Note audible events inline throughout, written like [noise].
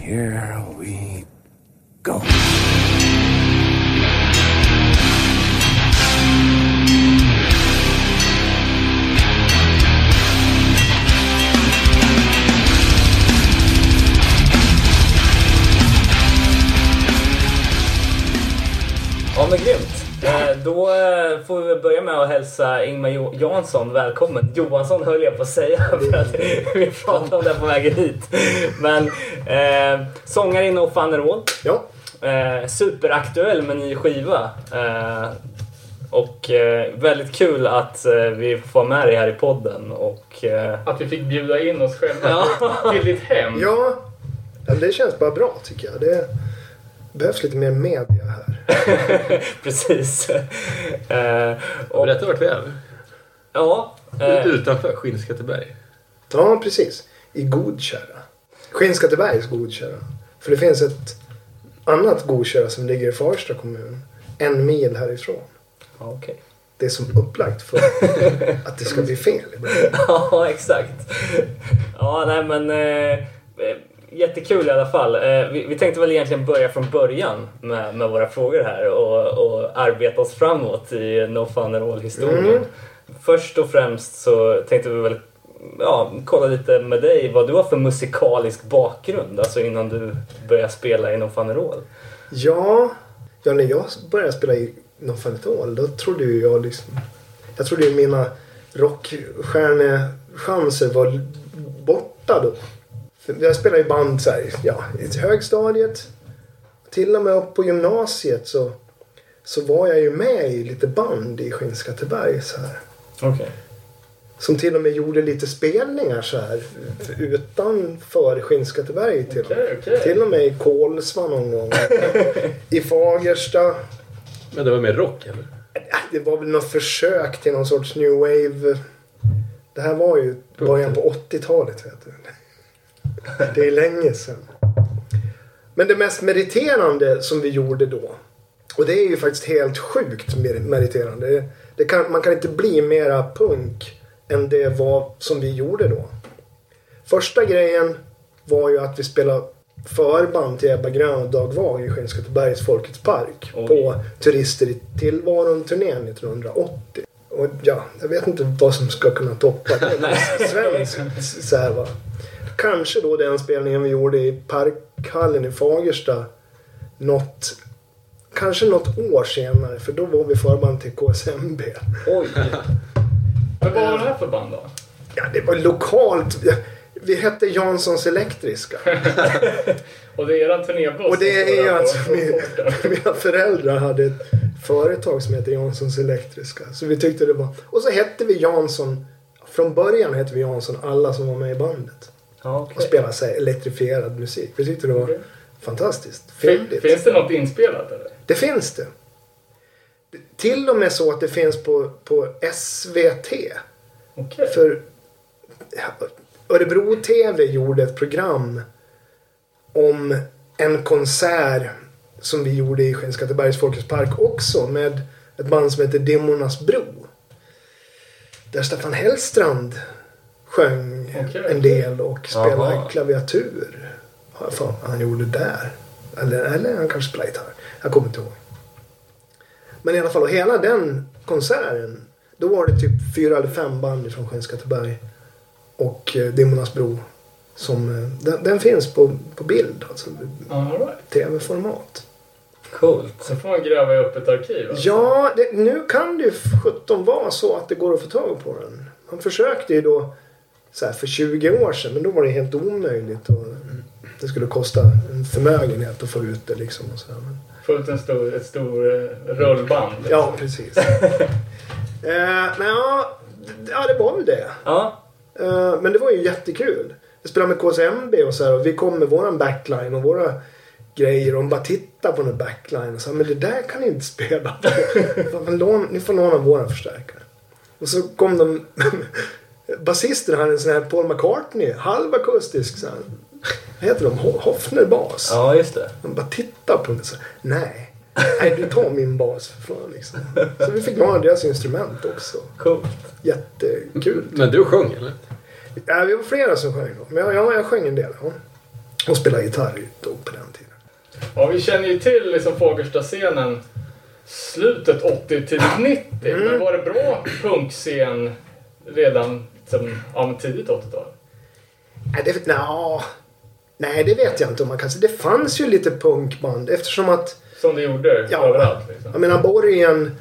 here we go. Då eh, får vi börja med att hälsa Ingmar Jansson välkommen. Johansson höll jag på att säga [laughs] för att vi pratade om det på vägen hit. Men eh, sångare i No Fun and All. Ja, Eh, superaktuell med ny skiva. Eh, och eh, väldigt kul att eh, vi får med dig här i podden. Och, eh, Att vi fick bjuda in oss själva Ja. till ditt hem. ja. ja det känns bara bra tycker jag. Det behövs lite mer media här. [laughs] precis. Eh, och, Berätta vart vi är. ja, eh, Utanför Skinnskatteberg. Ja, precis. I Godkärra. Skinnskattebergs Godkärra. För det finns ett annat Godkärra som ligger i Farsta kommun. En mil härifrån. ja, okej. Det är som upplagt för [laughs] att det ska bli fel. Ja, exakt. Ja, nej men eh, jättekul i alla fall. Eh, vi, vi tänkte väl egentligen börja från början med, med våra frågor här och, och arbeta oss framåt i No Fun and All-historien. Mm. Först och främst så tänkte vi väl ja, kolla lite med dig vad du har för musikalisk bakgrund, alltså innan du började spela i No Fun and All. Ja, ja, när jag började spela i No Fun At All, då trodde ju jag liksom... Jag trodde ju mina rockstjärnechanser var borta då. För jag spelade i band så här, ja, i högstadiet. Till och med upp på gymnasiet så, så var jag ju med i lite band i Skinnskatteberg så här. Okej. Som till och med gjorde lite spelningar så här utanför Skinnskatteberg till, Okej, okej. till och med i Kolsva någon gång. [laughs] I Fagersta. Men det var mer rock eller? Ja, Det var väl något försök till någon sorts new wave. Det här var ju början på 80-talet. Vet du. [laughs] Det är länge sedan. Men det mest meriterande som vi gjorde då. Och det är ju faktiskt helt sjukt mer- meriterande. Det, kan, man kan inte bli mera punk än det var som vi gjorde då. Första grejen var ju att vi spelade förband till Ebba Grön och Dag Wag i Skinnskattebergs Folkets Park. Oj. På Turister i tillvaron-turnén 1980. Och ja, jag vet inte vad som ska kunna toppa det. [laughs] Svenskt så här va. Kanske då den spelningen vi gjorde i Parkhallen i Fagersta. Något, kanske något år senare. För då var vi förband till KSMB. Oj. [laughs] Men vad var det här för band då? Ja, det var lokalt. Vi hette Janssons Elektriska. [laughs] Och det är eran turnébuss Och det är ju alltså min, [laughs] mina föräldrar hade ett företag som heter Janssons Elektriska. Så vi tyckte det var... Och så hette vi Jansson. Från början hette vi Jansson alla som var med i bandet. Ja, Och spelade så elektrifierad musik. Vi tyckte det var Okej. fantastiskt. Fyndigt. Finns det något inspelat eller? Det finns det. Till och med så att det finns på, på SVT. Okej. För Örebro TV gjorde ett program om en konsert som vi gjorde i Skinnskattebergs Folkets Park också med ett band som heter Dimmornas Bro. Där Staffan Hellstrand sjöng Okej. en del och spelade Aha. klaviatur. Har jag han gjorde där. Eller, eller han kanske spelade gitarr. Jag kommer inte ihåg. Men i alla fall, och hela den konserten. Då var det typ fyra eller fem band från Skinnskatteberg. Och eh, Dimmornas Bro. Som, eh, den, den finns på, på bild, alltså All right. tv-format. Coolt. Så får man gräva upp ett arkiv alltså. Ja, det, nu kan det ju 17 vara så att det går att få tag på den. Han försökte ju då så här, för 20 år sedan, men då var det helt omöjligt. Och det skulle kosta en förmögenhet att få ut det liksom. Och så här. Men, Fullt en stor, ett stor eh, rullband. liksom. ja, precis. [laughs] eh, men ja, ja, det var väl det. Ja, Eh, men det var ju jättekul. Vi spelade med KSMB och så här, och vi kom med våran backline och våra grejer och de bara tittade på den backline och sa men det där kan ni inte spela på. [laughs] Ni får låna våra förstärkare. Och så kom de [laughs] Basisten hade en sån här Paul McCartney, halvakustisk så här. Vad heter de? Ho- Hofner-bas. ja just det. De bara tittar på den så nej. Nej, du tar min bas för fan liksom. Så vi fick låna deras instrument också. Coolt. Jättekul. Men du sjöng eller? Ja, vi var flera som sjöng då. Men ja, ja, jag sjöng en del. Ja. Och spela gitarr då på den tiden. Ja, vi känner ju till liksom Fagersta-scenen slutet 80 till 90. Mm. Men var det bra punkscen redan liksom, ja, men tidigt 80-tal? Nej, det, nja, nej, det vet jag inte om man kan säga. Det fanns ju lite punkband eftersom att Som det gjorde Ja. överallt. Liksom. Jag menar borgen,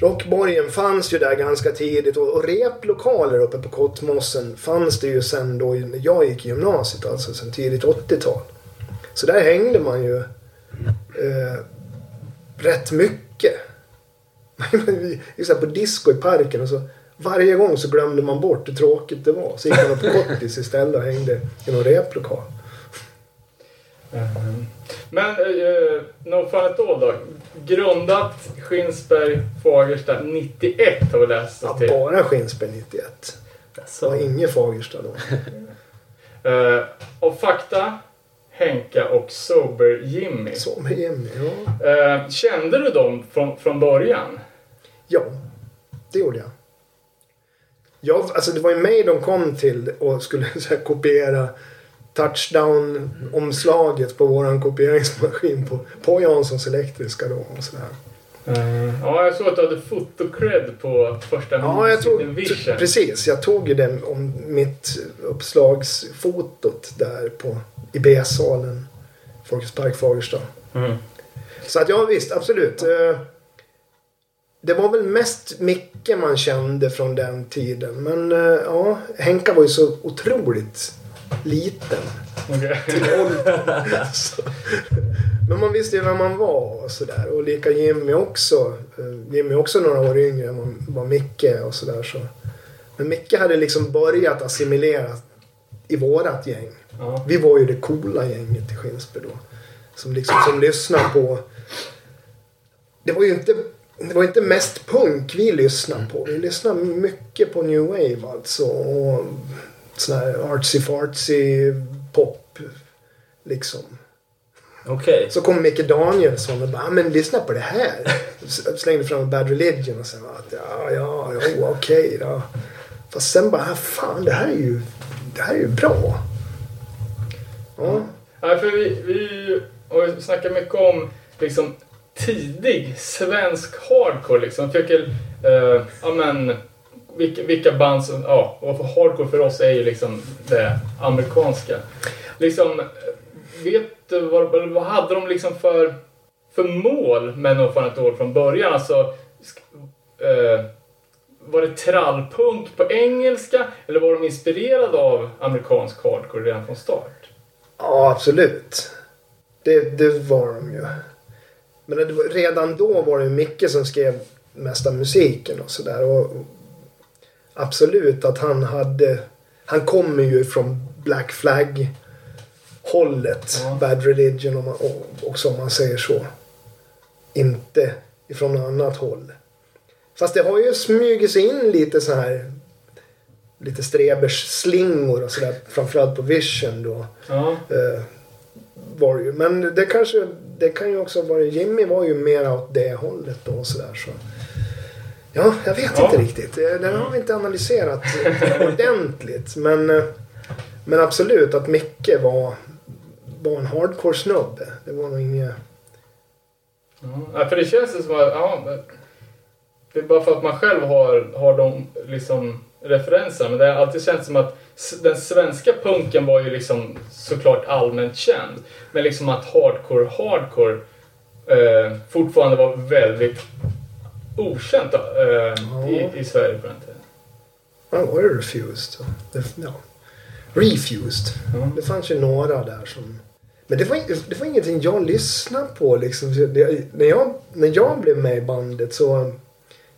rockborgen fanns ju där ganska tidigt och, och replokaler uppe på Kottmossen fanns det ju sen då jag gick i gymnasiet, alltså sen tidigt 80-tal. Så där hängde man ju eh, rätt mycket. [laughs] På disco i parken och så varje gång så glömde man bort hur tråkigt det var. Så gick man på Kottis istället och hängde i någon replokal. Mhm. Men uh, No Fun At All då? Grundat Skinsberg, Fagersta 91 har vi läst oss Ja, till. bara Skinsberg 91. Det Alltså, var inget Fagersta då. Uh, [laughs] och fakta, Henka och Sober-Jimmy. Så med Jimmy, ja. Eh, kände du dem från, från början? Ja, det gjorde jag. Jag alltså det var ju mig de kom till och skulle [laughs] så här, kopiera touchdown-omslaget på våran kopieringsmaskin på, på Janssons elektriska då och sådär. Ja, jag såg att du hade fotocred på första Ja, jag tog, Vision. precis. Jag tog ju den om mitt uppslagsfotot där på i B-salen. Folkets Park Fagersta. mm. Så att ja visst, absolut. Eh, Det var väl mest Micke man kände från den tiden. Men eh, ja, Henka var ju så otroligt liten. Okej. Så- [laughs] Men man visste ju vem man var och sådär. Och lika Jimmy också. Eh, Jimmy är också några år yngre än vad- Micke och sådär. Så. Men Micke hade liksom börjat assimilera i vårat gäng. Ja. Vi var ju det coola gänget i Skinsberg då. Som liksom som lyssnade på... Det var ju inte, det var inte mest punk vi lyssnade på. Vi lyssnade mycket på new wave alltså. Och sån här artsy fartsy pop. Liksom. Okej. Så kom Micke Danielsson och bara, "Ah, men lyssna på det här. S- Slängde fram Bad Religion och sen att ja, ja, jo, okej då. Fast sen bara, "Ah, fan det här är ju, det här är ju bra. Ja. Ja, för vi, vi har ju snackat mycket om liksom, tidig svensk hardcore. Liksom. Jag tycker, eh, ja men, vilka, vilka band som, ja, och för hardcore för oss är ju liksom det amerikanska. Liksom, vet du vad, vad hade de liksom för, för mål med No Fun At All från början? Alltså, sk- eh, var det trallpunk på engelska eller var de inspirerade av amerikansk hardcore redan från start? Ja, absolut. Det, det var de ju. Men redan då var det Micke som skrev mesta musiken och sådär. Och absolut att han hade... Han kommer ju från Black Flag hållet. Ja. Bad Religion om man, och, också om man säger så. Inte ifrån något annat håll. Fast det har ju smugit sig in lite så här lite strebers slingor och sådär. Framförallt på Vision då. Ja. Eh, var det ju. Men det kanske, det kan ju också vara, Jimmy var ju mer åt det hållet då och sådär så. Ja, jag vet Ja. inte riktigt. Den har vi inte analyserat ordentligt. Men, eh, men absolut att Micke var, var en hardcore snubbe. Det var nog inget... Ja, för det känns ju som att, ja, det är bara för att man själv har, har de liksom referenserna. Men det har alltid känts som att den svenska punken var ju liksom såklart allmänt känd. Men liksom att hardcore, hardcore eh, fortfarande var väldigt okänt eh, i, i Sverige på den tiden. Ja, var det Refused? Det, ja. Refused. Ja. Det fanns ju några där som... Men det var, det var ingenting jag lyssnade på liksom. Det, när, jag, när jag blev med i bandet så...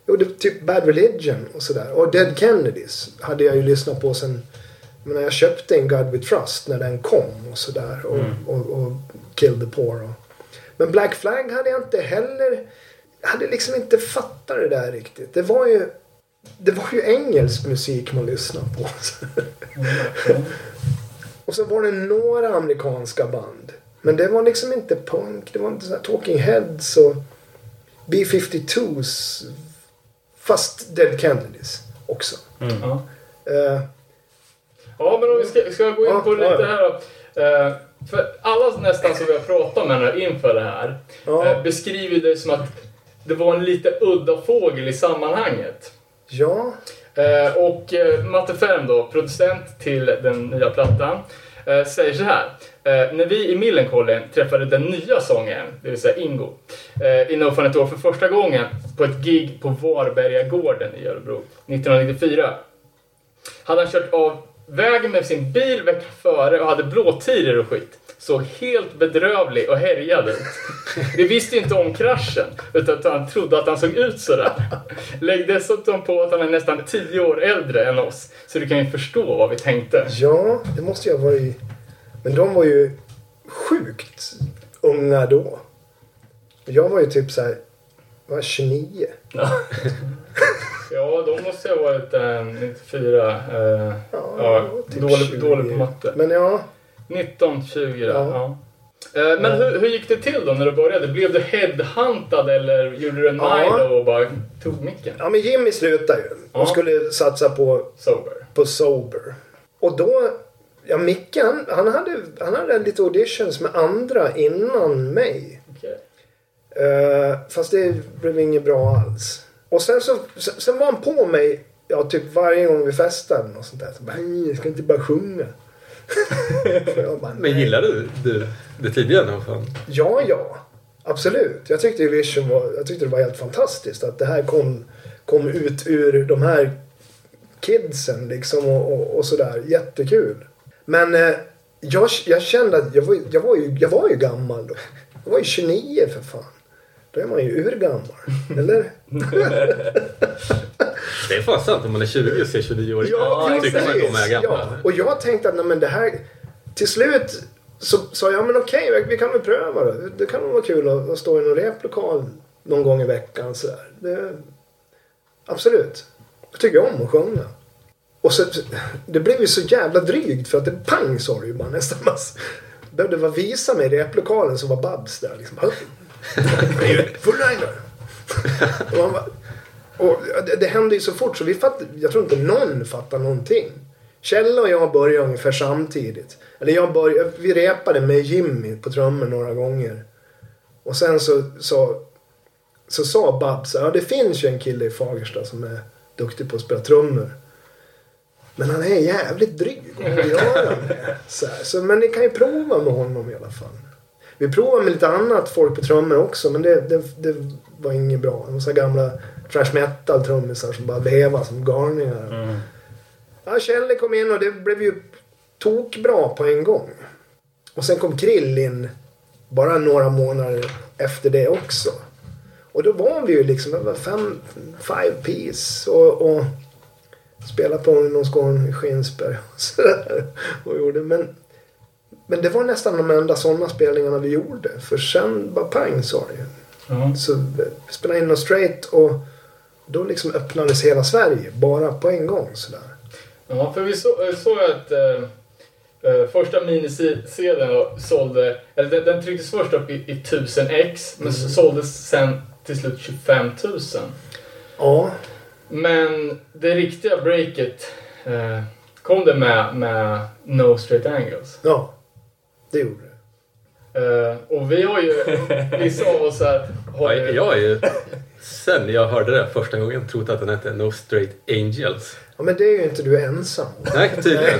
Jo, det, typ Bad Religion och sådär. Och Dead Kennedys hade jag ju lyssnat på sen... Men när jag köpte en God We Trust när den kom och sådär. Och, och, och Kill the Poor. Och, men Black Flag hade jag inte heller... Jag hade liksom inte fattat det där riktigt. Det var ju... Det var ju engelsk musik man lyssnade på. [laughs] Och så var det några amerikanska band. Men det var liksom inte punk. Det var inte så här Talking Heads och B-52s. Fast Dead Kennedys också. Ja. Eh, Ja, men om vi ska, ska gå in på ja, lite här då. Eh, För alla nästan som vi har pratat med nu inför det här Ja. eh, beskriver det som att det var en lite udda fågel i sammanhanget. Ja, Eh, och Matte Ferm då, producent till den nya plattan, säger så här. När vi i Millencolin träffade den nya sångaren, det vill säga Ingo, i No Fun år för första gången på ett gig på Varbergagården i Örebro 1994 hade han kört av vägen med sin bil veckan före och hade blåtiror och skit. Såg helt bedrövlig och härjad ut. Vi visste inte om kraschen, utan att han trodde att han såg ut sådär. Lägg dessutom på att han är nästan tio år äldre än oss, så du kan ju förstå vad vi tänkte. ja, det måste jag ha varit... Men de var ju sjukt unga då. Jag var ju typ så här, var 29. Ja, [laughs] de måste ju ha varit eh, 94. Eh, ja, typ dålig, 20. dålig på matte. Men ja, 19, 20 Ja. ja. Eh, Men hur, hur gick det till då när du började? Blev du headhuntad eller gjorde du en Ja. Och bara tog micken? ja men Jimmy slutade ju. Ja. Och skulle satsa på, Sober. på Sober. Och då, ja Micke han, han, hade, han hade lite auditions med andra innan mig. Eh, fast det blev inget bra alls. Och sen så sen, sen var han på mig ja, typ varje gång vi festade och sånt där. Så bara, "Nej, jag ska inte bara sjunga. [laughs] Bara, Men gillade du det, det tidigare? Fan? Ja, ja. Absolut. Jag tyckte Vision var, jag tyckte det var helt fantastiskt att det här kom, kom ut ur de här kidsen liksom och, och, och sådär. Jättekul. Men eh, jag, jag kände att jag var, jag, var ju, jag var ju gammal då. Jag var ju 29 för fan. Då är man ju urgammal. Eller? [laughs] Det är fan sant. Om man är 20 och ser 29 år Ja, tycker man att de är gamla. Ja. Och jag tänkte att nej, men det här... Till slut så sa jag men okej, vi- vi kan väl pröva det. Det kan vara kul att, att stå i någon replokal någon gång i veckan. Så. Det, absolut. Jag tycker om att sjunga. Och så, det blev ju så jävla drygt för att det pang sa det ju bara nästan. [laughs] Man behövde bara visa mig replokalen så var Babs där liksom. Full rider. Och bara, och det, det hände ju så fort så vi fatt, jag tror inte någon fattar någonting. Kjell och jag började ungefär samtidigt. Eller jag började, vi repade med Jimmy på trummor några gånger. Och sen så, så, så sa Babs, ja det finns ju en kille i Fagersta som är duktig på att spela trummor. Men han är jävligt dryg. Och gör han det? Så, här, så, men ni kan ju prova med honom i alla fall. Vi provade med lite annat folk på trummor också men det, det, det var inget bra. Det var så gamla trash metal trummisar som bara vevade som galningar. Ja, Kjelle kom in och det blev ju tokbra på en gång. Och sen kom Krill in bara några månader efter det också. Och då var vi ju liksom, fem, five piece och, och spelade på ungdomsgården i Skinsberg och sådär. Och gjorde, men, men det var nästan de enda sådana spelningarna vi gjorde. För sen bara pang sa det ju. Så vi spelade in något straight och då liksom öppnades hela Sverige bara på en gång sådär. Ja, för vi så, eh, såg att eh, eh, första minisedeln sålde, eller den, den trycktes först upp i, i 1000 ex men Mm. såldes sen till slut 25 000. Ja, Men det riktiga breaket eh, kom det med, med No Straight Angles. ja. Det gjorde det. Eh, och vi har ju, vissa av oss här har Ja, ju... jag är ju, sen jag hörde det första gången, trott att den hette No Straight Angels. Ja, men det är ju inte du ensam. Nej, tydligen.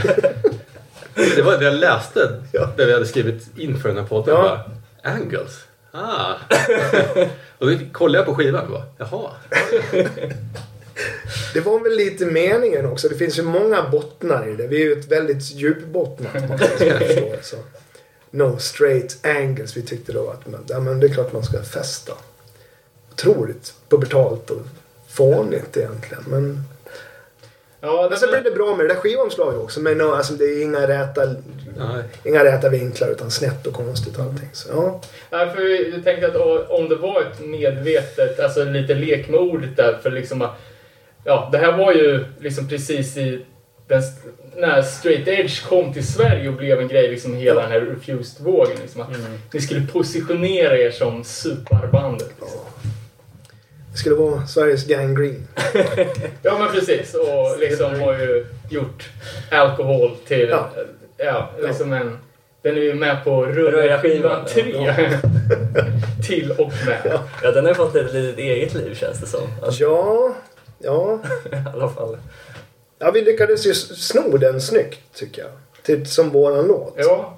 Det var det jag läste Ja. där vi hade skrivit inför den här podden. Ja. Bara, Angles? Ah. [laughs] Och då kollade jag på skivan och bara, jaha. Det var väl lite meningen också. Det finns ju många bottnar i det. Vi är ju ett väldigt djupbottnat band No straight angles. Vi tyckte då att man, ja, men det är klart man ska festa. Otroligt pubertalt och fånigt egentligen. Men, Ja, men sen det, blev det bra med det där skivomslaget också. Men no, alltså, det är inga räta, Nej. inga räta vinklar utan snett och konstigt allting. Så, ja. Nej, för vi vi tänkte att om det var ett medvetet, alltså lite lek med ordet där för liksom ja, det här var ju liksom precis i den, när straight edge kom till Sverige och blev en grej, liksom hela den här refused-vågen. Liksom, att ni skulle positionera er som superbandet. Liksom. Det skulle vara Sveriges Gang Green. [laughs] Ja, men precis. Och liksom har ju gjort alkohol till, Ja. ja, liksom en Den är ju med på Röra Rulla-skivan skivan, 3. [laughs] Till och med. Ja, den har ju fått ett litet eget liv känns det som. Alltså, Ja, ja. [laughs] I alla fall. Ja, vi lyckades ju sno den snyggt tycker jag. Till, som våran låt. Ja.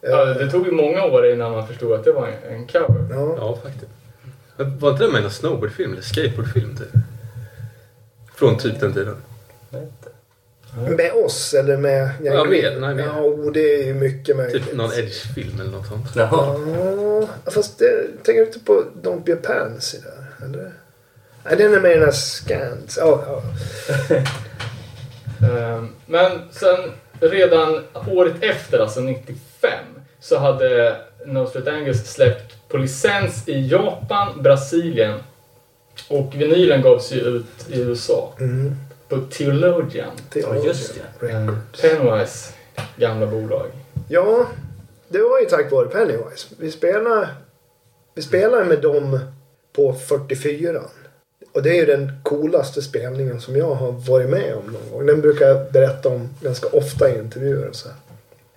ja, det tog ju många år innan man förstod att det var en, en cover. Ja. Ja, faktiskt. Var inte det med någon snowboardfilm eller skateboardfilm typ? Från typ den tiden. Inte. Med oss eller med Jan Ja, med- nej, med. Ja, och det är ju mycket möjligt. Typ någon Edge-film eller något sånt. Jaha. Ja, fast det, tänker du inte på Don't Be a Pansy där? Eller? Nej, den är med i den här Scans. Ja, ja. [laughs] Ehm, Men sen redan året efter, alltså 95, så hade No Straight Angus släppt på licens i Japan, Brasilien och vinylen gavs ju ut i USA Mm. på Theologian. Det Ja, just det. Ehm, Pennywise gamla bolag. Ja, det var ju tack vare Pennywise. Vi spelade, vi spelade med dem på 44. Och det är ju den coolaste spelningen som jag har varit med om någon gång. Den brukar jag berätta om ganska ofta i intervjuer och så här.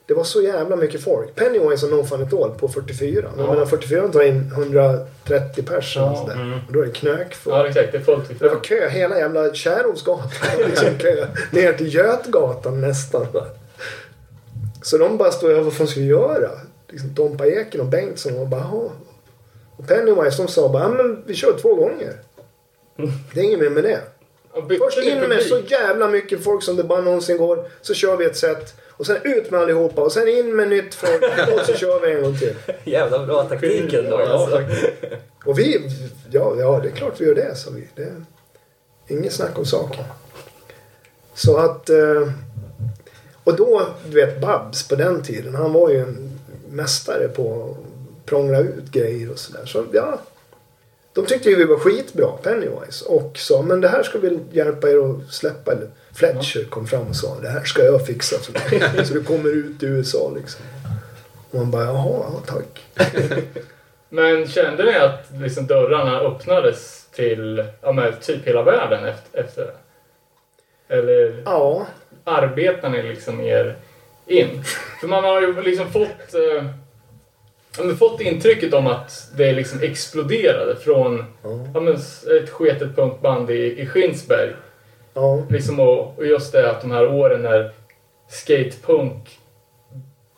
Det var så jävla mycket folk. Pennywise och No Fun At All på 44. Jag Ja. menar 44 tar in 130 pers eller Ja, mm. Och då är det knökfullt. Ja, exakt. Det är fullt Det var kö hela jävla Kärrhovsgatan. [laughs] liksom kö ner till Götgatan nästan. Så de bara stod över vad fan ska vi göra? Liksom Dompa Eken och Bengtsson och bara Jaha. Och Pennywise de sa bara ja men vi kör två gånger. Det är inget mer med det. Först in med så jävla mycket folk som det bara någonsin går. Så kör vi ett set. Och sen ut med allihopa. Och sen in med nytt folk. Och så kör vi en gång till. [laughs] Jävla bra taktik ändå. Alltså. Och vi, ja, ja det är klart vi gör det, sa vi. Det är inget snack om saken. Så att, eh, och då, du vet Babs på den tiden, han var ju en mästare på att prångla ut grejer och sådär. Så ja, de tyckte ju vi var skitbra, Pennywise. Och sa, men det här ska vi hjälpa er att släppa. Eller Fletcher kom fram och sa, det här ska jag fixa. Så, [laughs] så du kommer ut i USA liksom. Och man bara, jaha, ja, tack. [laughs] Men kände ni att liksom dörrarna öppnades till ja, men typ hela världen efter, efter det? Eller Ja, arbetar ni liksom er in? För man har ju liksom fått, eh, ja, men fått intrycket om att det liksom exploderade från ja, men ett sketet punkband i, i Skinsberg. ja. Liksom och, och just det att de här åren när skatepunk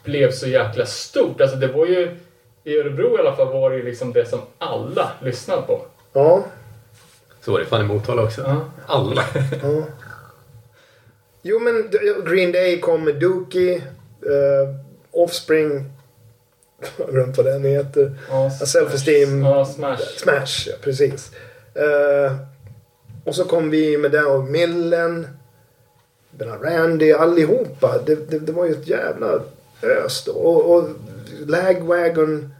blev så jäkla stort. Alltså det var ju, i Örebro i alla fall var det ju liksom det som alla lyssnade på. Ja, Så var det fan i Motala också. Ja. Alla. ja. Jo men Green Day kom med Dookie. Uh, Offspring. [laughs] Glömt vad den heter. Ja, Self-esteem. Ja, Smash. Smash, ja precis. Eh, och så kom vi med den och Millen. Den Randy, allihopa. Det, det, det var ju ett jävla ös då. Och, och Lagwagon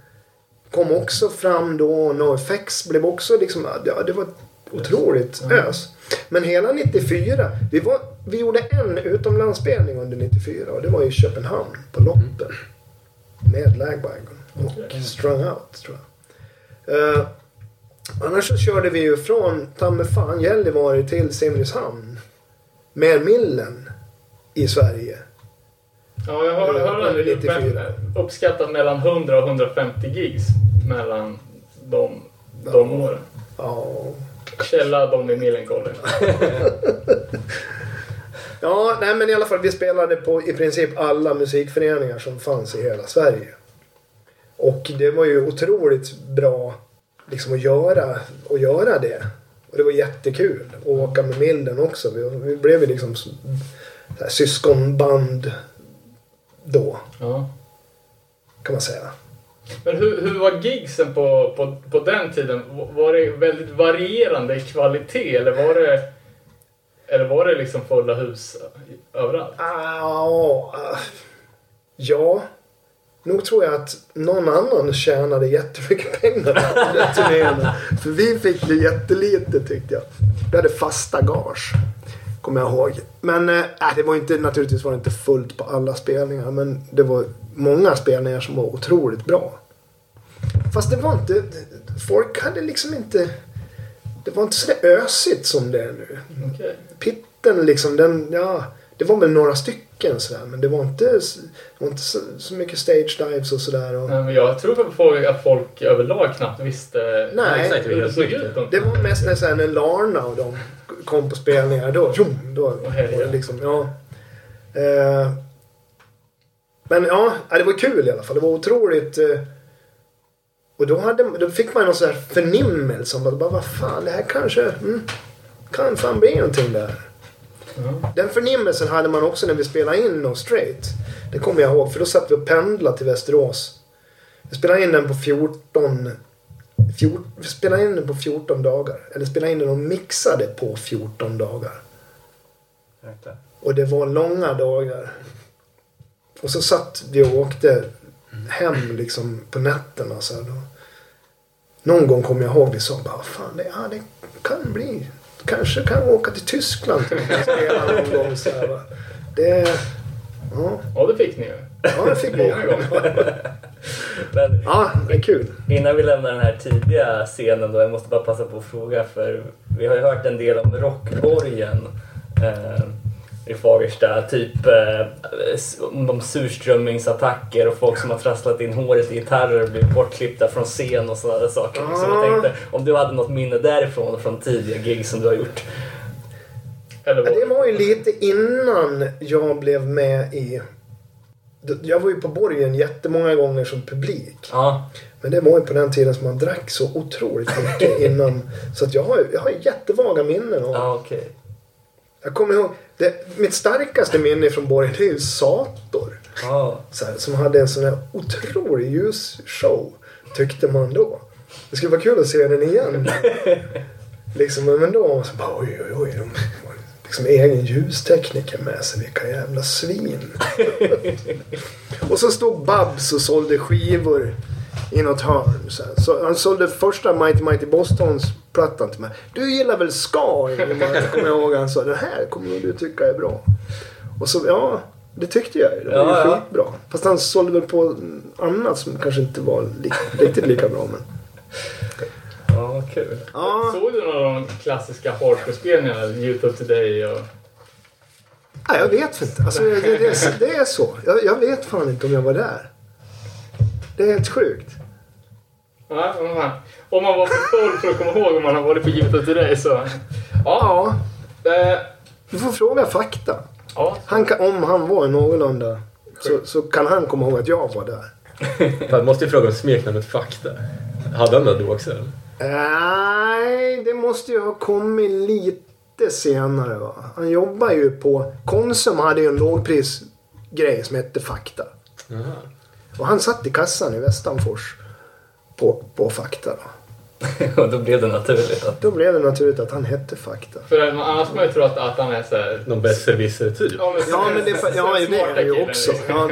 kom också fram då. och NoFX blev också liksom, ja det var ett otroligt ös. Men hela 94, vi, var, vi gjorde en utomlandsspelning under 94 och det var i Köpenhamn på Loppen. Med Lagwagon och Strung Out tror jag. Eh, annars så körde vi ju från ta fan Gällivare till Simrishamn. Med Millen i Sverige. Ja, jag hör, hör Under det 94. uppskattat mellan 100 och 150 gigs mellan de, de åren. Ja, Källa Donny Millencolin. [laughs] [laughs] Ja, nej men i alla fall vi spelade på i princip alla musikföreningar som fanns i hela Sverige. Och det var ju otroligt bra liksom att göra, att göra det. Och det var jättekul att åka med Milden också. Vi, vi blev ju liksom så här, syskonband då, Ja. kan man säga. Men hur, hur var gigsen på, på, på den tiden? Var det väldigt varierande i kvalitet eller var det, eller var det liksom fulla hus överallt? Ah, ja, nog tror jag att någon annan tjänade jättemycket pengar på den turnén. För vi fick det jättelite tyckte jag. Vi hade fasta gage. Kommer jag ihåg. Men eh, äh, det var inte, naturligtvis var det inte fullt på alla spelningar. Men det var många spelningar som var otroligt bra. Fast det var inte, folk hade liksom inte, det var inte så där ösigt som det är nu Okej. pitten liksom, den, ja, Det var väl några stycken sådär men det var inte, det var inte så, så mycket stage dives och sådär. Och, Nej, men jag tror att folk, att folk överlag knappt visste Nej, exakt. hur det såg ut. Det var mest när, Larna och de kom på spelningar. Då, tjom, då var det liksom, ja. Eh, men ja, ja, det var kul i alla fall. Det var otroligt. Eh, och då, hade, då fick man någon sån här förnimmelse om att bara, vad fan, det här kanske mm, kan fan bli någonting där. Ja. Den förnimmelsen hade man också när vi spelade in No Straight. Det kommer jag ihåg, för då satt vi och pendlade till Västerås. Vi spelade in den på 14... 14 vi spelade in den på 14 dagar. Eller spelade in den och mixade på 14 dagar. Och det var långa dagar. Och så satt vi och åkte hem liksom på nätterna. Så här då. Någon gång kommer jag ihåg vi sa bara, fan det, ja, det kan bli. Kanske kan vi åka till Tyskland och spela någon gång. Så här, va. Det, ja, ja, det fick ni ju. ja, det fick vi. Men Ja, det är kul. innan vi lämnar den här tidiga scenen då, jag måste bara passa på att fråga för vi har ju hört en del om Rockborgen eh, i Fagersta. Typ eh, om surströmmingsattacker och folk som har trasslat in håret i gitarrer och blivit bortklippta från scen och sådana där saker. Så jag Ah. tänkte om du hade något minne därifrån och från tidiga gig som du har gjort. Eller Ja, det var ju lite innan jag blev med i... Jag var ju på Borgen jättemånga gånger som publik. Ja, Men det var ju på den tiden som man drack så otroligt mycket [laughs] innan. Så att jag har, jag har jättevaga minnen av ja okej. Jag kommer ihåg, det, mitt starkaste minne från Borgen det är ju Sator. Ja. Så här, som hade en sån här otrolig ljusshow. Tyckte man då. Det skulle vara kul att se den igen. [laughs] liksom, men då så bara oj oj oj. De har liksom egen ljustekniker med sig. Vilka jävla svin. [laughs] och så stod Babs och sålde skivor i något hörn. Så, så han sålde första Mighty Mighty Bostons plattan till mig. Du gillar väl ska? Ingemar?" kommer jag ihåg. Han sa den här kommer du tycka är bra. Och så ja, det tyckte jag. Det var ju Ja, ja. skitbra. Fast han sålde väl på annat som kanske inte var li- riktigt lika bra. Men... Ja, kul. Ja, Såg du några av de klassiska hardcore-spelningarna? Youth of Today och... nej, jag vet inte. Alltså, det, det, det är så. Jag, jag vet fan inte om jag var där. Det är helt sjukt. Ja, om man var för full för att komma ihåg om man har varit på Youth of Today så... Ja. Ja, Eh, du får fråga fakta. ja. Han kan, om han var någorlunda så, så kan han komma ihåg att jag var där. [laughs] Fan, måste ju fråga om smeknamnet Fakta. Hade han det då också? eller? Nej, det måste ju ha kommit lite senare va. Han jobbar ju på... Konsum hade ju en lågprisgrej som hette Fakta. Jaha. Och han satt i kassan i Västanfors på, på Fakta då. [laughs] Och då blev det naturligt att... Då blev det naturligt att han hette Fakta. För annars man ju tro att, att han är såhär... Någon besserwisser typ. Ja, men, Ja, men det, ja, [laughs] det är ju också. liksom. Ja,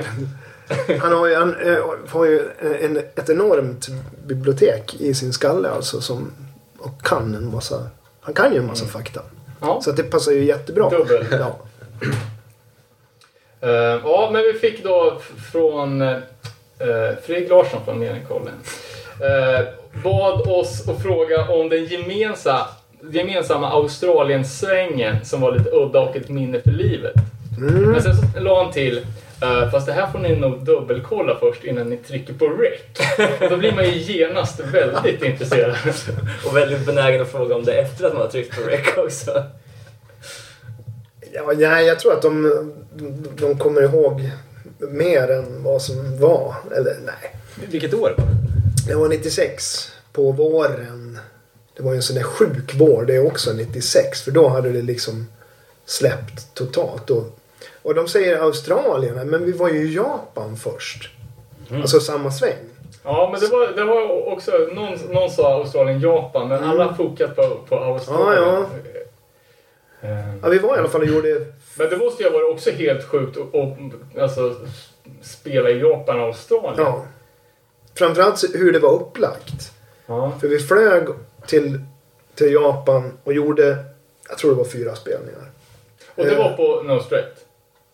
han har ju, han, eh, har ju en, ett enormt bibliotek i sin skalle alltså. Som, och kan en massa... Han kan ju en massa fakta. Ja. Så att det passar ju jättebra. Dubbel. Ja. Eh, ja, men vi fick då från uh, Fredrik Larsson från Meningskollen. Uh, bad oss att fråga om den gemensa, gemensamma Australien-svängen som var lite udda och ett minne för livet. Mm. Men sen så la han till eh, fast det här får ni nog dubbelkolla först innan ni trycker på rec. Då blir man ju genast väldigt intresserad. Och väldigt benägen att fråga om det efter att man har tryckt på rec också. Ja, nej, jag tror att de, de kommer ihåg mer än vad som var. Eller nej. Vilket år var det? Det var 96 på våren. Det var ju en sån där sjuk vår det är också 96. För då hade det liksom släppt totalt. Och, och de säger Australien, men vi var ju i Japan först. Alltså samma sväng. Ja, men det var, det var också, någon, någon sa Australien, Japan, men alla har fokat på, på Australien. Ja, Eh, Ja, vi var i alla fall och gjorde... Men det måste ju ha varit också helt sjukt att att, alltså, spela i Japan och Australien. Ja. Framförallt hur det var upplagt. Ja. För vi flög till, till Japan och gjorde, jag tror det var fyra spelningar. Och det Eh. var på No Straight.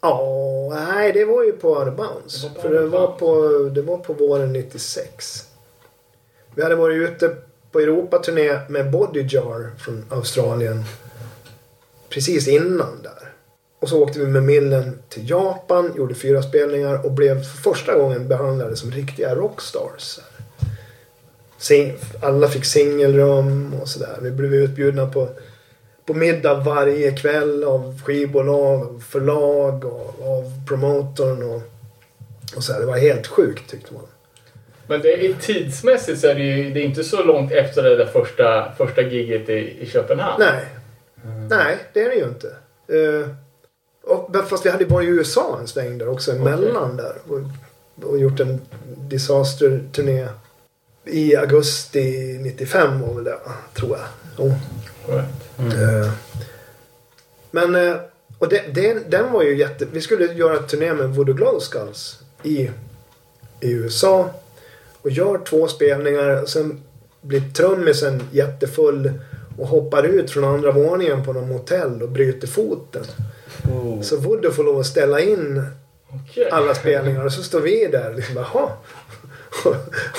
Ja, nej det var ju på Out Bounds. Det var på För det var på, det var på våren 96. Vi hade varit ute på Europaturné med Body Jar från Australien. Precis innan där. Och så åkte vi med Millen till Japan, gjorde fyra spelningar och blev för första gången behandlade som riktiga rockstars. Sing- alla fick singelrum och sådär. Vi blev utbjudna på, på middag varje kväll av skivbolag, av förlag och av promotorn. Och, och så här. Det var helt sjukt tyckte man. Men det är, tidsmässigt så är det ju det är inte så långt efter det där första, första giget i, i Köpenhamn. Nej. Nej, det är det ju inte. Eh, och, men fast vi hade varit i USA en sväng där också emellan där. Och, och gjort en Disaster-turné. I augusti 95 var väl det, tror jag. Jo. Right. Eh, men, eh, och det, det, den var ju jätte... Vi skulle göra en turné med Voodoo Glow Skulls i, i USA. Och gör två spelningar och sen blir trummisen jättefull och hoppar ut från andra våningen på någon motell och bryter foten. Oh. Så Voodoo får lov att ställa in Okej. alla spelningar och så står vi där liksom jaha. och,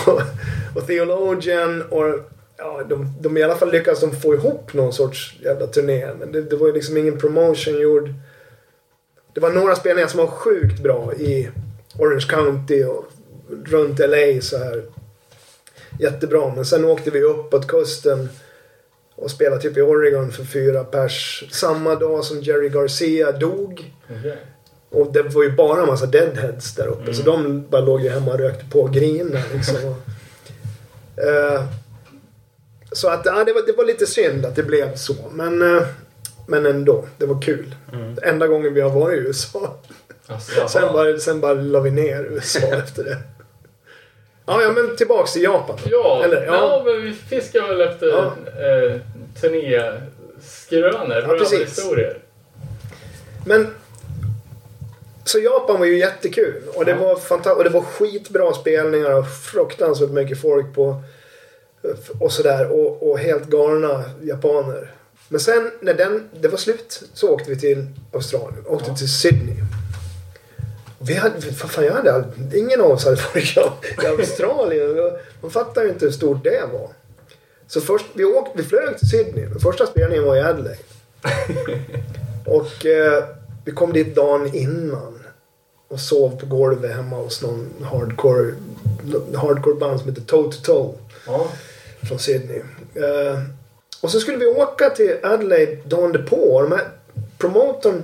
[laughs] och, och Theologian och ja, de, de i alla fall lyckas de få ihop någon sorts jävla turné. Men det, det var ju liksom ingen promotion gjord. Det var några spelningar som var sjukt bra i Orange County och runt LA så här. Jättebra. Men sen åkte vi uppåt kusten och spelade typ i Oregon för fyra pers. Samma dag som Jerry Garcia dog. Okej. Och det var ju bara en massa deadheads där uppe. Så de bara låg ju hemma och rökte på grinade liksom. [laughs] Eh, så att ja, det, var, det var lite synd att det blev så. Men, eh, men ändå, det var kul. Enda gången vi har varit i USA. Alltså. Sen bara, sen bara la vi ner USA [laughs] efter det. Ja, ja, men tillbaks till Japan. Ja, Eller, ja. ja. men vi fiskar väl efter Ja. eh, turnéskrönor, Ja, historier. Men så Japan var ju jättekul och det, var fanta- och det var skitbra spelningar och fruktansvärt mycket folk på och sådär och, och helt galna japaner. Men sen när den, det var slut så åkte vi till Australien. Åkte Ja. till Sydney. Vi hade, vad fan, jag hade ingen av oss hade [laughs] varit i Australien. Man fattar ju inte hur stort det var. Så först, vi, åkte, vi flög till Sydney. Den första spelningen var i Adelaide. [laughs] Och eh, vi kom dit dagen innan. Och sov på golvet hemma hos någon hardcore, hardcore band som heter Toe to Toe Ja. från Sydney. Eh, och så skulle vi åka till Adelaide dagen därpå. Och de här promotorn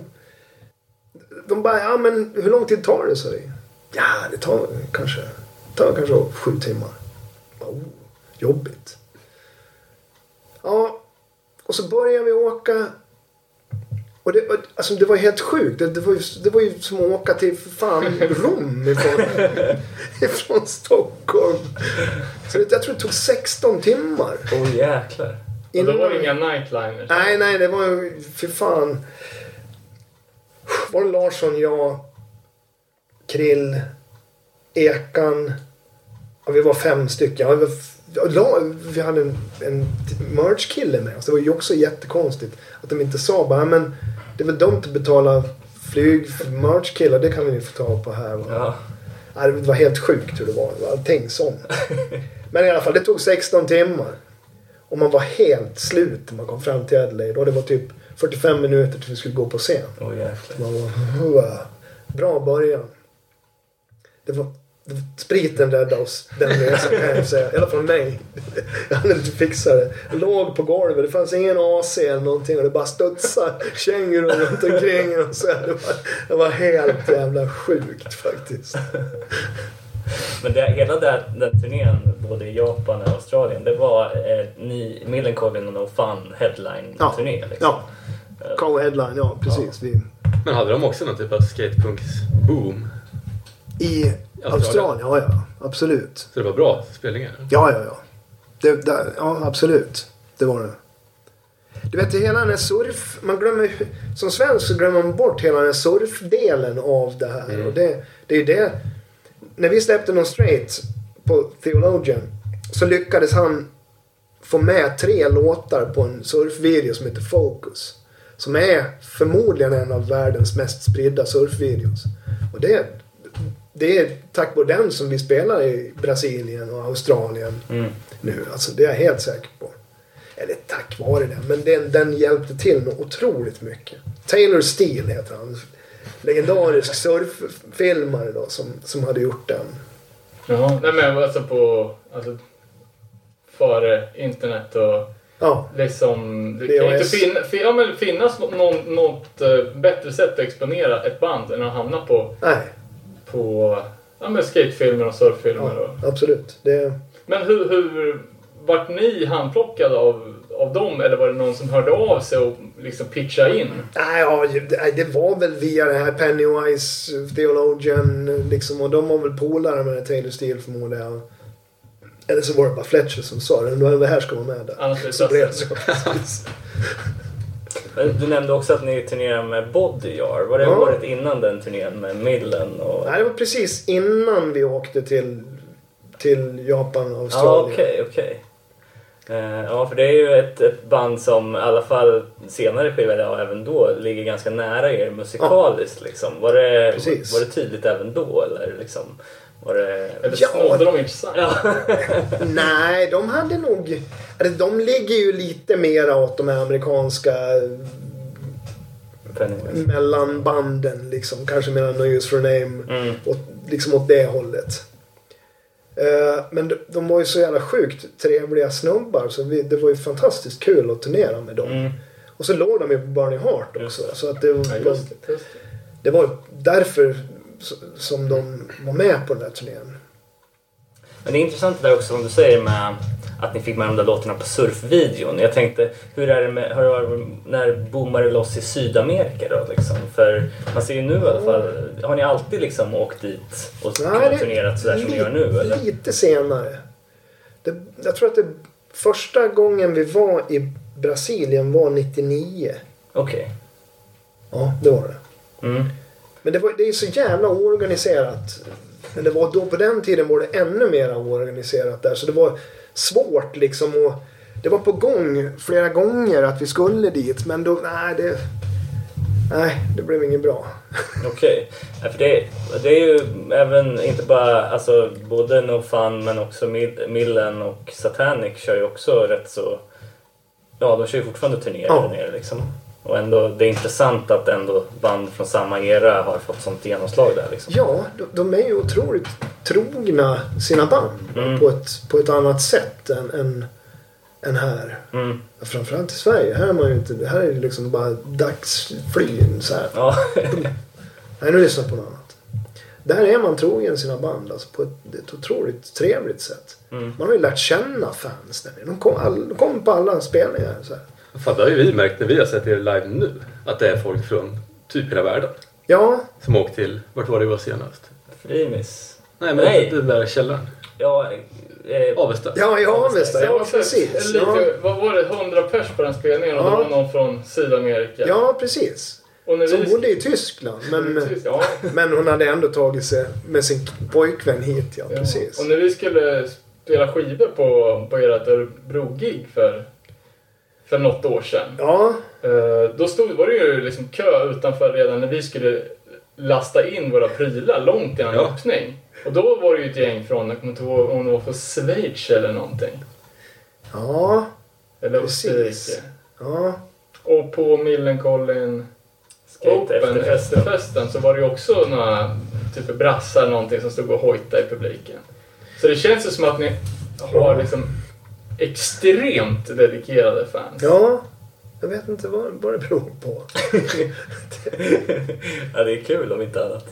de bara, ja men hur lång tid tar det? sa vi. Ja, det tar kanske, tar kanske sju timmar. Oh, jobbigt. Ja, och så började vi åka. Och det, alltså det var helt sjukt. Det, det, var ju, det var ju som att åka till fan Rom ifrån, [laughs] ifrån Stockholm. Så det, jag tror det tog 16 timmar. oh jäklar. Och då var det inga nightliners. Nej, nej, det var ju... Fy fan. Var det Larsson, jag, Krill, Ekan. Ja, vi var fem stycken. Ja, vi, var, vi hade en, en merch-kille med oss. Det var ju också jättekonstigt att de inte sa bara men det är väl dumt att betala flyg för merch-killar. Det kan vi ju få ta på här. Va? Ja. Ja, det var helt sjukt hur det var. Det var allting sånt. Men i alla fall, det tog 16 timmar. Och man var helt slut när man kom fram till Adelaide. Och det var typ 45 minuter till vi skulle gå på scen. Oh. Man "Wow." [laughs] bra början. Det var, det var spriten räddade oss den resan kan jag säga. I alla fall mig. [laughs] Jag hade inte fixat det. Jag låg på golvet. Det fanns ingen AC eller någonting. Och det bara studsade kängurun runt omkring. Och så det, var, det var helt jävla sjukt faktiskt. [laughs] Men det, hela den, den turnén, både i Japan och Australien, det var eh, ni, Millencolin och No Fun headline-turné. Liksom. Ja. Co-headline, ja precis. Vi, Men hade de också någon typ av skatepunks-boom? I Australien, ja ja. Absolut. Så det var bra spelningar? Ja, ja, ja. Det, det, ja, absolut. Det var det. Du vet, hela den här surf... Man glömmer, som svensk så glömmer man bort hela den här surfdelen av det här. Mm. Och det, det är ju det... När vi släppte någon straight på Theologian så lyckades han få med tre låtar på en surfvideo som heter Focus. Som är förmodligen en av världens mest spridda surfvideos. Och det, det är tack vare den som vi spelar i Brasilien och Australien Mm. nu. Alltså det är jag helt säker på. Eller tack vare den, men den, den hjälpte till något otroligt mycket. Taylor Steele heter han. Legendarisk surffilmare då som, som hade gjort den. Jaha. Nej men alltså på... Alltså, före internet och Ja, liksom... Det kan ju inte VHS. fin, fin, ja, men finnas nå- någon, något eh, bättre sätt att exponera ett band än att hamna på, nej. på ja, men skatefilmer och surffilmer. Ja, absolut. Det, Men hur, hur vart ni handplockade av, av dem eller var det någon som hörde av sig och liksom pitchade in? nej, ja, det, det var väl via det här Pennywise Theologian liksom, och de var väl polare med Taylor Steele förmodar jag. Eller så var det bara Fletcher som sa det. Det här ska vara med där. Annars Så blev det så. Du nämnde också att ni turnerar med Body Jar. Var det Ja. året innan den turnén med Millen? Och... Nej, det var precis innan vi åkte till, till Japan och Ja, Australien. okej, okej. Eh, Ja, för det är ju ett, ett band som i alla fall senare skivor, ja, även då, ligger ganska nära er musikaliskt. Liksom. Var, det, Precis. var det tydligt även då? Eller liksom, var det... Eller Ja. snodde de inte sant? Ja. [laughs] Nej, de hade nog... Eller de ligger ju lite mera åt de här amerikanska mellan banden liksom. Kanske mellan No Use for a Name. Mm. Åt, liksom åt det hållet. Eh, men de, de var ju så jävla sjukt trevliga snubbar så vi, det var ju fantastiskt kul att turnera med dem. Mm. Och så låg de ju på Burning Heart också. Så att det, Ja, var, just det, just det. det var därför som de var med på den där turnén. Men det är intressant det där också som du säger med att ni fick med de där låtarna på surfvideon. Jag tänkte, hur är det med, hur när boomar det loss i Sydamerika då liksom? För man ser ju nu i alla fall, har ni alltid liksom åkt dit och Nej, turnerat sådär som ni gör nu eller? Lite senare. Det, jag tror att det första gången vi var i Brasilien var 99. Okej. Ja, det var det. Mm. Men det, var, det är så jävla oorganiserat. Men det var då på den tiden var det ännu mer oorganiserat där. Så det var svårt liksom och Det var på gång flera gånger att vi skulle dit men då, nej det... Nej, det blev inget bra. [laughs] Okej. Ja, för det, det är ju även, inte bara, alltså både No Fun men också Mil- Millen och Satanic kör ju också rätt så... Ja, de kör ju fortfarande turnéer Ja. där nere liksom. Och ändå, det är intressant att ändå band från samma era har fått sånt genomslag där liksom. Ja, de, de är ju otroligt trogna sina band Mm. på, ett, på ett annat sätt än, än, än här. Mm. Framförallt i Sverige. Här är man ju inte... Här är det liksom bara dagsflyn så här. Ja. [laughs] Nej, nu lyssnar jag på något annat. Där är man trogen sina band alltså, på ett, ett otroligt trevligt sätt. Mm. Man har ju lärt känna fans där. De kommer all, de kommer på alla spelningar. Så här. Fan, det har ju vi märkt när vi har sett er live nu. Att det är folk från typ hela världen. Ja, Som åkt till, vart var det var senast? Frimis. Nej men Nej. den där källaren. Ja, eh, Avesta. ja i Avesta. Ja, precis. Lite, Ja, Vad var det? 100 pers på den spelningen och Ja. det var någon från Sydamerika. ja precis. Och när Som vi- bodde i Tyskland. Men, Ja, men hon hade ändå tagit sig med sin pojkvän hit. Ja, ja. precis. Och när vi skulle spela skivor på, på ert Örebro-gig för, för något år sedan. Ja, Eh, Då stod, var det ju liksom kö utanför redan när vi skulle lasta in våra prylar långt innan Ja. öppning. Och då var det ju ett gäng från, jag kommer inte ihåg om det var från Schweiz eller någonting. ja, Eller Precis. Österrike. ja. Och på Millencolin Open, efterfesten. så var det ju också några typ brassar någonting som stod och hojtade i publiken. Så det känns ju som att ni har liksom extremt dedikerade fans. ja. Jag vet inte vad, vad det beror på. [laughs] ja, det är kul om inte annat.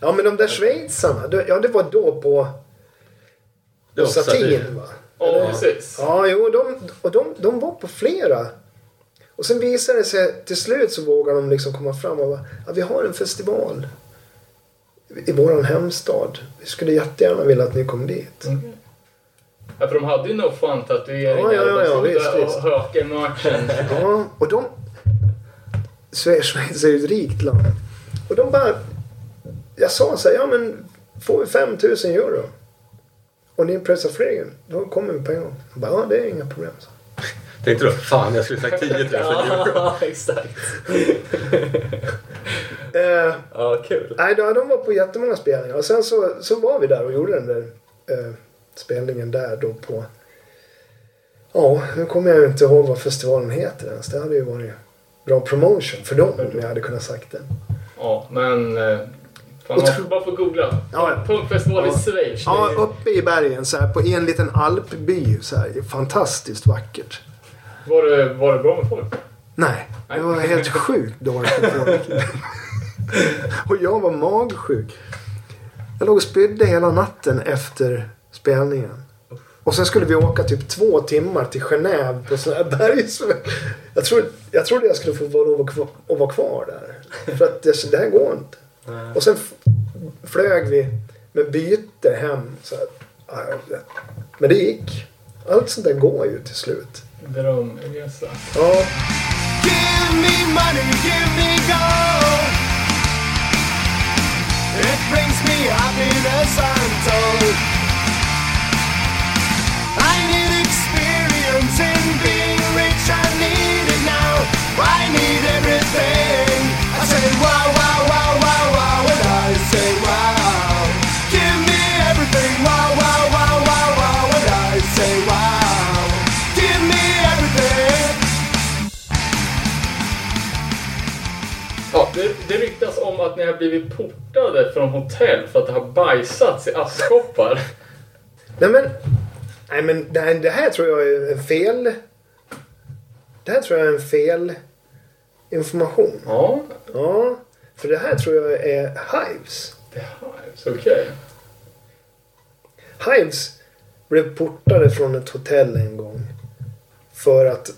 Ja, men de där schweizarna. det- Ja, det var då på, Det på var Satin, Satin. va? Ja, precis. Ja, jo, de, och de, de var på flera. Och sen visade det sig, till slut så vågade de liksom komma fram och bara, att vi har en festival i våran hemstad. Vi skulle jättegärna vilja att ni kom dit. Mm. Ja, för de hade ju No Fun tatueringar Ja, ja, ja, och de stod visst, där visst. och hökade merchen. Ja, och de... Schweiz Schweiz är ju ett rikt land. Och de bara... Jag sa så här, ja men får vi 5000 euro och ni pressar flygen, då kommer vi på en gång. Jag bara, ja det är inga problem. Så. Tänkte du, fan jag skulle sagt 10 000 euro. Ja, [laughs] exakt. [laughs] Eh, Ja, kul. nej, då, de var på jättemånga spelningar. Och sen så, så var vi där och gjorde den där eh, spelningen där då på... Ja, nu kommer jag ju inte ihåg vad festivalen heter ens. Det hade ju varit bra promotion för dem om jag hade kunnat sagt det. Ja, men... eh, Fan, man får bara få googla. Ja. Punkfestival Ja. i Schweiz. Ja, uppe i bergen så här, på en liten alpby. Så här, fantastiskt vackert. Var det, var det bra med folk? Nej, det var helt sjukt dåligt med folk. [laughs] Och jag var magsjuk. Jag låg och spydde hela natten efter spelningen. Och sen skulle vi åka typ två timmar till Genève på sån här bergs... Jag, trodde, jag trodde jag skulle få vara lov att vara kvar där. För att det, det här går inte. Och sen flög vi med byte hem. Så här. Men det gick. Allt sånt där går ju till slut. Drömresa. Ja, Give me money, give me gold. It brings me happiness untold. Blivit portade från hotell för att det har bajsats i askkoppar. Nej men, nej, men det, här, det här tror jag är en fel... Det här tror jag är en fel information. Ja, Ja, för det här tror jag är Hives. det har så okej. Hives blev portade från ett hotell en gång. För att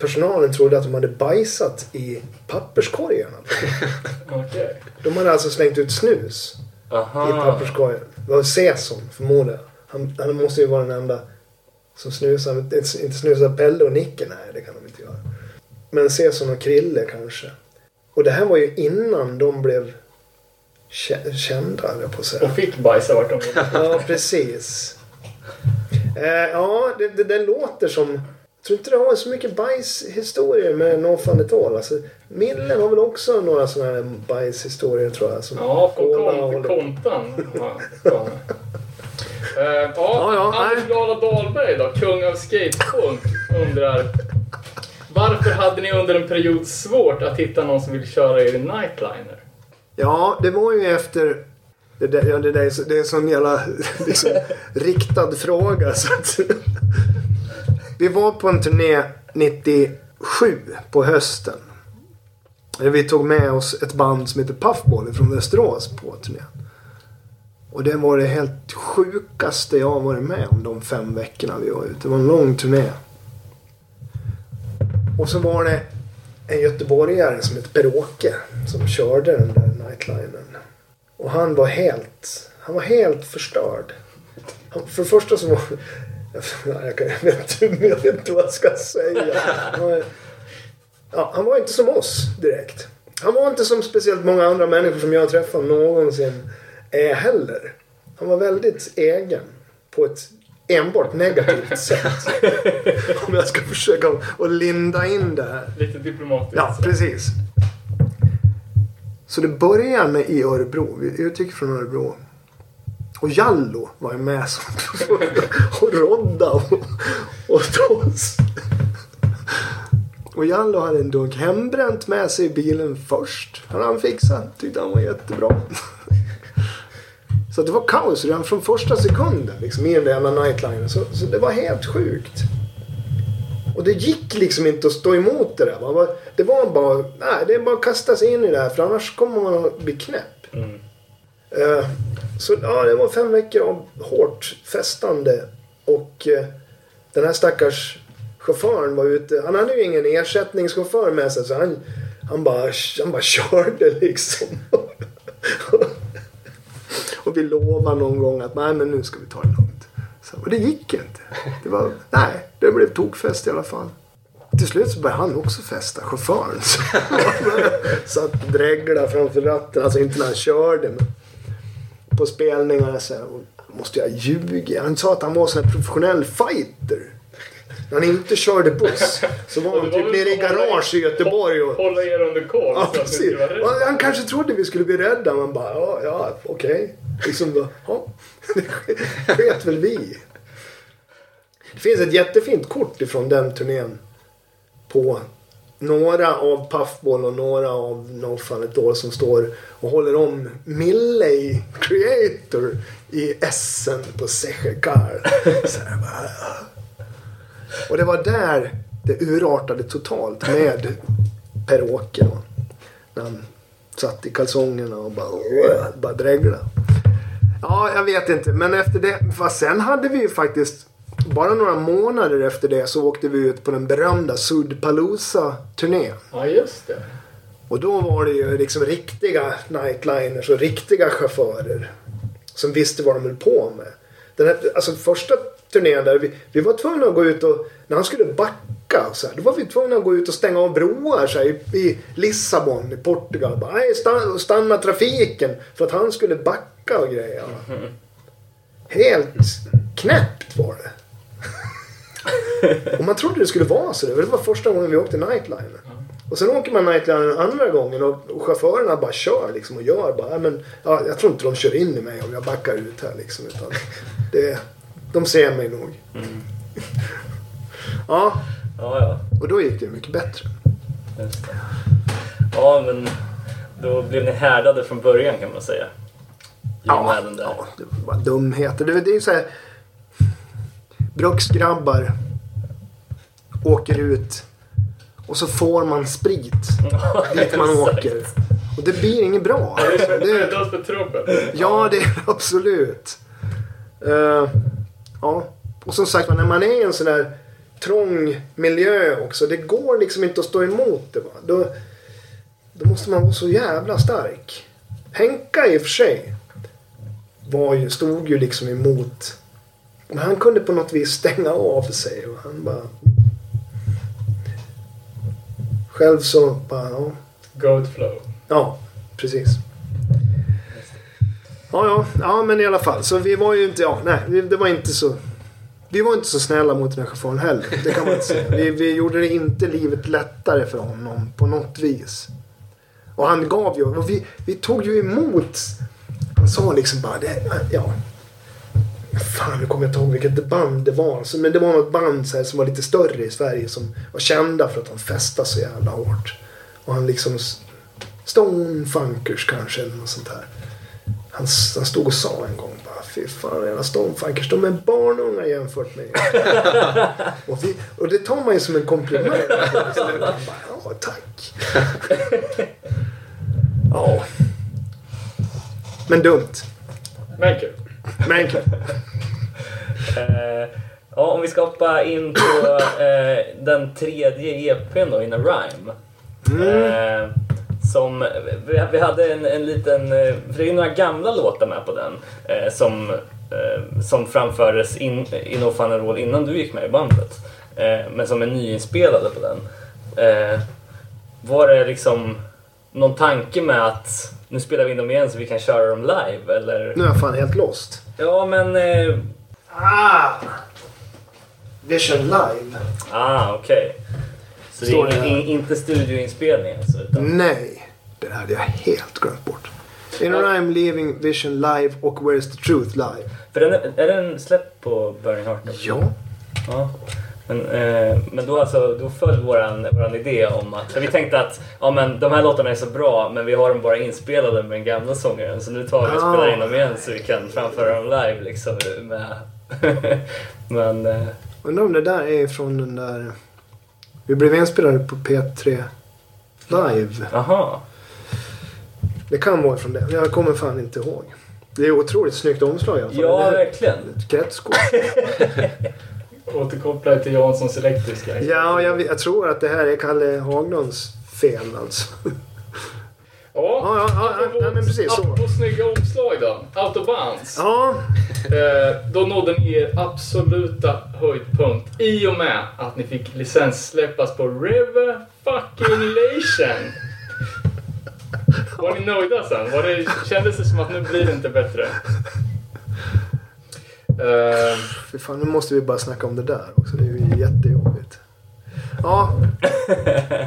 personalen trodde att de hade bajsat i papperskorgarna. [laughs] Okej. De hade alltså slängt ut snus i Aha. papperskorgen. Det var Saison förmodar jag. Han, han måste ju vara den enda som snusar. Inte snusar Pelle och Nicke, nej det kan de inte göra. Men Saison och Krille kanske. Och det här var ju innan de blev kä- kända, jag på att säga. Och fick bajsa vart de ville. Ja, precis. Eh, ja, det, det, det låter som... Jag tror inte det har så mycket bajshistorier med No Fun At All. Alltså, Millen har väl också några sådana här bajshistorier tror jag. Som Ja, från kon- kontan. Ja, ja. Eh, ja, Ja, ja, Anders. Glada Dahlberg då, kung av skatepunk, undrar varför hade ni under en period svårt att hitta någon som vill köra er nightliner? Ja, det var ju efter... Det, där, ja, det, där är, så, det är en sån jävla liksom, riktad fråga. Så att, vi var på en turné 97 på hösten. Vi tog med oss ett band som heter Puffball från Västerås på turnén. Och det var det helt sjukaste jag har varit med om de fem veckorna vi var ute. Det var en lång turné. Och så var det en göteborgare som hette Per-Åke som körde den där nightlinen. Och han var helt, han var helt förstörd. Han, för det första så var... Jag, kan, jag, vet, inte- vad jag ska säga. Ja, han var inte som oss direkt. Han var inte som speciellt många andra människor som jag har träffat någonsin är heller. Han var väldigt egen på ett enbart negativt [laughs] sätt. Om jag ska försöka att linda in det här. Lite diplomatiskt. Ja, precis. Så det börjar med i Örebro. Vi utgick från Örebro. Och Jallo var ju med som [laughs] och Rodda och, och Och Jallo hade en dunk hembränt med sig i bilen först. Han han fixat. Tyckte han var jättebra. Så det var kaos redan från första sekunden liksom, i den där jävla nightlinen. Så, så det var helt sjukt. Och det gick liksom inte att stå emot det där. Det var bara, nej, det är bara att kasta sig in i det här för annars kommer man att bli knäpp. Mm. Eh, så ja, det var fem veckor av hårt festande. Och eh, den här stackars chauffören var ute. Han hade ju ingen ersättningschaufför med sig så han, han, bara, han bara körde liksom. [laughs] och vi lovade någon gång att nej men nu ska vi ta det lugnt. Så, och det gick inte. Det var, nej, det blev tokfest i alla fall. Till slut så började han också festa, chauffören. [laughs] Så Satt och dreglade framför ratten, alltså inte när han körde men på spelningarna så här, och måste jag ljuga? Han sa att han var sån här professionell fighter. När han inte körde buss så var [laughs] Och han typ nere i garage i Göteborg och Hålla er under koll Ja, precis. Och Han kanske trodde vi skulle bli rädda. Man bara, ja, ja okej. Liksom då, ja. [laughs] Det sket väl vi. Det finns ett jättefint kort ifrån den turnén på några av Puffball och några av No Fun At All som står och håller om Mille i Creator i Essen på Sechekar. Ah. Och det var där det urartade totalt med Per-Åke då. När han satt i kalsongerna och bara, bara dreglade. Ja, jag vet inte. Men efter det. Fast sen hade vi ju faktiskt. Bara några månader efter det så åkte vi ut på den berömda Sudpalooza-turnén. Ja, just det. Och då var det ju liksom riktiga nightliners och riktiga chaufförer. Som visste vad de höll på med. Den här, alltså första turnén där vi, vi var tvungna att gå ut och när han skulle backa så här, då var vi tvungna att gå ut och stänga av broar så här, i, i Lissabon i Portugal. Bara, Nej, stanna, stanna trafiken för att han skulle backa och grejer. Helt knäppt var det. Och man trodde det skulle vara så. Det var första gången vi åkte nightliner. Och sen åker man nightliner andra gången och, och chaufförerna bara kör liksom och gör bara. "Nej, Men, ja, jag tror inte de kör in i mig om jag backar ut här liksom. Utan det, de ser mig nog. [laughs] ja, Ja, ja. och då gick det mycket bättre. Just det. Ja, men då blev ni härdade från början kan man säga. Där. ja, det var bara dumheter. Det, det är så här. Bruksgrabbar åker ut och så får man sprit dit man [laughs] åker. Och det blir inget bra. Alltså, Det oss för trubbel. ja, det är [laughs] absolut. Eh, ja, och som sagt när man är i en sån där trång miljö också. Det går liksom inte att stå emot det. Va? Då, då måste man vara så jävla stark. Henka i och för sig var ju, stod ju liksom emot. Men han kunde på något vis stänga av sig. Och han bara... Själv så bara, ja. Go with flow. Ja, precis. Ja, ja, ja, men i alla fall. Så vi var ju inte, ja, nej, det var inte så. Vi var inte så snälla mot den här chauffören heller. Det kan man inte säga. Vi, vi gjorde det inte livet lättare för honom på något vis. Och han gav ju, och vi, vi tog ju emot. Han sa liksom bara, det, ja. Fan, nu kommer jag inte ihåg vilket band det var. Så, men det var något band så här, som var lite större i Sverige som var kända för att de festade så jävla hårt. Och han liksom Stone Funkers kanske eller något sånt där. Han, han stod och sa en gång bara fy fan jävla Stone Funkers de är barnunga jämfört med er." [laughs] och, vi, och det tar man ju som en komplimang. Bara, [laughs] ja tack. ja. Men dumt. Men kul. Kul. Eh, ja, om vi ska hoppa in på eh, den tredje EPn då, In a Rhyme. Eh, som, vi, vi hade en, en liten, eh, för det är några gamla låtar med på den eh, som, eh, som framfördes in, i No Fun All innan du gick med i bandet. Men som är nyinspelade på den. Var det liksom någon tanke med att nu spelar vi in dem igen så vi kan köra dem live eller? Nu är jag fan helt lost. Ja men eh, Ah! Vision Live. Ah, okej. Så det Står är det här. in, inte studioinspelning alltså? Utan... Nej, det hade jag helt glömt bort. In a Rhyme, Leaving, Vision Live och Where's the Truth Live. För den är, är den släppt på Burning Heart? också? Ja. ja. Men, eh, men då, alltså, då föll våran, våran idé om att... Vi tänkte att ja, men, de här låtarna är så bra men vi har dem bara inspelade med den gamla sångaren. Så nu tar vi och spelar in dem igen så vi kan framföra dem live liksom. Med... [laughs] men... Eh, Undrar om det där är från den där... Vi blev inspelade på P3 Live. aha. Det kan vara från det. Jag kommer fan inte ihåg. Det är otroligt snyggt omslag i alla fall. Ja, verkligen. Ett kretskort. [laughs] Återkopplar till Janssons elektriska. Ja, jag, jag tror att det här är Kalle Haglunds fel alltså. Ja, Ja, ja, ja, ja, men precis så. Apropå snygga omslag då. Autobahns. Ja, Eh, då nådde ni er absoluta höjdpunkt i och med att ni fick licenssläppas på River fucking Lation. Var ni nöjda sen? Var det, kändes det som att nu blir det inte bättre? [laughs] Eh, för fan nu måste vi bara snacka om det där också. Det är ju jättejobbigt. Ja.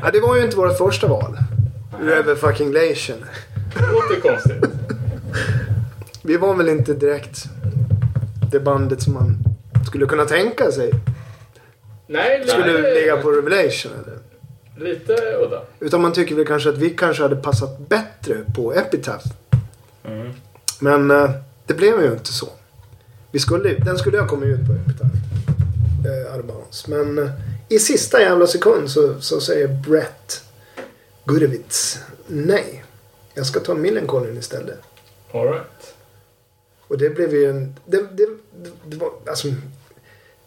ja det var ju inte vårt första val. River fucking Lation. det låter konstigt. [laughs] Vi var väl inte direkt det bandet som man skulle kunna tänka sig Nej, skulle nej, ligga på Revelation eller? lite udda. Utan man tycker väl kanske att vi kanske hade passat bättre på Epitaph. Mm. Men eh, det blev ju inte så. Vi skulle, den skulle ha kommit ut på Epitaph. Eh, Arbans. Men eh, i sista jävla sekund så, så säger Brett Gurevitz nej. Jag ska ta Millencolin istället. Alright. Och det blev ju en... Det, det, det, det var, alltså,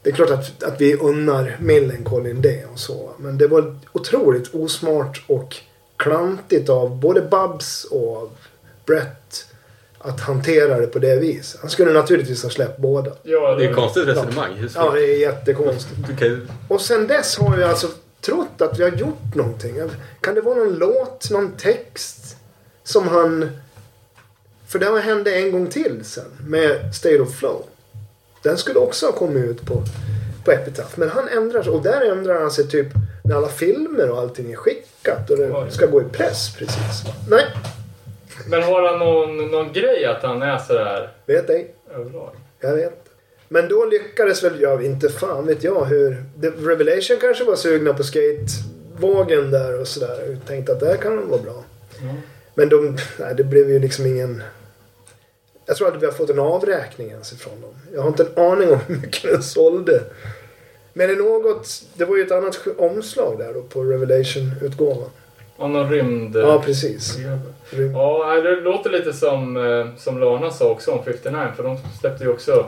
det är klart att, att vi unnar Millencolin det och så. Men det var otroligt osmart och klantigt av både Babs och Brett att hantera det på det viset. Han skulle naturligtvis ha släppt båda. Ja, Det är ett konstigt resonemang. Ja, det är jättekonstigt. Ju... Och sen dess har jag alltså trott att vi har gjort någonting. Kan det vara någon låt, någon text som han... För det hände en gång till sen med State of Flow. Den skulle också ha kommit ut på, på Epitaph. Men han ändrar sig. Och där ändrar han sig typ när alla filmer och allting är skickat och det ska gå i press precis. Nej, Men har han någon, någon grej att han är sådär vet ej. överlag? Jag vet. Men då lyckades väl, jag inte fan vet jag hur. The Revelation kanske var sugna på skatevågen där och sådär. Tänkte att det här kan vara bra. Mm. Men de, nej, det blev ju liksom ingen... Jag tror att vi har fått en avräkning ens ifrån dem. Jag har inte en aning om hur mycket den sålde. Men det är något, det var ju ett annat omslag där då på Revelation-utgåvan. Om någon rymd... Ja, precis. Rymd- Ja, det låter lite som, eh, som Lana sa också om 59 för de släppte ju också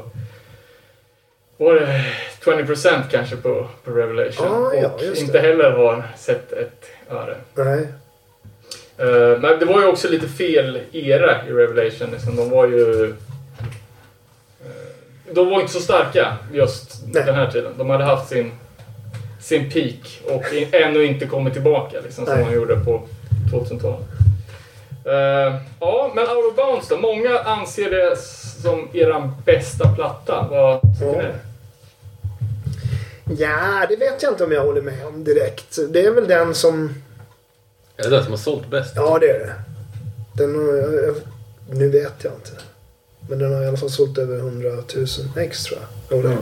var det 20% kanske på, på Revelation. Ja, ja, och inte heller har sett ett öre. Nej. Eh, men det var ju också lite fel era i Revelation. Liksom. De var ju... eh, de var inte så starka just Nej. den här tiden. De hade haft sin, sin peak och i, ännu inte kommit tillbaka liksom, som de gjorde på 2000-talet. Eh, ja, men Out of Bounds då. Många anser det som eran bästa platta. Vad tycker Ja. ni? Ja, det vet jag inte om jag håller med om direkt. Det är väl den som... Är det den som har sålt bäst? Ja, det är det. Den har, jag, jag, nu vet jag inte. Men den har i alla fall sålt över 100 000 ex tror jag. Jo, den.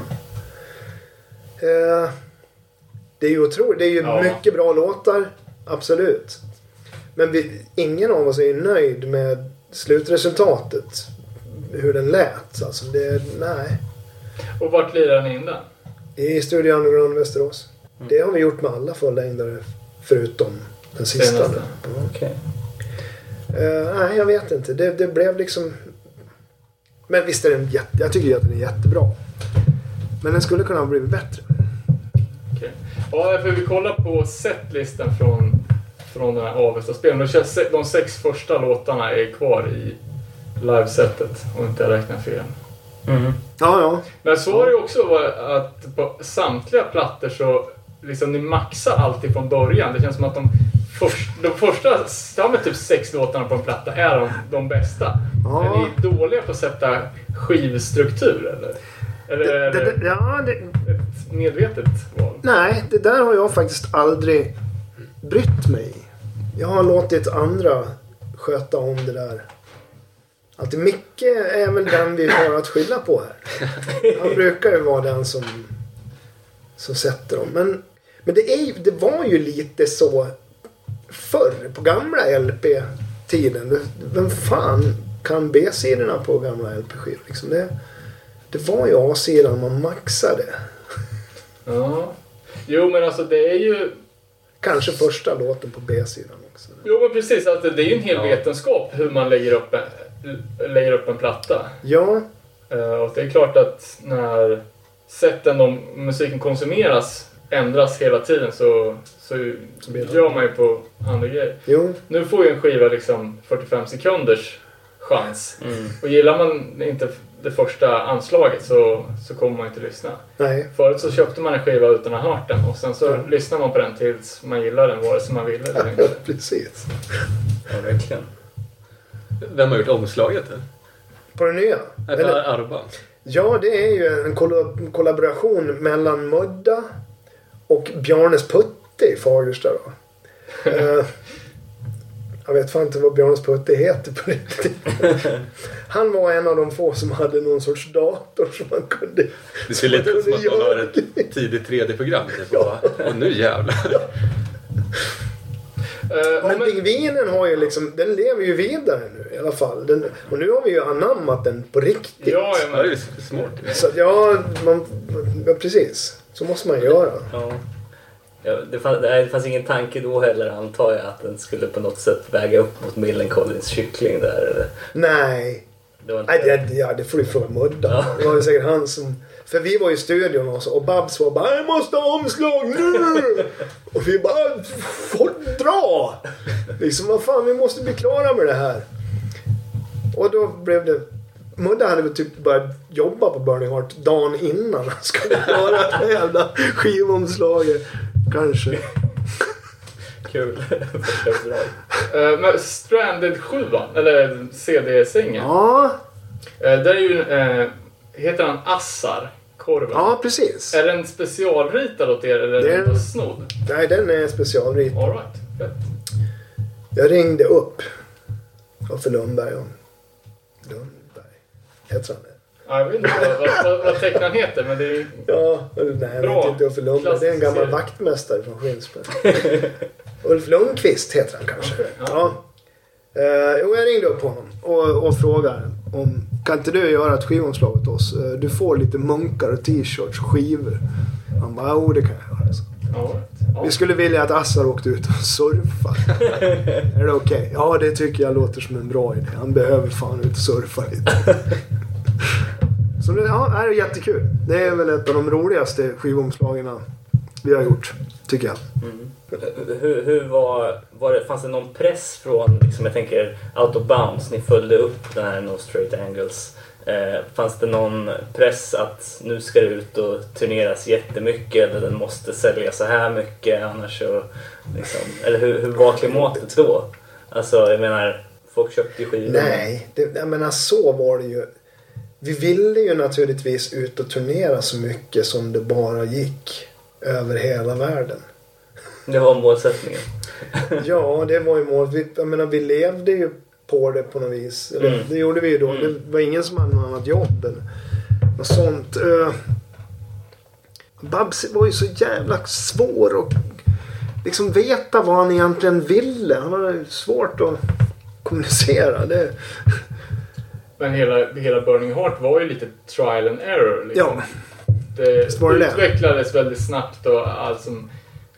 eh, Det är ju otroligt. Det är ju Ja. mycket bra låtar. Absolut. Men vi, ingen av oss är ju nöjd med slutresultatet. Hur den lät. Alltså, det, nej. Och vart lirar ni in den? I Studio Underground Västerås. Det har vi gjort med alla fullängdare förutom den sista. Senaste. Ja. Okej. Eh, nej, jag vet inte. Det, det blev liksom... Men visst är den jätte... Jag tycker ju att den är jättebra. Men den skulle kunna ha blivit bättre. Ja, för vi kollar på setlisten från, från den här Avesta-spelen. De, de sex första låtarna är kvar i livesetet, om inte jag räknar fel. Mm. Ja, ja. Men så var det ju också va, att på samtliga plattor så liksom ni maxar alltid från början. Det känns som att de, först, de första ja, typ sex låtarna på en platta är de, de bästa. Ja. Är ni dåliga på att sätta skivstruktur eller? Eller det, det det, ja, det, ett medvetet val? nej, det där har jag faktiskt aldrig brytt mig. Jag har låtit andra sköta om det där. Att Micke är väl den vi har att skylla på här. Han brukar ju vara den som, som sätter dem. Men, men det, är, det var ju lite så förr på gamla LP-tiden. Vem fan kan B-sidorna på gamla LP-skivor? Liksom det, det var ju A-sidan man maxade. Ja. Jo, men alltså det är ju... Kanske första låten på B-sidan också. Jo, men precis. Alltså, det är ju en hel Ja. vetenskap hur man lägger upp en, lägger upp en platta. Ja, Eh, och det är klart att när sätten om musiken konsumeras ändras hela tiden så, så blir det- gör man ju på andra grejer. jo. Nu får ju en skiva liksom 45 sekunders chans. Mm. Och gillar man inte det första anslaget så, så kommer man inte lyssna. Nej. Förut så köpte man en skiva utan att ha hört den och sen så Mm. lyssnar man på den tills man gillar den vare sig man vill eller inte. [laughs] Precis. Ja, verkligen. Vem har gjort omslaget? Eller? På den nya? Nej, Eller- för Arban. Ja, det är ju en kolla- kollaboration mellan Mudda och Bjarnes Putte i Fagersta. Då. [laughs] Jag vet fan inte vad Bjarnes Putte heter på riktigt. [laughs] Han var en av de få som hade någon sorts dator som man kunde... Det ser lite ut som att man Ja. har ett tidigt 3D-program. Typ. Och, och nu jävlar. Eh, Men men, pingvinen har ju liksom, den lever ju vidare nu i alla fall. Den, och nu har vi ju anammat den på riktigt. ja, ja, Ja, det är men, ju smart. Så ja, man, ja, precis. Så måste man göra. Ja. Det, fanns, det fanns ingen tanke då heller antar jag att den skulle på något sätt väga upp mot Millencolins kyckling där. eller? Nej. Det var inte... Nej, det, ja, det får du fråga Mudda. Ja. Det var ju säkert han som... För vi var i studion och, så, och Babs var bara Jag måste ha omslag nu! och vi bara Får dra! Liksom vad fan vi måste bli klara med det här. Och då blev det... Mudda hade väl typ börjat jobba på Burning Heart dagen innan han skulle göra det här jävla skivomslaget. Kanske. [laughs] Kul. [laughs] Eh, men Stranded 7 eller CD-sängen. Ja, Eh, där är ju, eh, heter han Assar, korven. ja precis. Är den specialritad åt er eller Det är den den. snodd? Nej, den är specialritad. Alright, fett. Jag ringde upp Uffe Lundberg och Lundberg. Heter han? Ja, jag vet inte vad, vad, vad, tecknaren heter men det är. Ja, nej Bra. vet inte Uffe Lundberg. Det är en gammal serie. vaktmästare från Skinnskär. [laughs] Ulf Lundqvist heter han kanske. Ja. Ja. Eh, jo, jag ringde upp honom och, och frågade om kan inte du göra ett skivomslag åt oss? Eh, du får lite munkar och t-shirts och skivor. Han bara, jo det kan jag göra. Så. Ja. Vi skulle vilja att Assar åkte ut och [laughs] surfar. är det okej? Ja, det tycker jag låter som en bra idé. Han behöver fan ut och surfa lite. [laughs] Så det, ja, det är jättekul. Det är väl ett av de roligaste skivomslagen vi har gjort, tycker jag. Hur, hur var, var det, fanns det någon press från, liksom, jag tänker Out of Bounds, ni följde upp den här No Straight Angles. Eh, fanns det någon press att nu ska det ut och turneras jättemycket eller den måste sälja så här mycket annars så... Liksom, eller hur, hur var klimatet då? Alltså jag menar, folk köpte ju skivor. Nej, det, jag menar så var det ju. Vi ville ju naturligtvis ut och turnera så mycket som det bara gick. Över hela världen. Det var målsättningen. [laughs] Ja, det var ju målet. Vi, jag menar, vi levde ju på det på något vis. Eller, Mm. Det gjorde vi ju då. Det var ingen som hade något annat jobb eller något sånt. Uh, Babs var ju så jävla svår att liksom veta vad han egentligen ville. Han hade svårt att kommunicera. Det, Men hela, hela Burning Heart var ju lite trial and error. Liksom. ja, Det var det det? utvecklades väldigt snabbt och allt, som,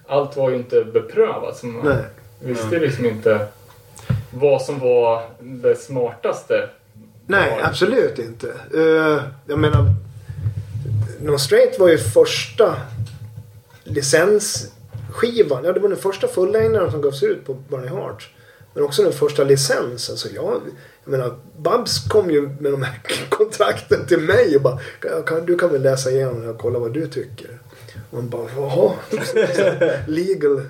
allt var ju inte beprövat. Så man nej. visste liksom inte vad som var det smartaste. Nej, Ja. absolut inte. Uh, jag menar, No Straight var ju första licensskivan. Ja, det var den första fullängdaren som gavs ut på Burning Heart. Men också den första licensen. Så jag, jag menar, Babs kom ju med de här [laughs] kontrakten till mig och bara "Kan- kan, Du kan väl läsa igenom det och kolla vad du tycker. Och man bara jaha. [laughs] Legal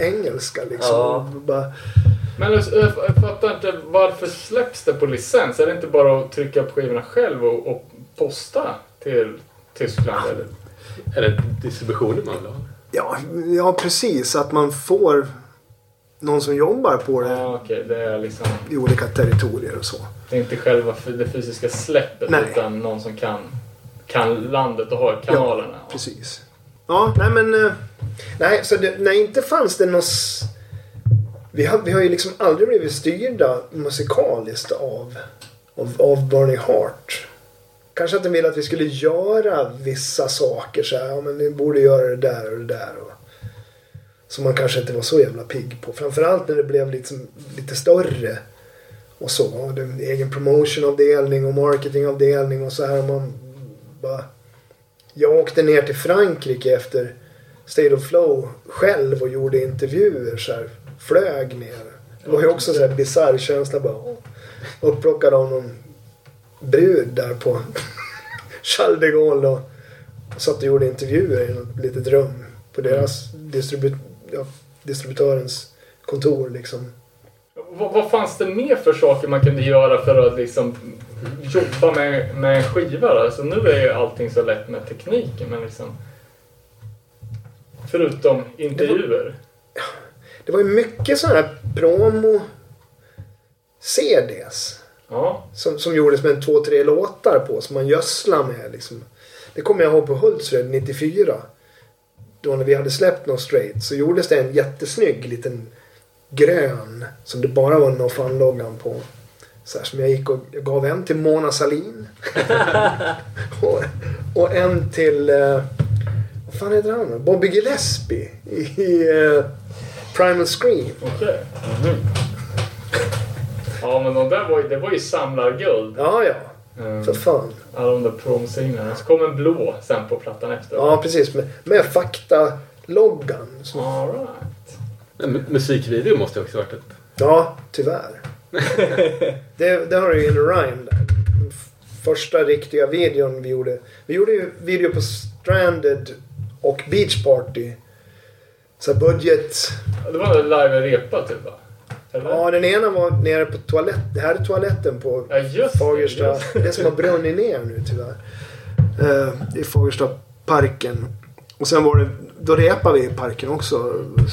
engelska liksom. Ja. Bara, Men jag, jag fattar inte, varför släpps det på licens? Är det inte bara att trycka på skivorna själv och, och posta till Tyskland? Eller? Är det distributionen man vill ha? Ja, ja, precis. Att man får någon som jobbar på det Ja, okej. Det är liksom i olika territorier och så. det är inte själva det fysiska släppet Nej. utan någon som kan, kan landet och har kanalerna. Ja, precis. Ja, nej men... eh, Nej, så det, nej, inte fanns det något... Vi har, vi har ju liksom aldrig blivit styrda musikaliskt av, av, av Burning Heart. Kanske att de ville att vi skulle göra vissa saker så här. Ja, men ni borde göra det där och det där. Och, som man kanske inte var så jävla pigg på. Framförallt när det blev liksom, lite större. Och så. Och det, egen promotionavdelning och marketingavdelning och så här. Man bara... Jag åkte ner till Frankrike efter State of Flow själv och gjorde intervjuer. Så här, flög ner. Det var ju också en bisarr känsla. Bara, upplockad av någon brud där på [laughs] Charles de Gaulle. Och satt och gjorde intervjuer i något litet rum på deras distribut ja, distributörens kontor. Liksom. Vad, vad fanns det mer för saker man kunde göra för att liksom jobba med, med en skiva? Då? Alltså, nu är ju allting så lätt med tekniken men liksom... Förutom intervjuer. Det var ju mycket sådana här promo-CDs. Ja. Som, som gjordes med två, tre låtar på som man gödslade med. Liksom. Det kommer jag ihåg på Hultsfred 94. Då när vi hade släppt No Straight så gjordes det en jättesnygg liten grön som det bara var No Fun-loggan på. Så här, som jag gick och jag gav en till Mona Salin. [laughs] och, och en till, eh, vad fan heter han då? Bobby Gillespie i, eh, Primal Scream. Okej. Ja, men de där var ju, det var ju samlarguld. Ja, ja. Mm. För fan. Alla de där promsinglarna. Så kom en blå sen på plattan efter. Ja, precis. Med, med fakta-loggan. All right. Men mu- musikvideo måste ju också varit ett... Ja, tyvärr. [laughs] det, det har du ju en rhyme där. Första riktiga videon vi gjorde. Vi gjorde ju video på Stranded och Beach Party. Så budget. Det var en live-repa typ va? Eller? Ja, den ena var nere på toalett. Här är toaletten på Ja, just Fagersta. just det. Som har brunnit ner nu tyvärr. Uh, I Fagersta parken. Och sen var det, då repade vi i parken också.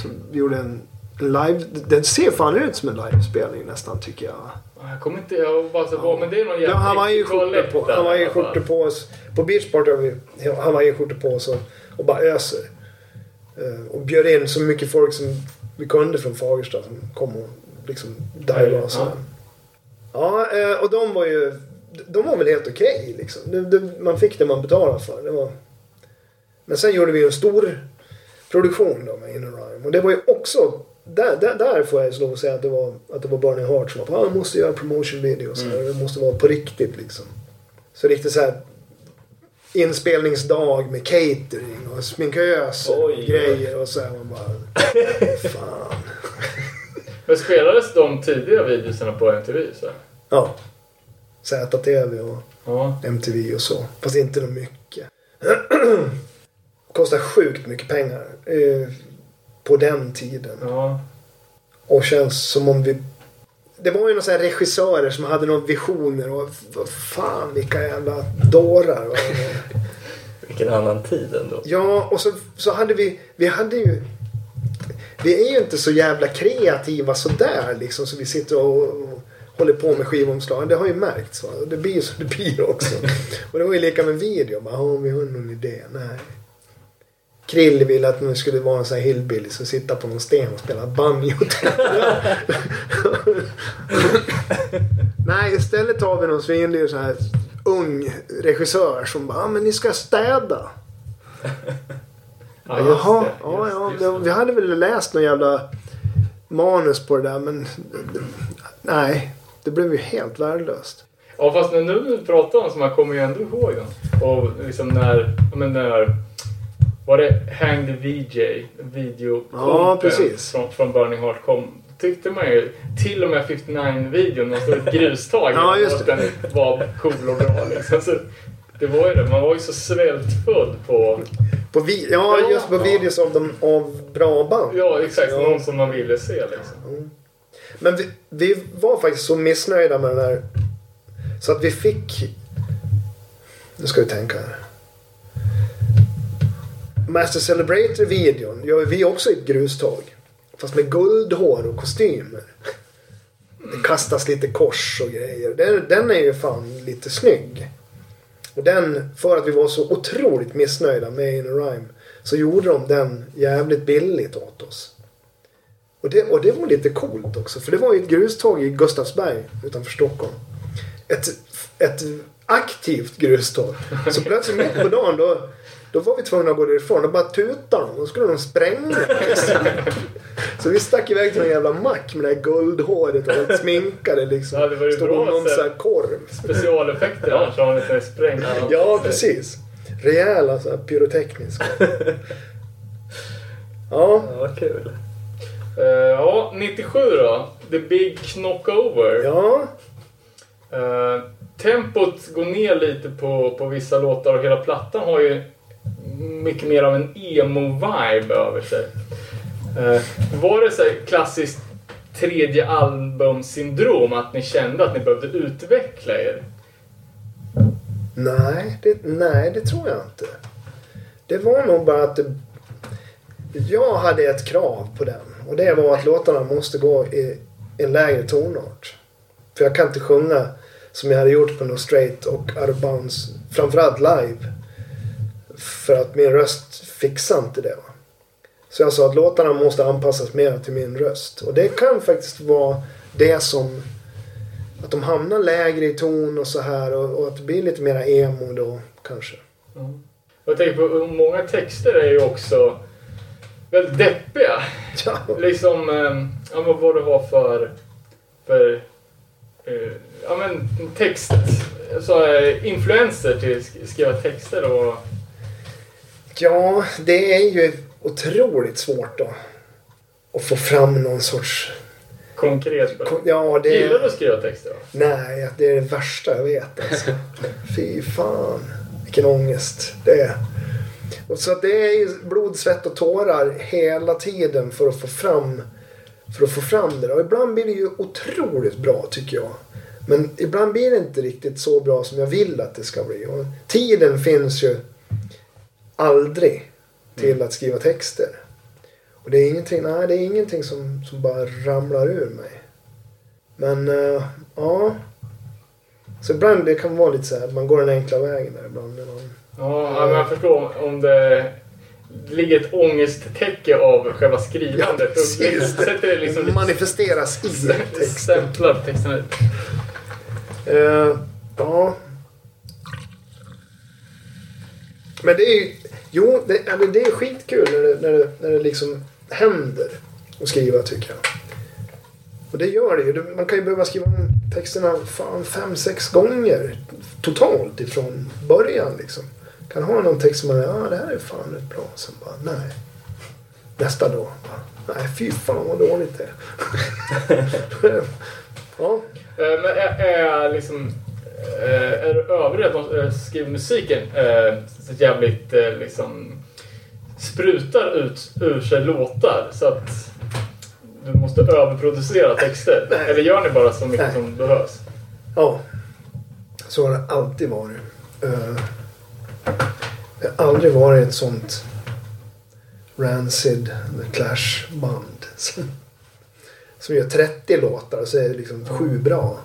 Så vi gjorde en, en live. Den ser fan ut som en livespelning nästan tycker jag. Jag kommer inte ihåg vad det var, men det är någon Ja, jävla han var ju toalett på, han var ju skjortor på oss. På Beach Party har vi, han var ju skjortor på oss och, och bara öser. Eh, och bjöd in så mycket folk som vi kunde från Fagersta som kom och liksom divade och så. Ja. Ja, eh, och de var ju, de var väl helt okej liksom. Det, det, man fick det man betalade för. Det var... Men sen gjorde vi ju en stor produktion då med Inner Rhyme. Och det var ju också, där, där, där får jag slå och säga att det var, att det var Burning Heart som var på, ah, måste göra promotion videos. Mm. Det måste vara på riktigt liksom. Så riktigt så här inspelningsdag med catering och sminköser och grejer och så här. Man bara, fan. Men spelades de tidiga videorna på MTV? Så? Ja. ZTV och Ja. MTV och så. Fast inte något mycket. [clears throat] Kostar sjukt mycket pengar. Eh, på den tiden. ja. Och känns som om vi... Det var ju några så regissörer som hade några visioner och vad fan vilka jävla dårar. [laughs] Vilken annan tid ändå. Ja, och så, så hade vi... Vi hade ju... Vi är ju inte så jävla kreativa sådär liksom så vi sitter och, och håller på med skivomslag. Det har ju märkts. Va? Det blir ju så det blir också. och det var ju lika med video. Bara, har vi har någon idé. Nej. Krill ville att man skulle vara en sån här hillbilly som sitta på någon sten och spela banjo. Nej, istället har vi någon svinlig sån här ung regissör som bara, ah, men ni ska städa. Ja, just Jaha, det, ja, just- ja. just det- Vi hade väl läst någon jävla manus på det där men nej, det blev ju helt värdelöst. Ja, fast när nu pratar om så man kommer ju ändå ihåg den. Och liksom när, men när, var det Hang the VJ, videokompen Ja, precis. från, från Burning Heart kom. Tyckte man ju, till och med 59-videon, man stod i ett grustag Ja, just och den var cool och bra liksom. Så det var ju det, man var ju så svältfödd på, På vi- ja, Ja, just på ja. videos av, de, av bra band. ja exakt, Ja. någon som man ville se liksom. Men vi, vi var faktiskt så missnöjda med den här så att vi fick... Nu ska vi tänka här. Master Celebrator-videon gör vi också i ett grustag. Fast med guldhår och kostymer. Det kastas lite kors och grejer. Den, den är ju fan lite snygg. Och den, för att vi var så otroligt missnöjda med In a Rhyme så gjorde de den jävligt billigt åt oss. Och det, och det var lite coolt också. För det var ju ett gruståg i Gustavsberg utanför Stockholm. Ett, ett aktivt gruståg. Så plötsligt mitt på dagen då, då var vi tvungna att gå därifrån. och bara tuta dem. Då skulle de spränga. Liksom. Så vi stack iväg till en jävla mack med det här guldhåret och helt sminkade liksom. Ja, det var ju Stod bra någon sån här korv. Specialeffekter annars har man lite sprängt. Ja, precis. Rejäla så här pyrotekniska. [laughs] Ja, Ja, vad kul. Eh, ja, 97 då. The Big Knockover. ja. Eh, tempot går ner lite på, på vissa låtar och hela plattan har ju mycket mer av en emo-vibe över sig. Eh, var det så här klassiskt tredje album-syndrom att ni kände att ni behövde utveckla er? Nej det, nej, det tror jag inte. Det var nog bara att det, jag hade ett krav på den. Och det var att låtarna måste gå i en lägre tonart. För jag kan inte sjunga som jag hade gjort på No Straight och Out of Bounds. Framförallt live. För att min röst fixar inte det. Va? Så jag sa att låtarna måste anpassas mer till min röst. Och det kan faktiskt vara det som... Att de hamnar lägre i ton och så här och, och att det blir lite mera emo då kanske. Jag tänker på många texter är ju också väldigt deppiga. [laughs] Ja, Liksom, eh, ja men vad det var för, för eh, ja men text, så eh, influenser till att sk- skriva texter och ja det är ju otroligt svårt då. Att få fram någon sorts... konkret. Ja, det... Gillar du att skriva texter? Då? Nej, det är det värsta jag vet alltså. [laughs] Fy fan. Vilken ångest det är. Och så att det är ju blod, svett och tårar hela tiden för att få fram för att få fram det. Och ibland blir det ju otroligt bra tycker jag. Men ibland blir det inte riktigt så bra som jag vill att det ska bli. Och tiden finns ju aldrig till att skriva texter. Och det är ingenting, nej, det är ingenting som, som bara ramlar ur mig. Men eh, ja. Så ibland det kan vara lite så här man går den enkla vägen där ibland. Ja, ja, men jag förstår om det ligger ett ångesttäcke av själva skrivandet. Ja, precis. sätter det liksom lite manifesteras i texten. stämplar texten. Eh, ja. Men det är ju... Jo, det, ja, men det är skitkul när det, när, det, när det liksom händer att skriva tycker jag. Och det gör det ju. Man kan ju behöva skriva om texterna fan fem, sex gånger totalt ifrån början liksom. Kan ha någon text som man, ja ah, det här är fan rätt bra. Sen bara, nej. Nästa dag, bara, nej fy fan vad dåligt det är. [laughs] ja. Eh, men är, är liksom eh, Är det övriga att de eh, skriver musiken eh, så jävligt eh, liksom sprutar ut ur sig låtar så att du måste överproducera texter? Nej. Eller gör ni bara så mycket Nej. som behövs? Ja, så har det alltid varit. Uh, det har aldrig varit ett sånt Rancid, The Clash-band. [laughs] Som gör 30 låtar och så är det liksom sju bra.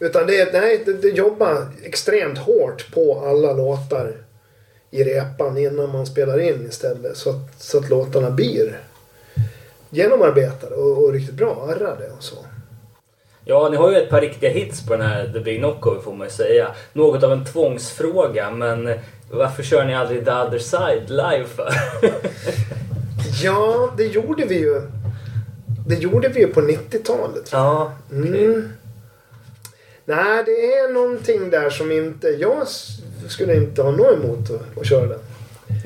Utan det, är- nej, det, det jobbar extremt hårt på alla låtar i repan innan man spelar in istället. Så att, så att låtarna blir genomarbetade och, och riktigt bra, arrade och så. Ja, ni har ju ett par riktiga hits på den här The Big Knockover får man ju säga. Något av en tvångsfråga, men varför kör ni aldrig The Other Side live för? [laughs] Ja, det gjorde vi ju. Det gjorde vi ju på 90-talet. ja, okej. Mm. Nej, det är någonting där som inte... Jag skulle inte ha något emot att, att köra den.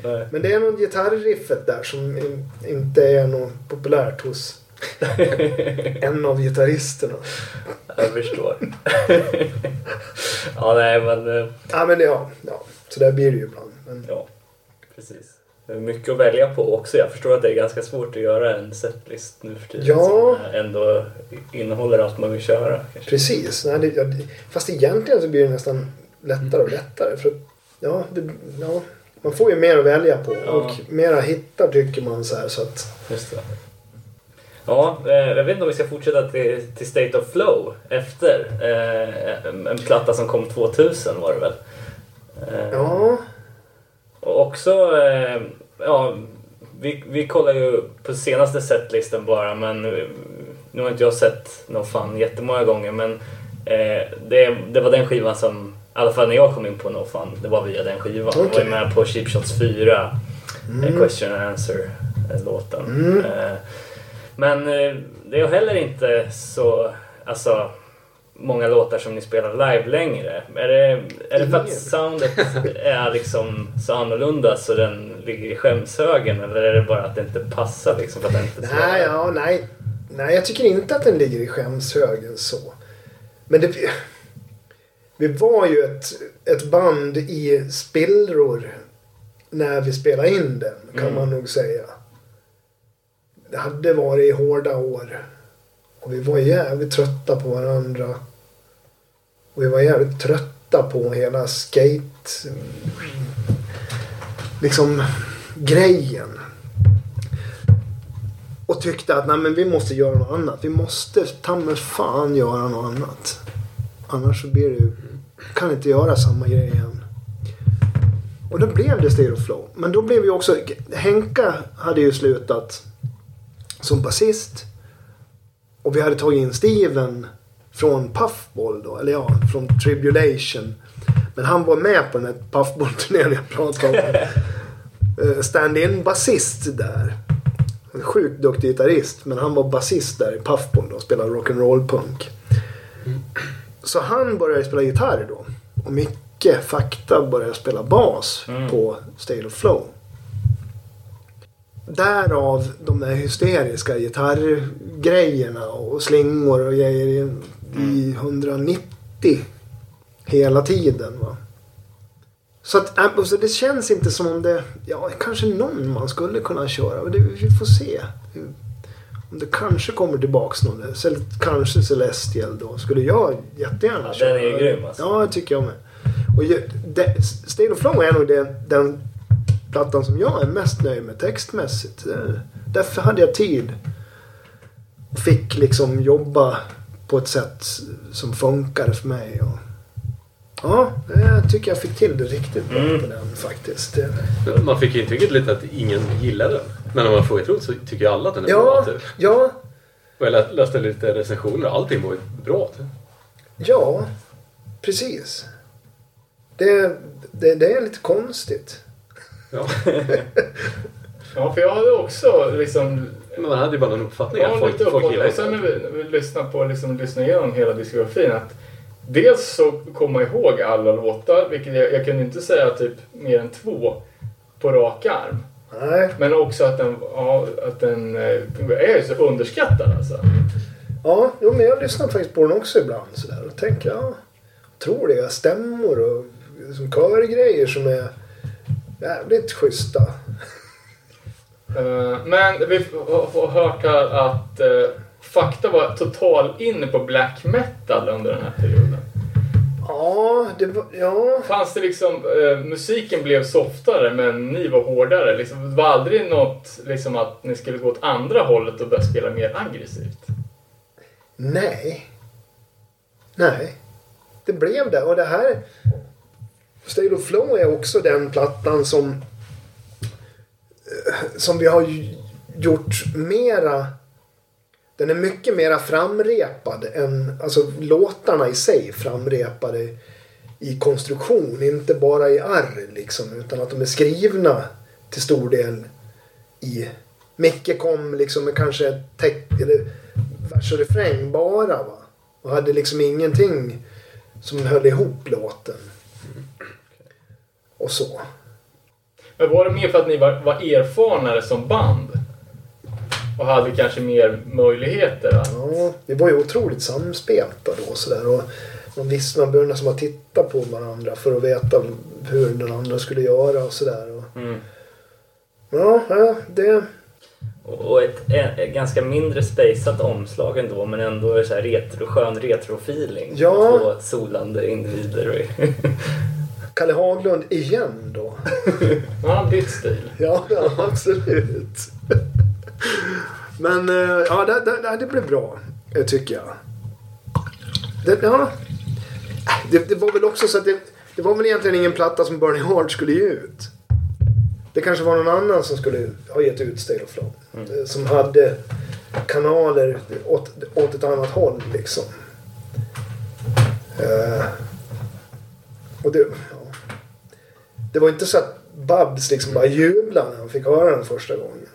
Nej. Men det är något gitarriffet där som in, inte är något populärt hos [laughs] en av gitarristerna. Jag förstår. [laughs] ja, nej, men... eh, Ja, men det, ja, ja. Så där blir det ju ibland. Men, Ja, precis. Är mycket att välja på också. Jag förstår att det är ganska svårt att göra en setlist nu för tiden Ja. som ändå innehåller allt man vill köra. Kanske. precis. Nej, det, fast egentligen så blir det nästan lättare och lättare. För, ja, det, ja, man får ju mer att välja på. Ja. Och mera hittar tycker man så här. Så att. Ja, eh, jag vet inte om vi ska fortsätta till, till State of Flow efter. Eh, en, platta som kom 2000 var det väl? Eh, ja, Och också, eh, ja, vi, vi kollar ju på senaste setlisten bara men eh, nu har inte jag sett No Fun jättemånga gånger men eh, det, det var den skivan som, i alla fall när jag kom in på No Fun, det var via den skivan. Jag var med på Cheap Shots 4, eh, Question and Answer eh, låten. Mm. Eh, men eh, det är heller inte så, alltså många låtar som ni spelar live längre. Är det, är det för att soundet är liksom så annorlunda så den ligger i skämshögen eller är det bara att det inte passar liksom för att den inte nej, ja, nej. Nej, jag tycker inte att den ligger i skämshögen så. Men det... Vi var ju ett, ett band i spillror när vi spelade in den, kan Mm. man nog säga. Det hade varit hårda år. Och vi var jävligt trötta på varandra. Och vi var jävligt trötta på hela skate... Liksom grejen. Och tyckte att nej, men vi måste göra något annat. Vi måste ta med fan göra något annat. Annars så blir det ju... Kan inte göra samma grej igen. Och då blev det Stereo Flow. Men då blev ju också... Henka hade ju slutat som basist. Och vi hade tagit in Steven från Puffball då. Eller ja, från Tribulation. Men han var med på den här Puffball-turnén jag pratade om. [laughs] Eh, Stand-in basist där. En sjukt duktig gitarrist. Men han var basist där i Puffball då och spelade rock'n'roll punk. Så han började spela gitarr då. Och Micke Fakta började spela bas Mm. på State of Flow. Därav de där hysteriska gitarrgrejerna och slingor och grejer i, i 190 hela tiden. Va? Så att, äh, alltså, det känns inte som om det... Ja, kanske någon man skulle kunna köra. Men det, vi får se. Om det kanske kommer tillbaks någon. Eller kanske Celestial då. Skulle jag jättegärna Ja, köra. den är ju grym, alltså. Ja, tycker jag med. Och det, State of Flow är nog den, den plattan som jag är mest nöjd med textmässigt. Eh, Därför hade jag tid. Fick liksom jobba på ett sätt som funkade för mig. Och, ja, jag tycker jag fick till det riktigt bra Mm. på den faktiskt. Man fick ju intrycket lite att ingen gillade den. Men om man får tro så tycker alla att den är bra. Ja, Typ. ja, Och jag lä- läste lite recensioner och allting var ju bra. Typ. ja, precis. Det, det, det är lite konstigt. Ja. [laughs] Ja, för jag hade också liksom... Men man hade ju bara någon uppfattning Ja, att folk, lite folk gillar Och sen när vi, när vi lyssnade på, liksom, lyssnade igenom hela diskografin att dels så kom man ihåg alla låtar, vilket jag, jag kunde inte säga typ mer än två på rak arm. Nej, Men också att den, ja, att den eh, är så underskattad alltså. Ja, jo, men jag lyssnar faktiskt på den också ibland sådär och tänker, ja, otroliga stämmor och liksom körgrejer som är jävligt schyssta. Eh, Men vi har hört här att eh, Fakta var total inne på black metal under den här perioden. Ja, det var, ja. Fanns det liksom, eh, musiken blev softare men ni var hårdare. Liksom, det var aldrig något liksom, att ni skulle gå åt andra hållet och börja spela mer aggressivt? Nej. Nej. Det blev det. Och det här... State of Flow är också den plattan som... Eh, som vi har gjort mera... Den är mycket mera framrepad än... Alltså låtarna i sig framrepade i konstruktion. Inte bara i arr liksom. Utan att de är skrivna till stor del i... Micke kom liksom med kanske text, eller vers och refräng bara va. Och hade liksom ingenting som höll ihop låten. Och så. Men var det mer för att ni var, var erfarnare som band? Och hade kanske mer möjligheter? Va? Ja, vi var ju otroligt samspelta då sådär. Och man visste, man började som att titta på varandra för att veta hur den andra skulle göra och sådär. Och- Mm. Ja, ja, det... Och ett, ett ganska mindre spejsat omslag ändå men ändå så här retro, skön retro-feeling. Ja. Två solande individer. [laughs] Kalle Haglund igen då. Ja, bytt stil. Ja, ja absolut. Men eh, ja, det, det, det blev bra. eh, Tycker jag. Det, ja, det, det var väl också så att det, det var väl egentligen ingen platta som Burning Heart skulle ge ut. Det kanske var någon annan som skulle ha gett ut State of Flow. eh, Som hade kanaler åt, åt ett annat håll liksom. Eh, och det. Det var inte så att Babs liksom bara jublade när han fick höra den första gången.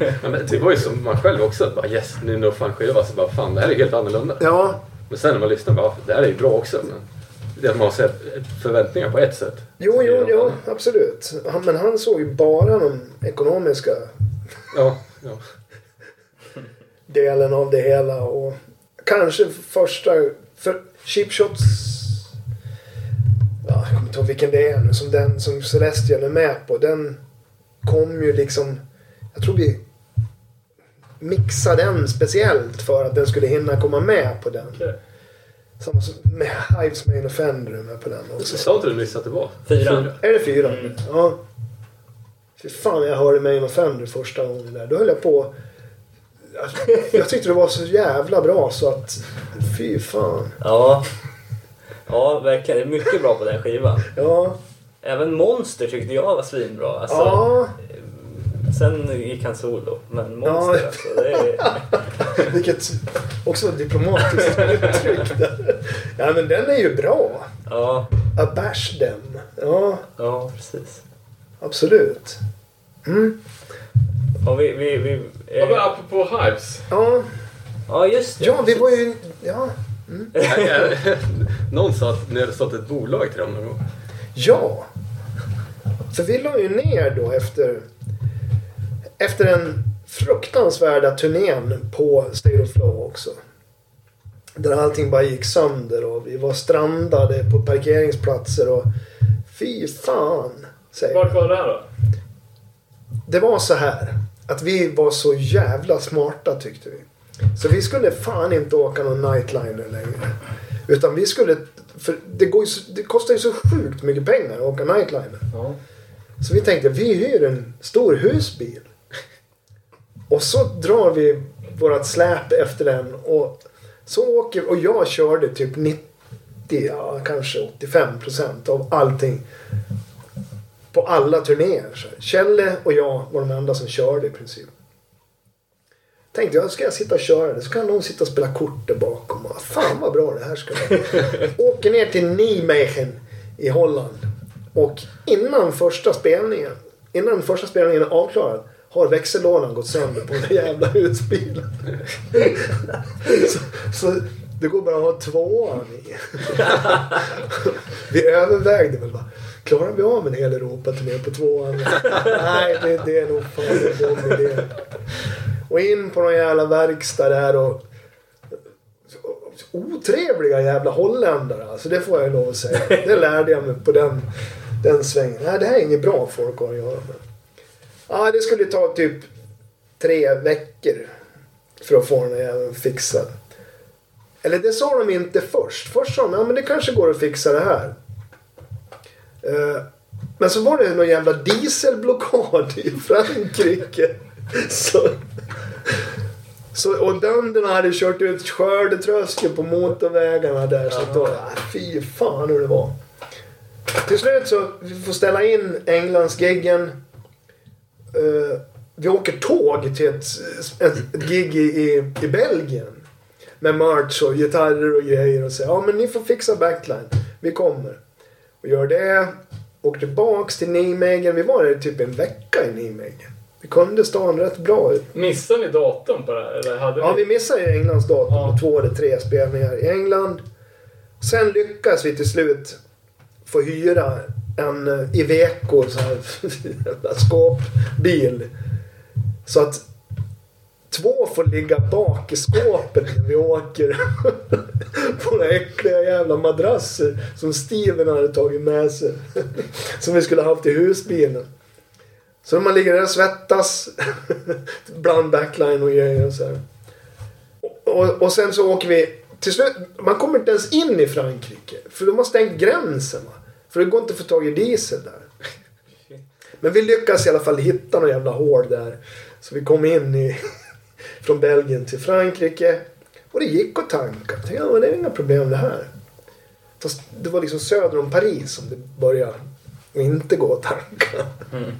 [laughs] Ja, men det var ju som man själv också. att Bara, yes, nu når fan skiva. Så bara, fan det här är helt annorlunda. Ja, Men sen när man lyssnar, bara, "Ja, det här är ju bra också. Men det är att man har sett förväntningar på ett sätt. jo, jo, jo, absolut. Han, men han såg ju bara de ekonomiska Ja, ja. [laughs] delen av det hela. Och kanske första... För Cheap Shots... Ja, jag kommer inte ihåg vilken det är nu. Som den som Celestial är med på. Den kom ju liksom... Jag tror vi mixade den speciellt för att den skulle hinna komma med på den. Okej. Samma som med Hives Main Offender är med på den också. Sa inte du nyss att det var? Fyra. Är det fyra? Mm. Ja. Fy fan, jag hörde Main Offender första gången där. Då höll jag på... Jag- Jag tyckte det var så jävla bra så att... Fy fan. Ja. Ja, verkligen. Det är mycket bra på den skivan. Ja. Eh, Även Monster tyckte jag var svinbra. Alltså, Ja, Sen gick han solo. Men Monster Ja. alltså. Det är, [laughs] vilket också diplomatiskt uttryck där. Ja, men den är ju bra. ja, Abash them. Ja, ja, precis. absolut. Mm. Och vi, vi, vi, Ja, men eh, apropå Hives. Ja, ja, just det. ja, vi var ju... Ja. Någon sa att ni hade stått ett bolag till dem någon gång. Ja. För vi la ju ner då efter, efter den fruktansvärda turnén på State of Flow också. Där allting bara gick sönder och vi var strandade på parkeringsplatser och fy fan. Säger. Vart var det här då? Det var så här att vi var så jävla smarta tyckte vi. Så vi skulle fan inte åka någon nightliner längre. Utan vi skulle... För det, går ju det kostar ju så sjukt mycket pengar att åka nightliner. Ja. Så vi tänkte vi hyr en stor husbil. Och så drar vi vårat släp efter den. Och så åker Och jag körde typ 90, ja kanske 85 procent av allting. På alla turnéer. Kjelle och jag var de enda som körde i princip. Tänkte jag, ska jag sitta och köra det så kan någon sitta och spela kort där bakom. Och, Fan vad bra det här ska vara. [laughs] Åker ner till Nijmegen i Holland. Och innan första spelningen, innan första spelningen är avklarad har växellådan gått sönder på den jävla husbilen. [laughs] så, så det går bara att ha tvåan i. [laughs] vi övervägde väl bara, klarar vi av en hel Europaturné på tvåan? Nej, det, det är nog fan en dum idé. Och in på någon jävla verkstad där och otrevliga jävla holländare. Alltså det får jag lov att säga. Det lärde jag mig på den, den svängen. Nej, det här är inget bra folk att göra med. Ja, det skulle ta typ tre veckor för att få den här jäveln fixad. Eller det sa de inte först. Först sa de ja men det kanske går att fixa det här. Eh, men så var det någon jävla dieselblockad i Frankrike. [laughs] Så, så, och bönderna hade kört ut skördetröskel på motorvägarna där. Så då, ah, fy fan hur det var. Till slut så vi får ställa in Englandsgiggen. Uh, vi åker tåg till ett, ett, ett gig i, i, i Belgien. Med merch och gitarrer och grejer och säger ja men ni får fixa backline. Vi kommer. Och gör det. Åker tillbaks till Nijmegen. Vi var där typ en vecka i Nijmegen. Vi kunde stan rätt bra ut. Missade ni datum på det här? Eller hade Ja, ni... vi missade ju Englands datum. Ja. Två eller tre spelningar i England. Sen lyckas vi till slut få hyra en eh, Iveco så här, [laughs] skåpbil. Så att två får ligga bak i skåpet när vi åker. [laughs] på några äckliga jävla madrasser som Steven hade tagit med sig. [laughs] som vi skulle haft i husbilen. Så man ligger där och svettas [laughs] bland backline och grejer och så här. Och, och sen så åker vi till slut. Man kommer inte ens in i Frankrike. För de har stängt gränsen. Va? För det går inte att få tag i diesel där. [laughs] Men vi lyckas i alla fall hitta någon jävla hål där. Så vi kom in i, [laughs] från Belgien till Frankrike. Och det gick att tanka. Jag tänkte, ja, det är inga problem det här. Fast det var liksom söder om Paris som det började inte gå att tanka. vi,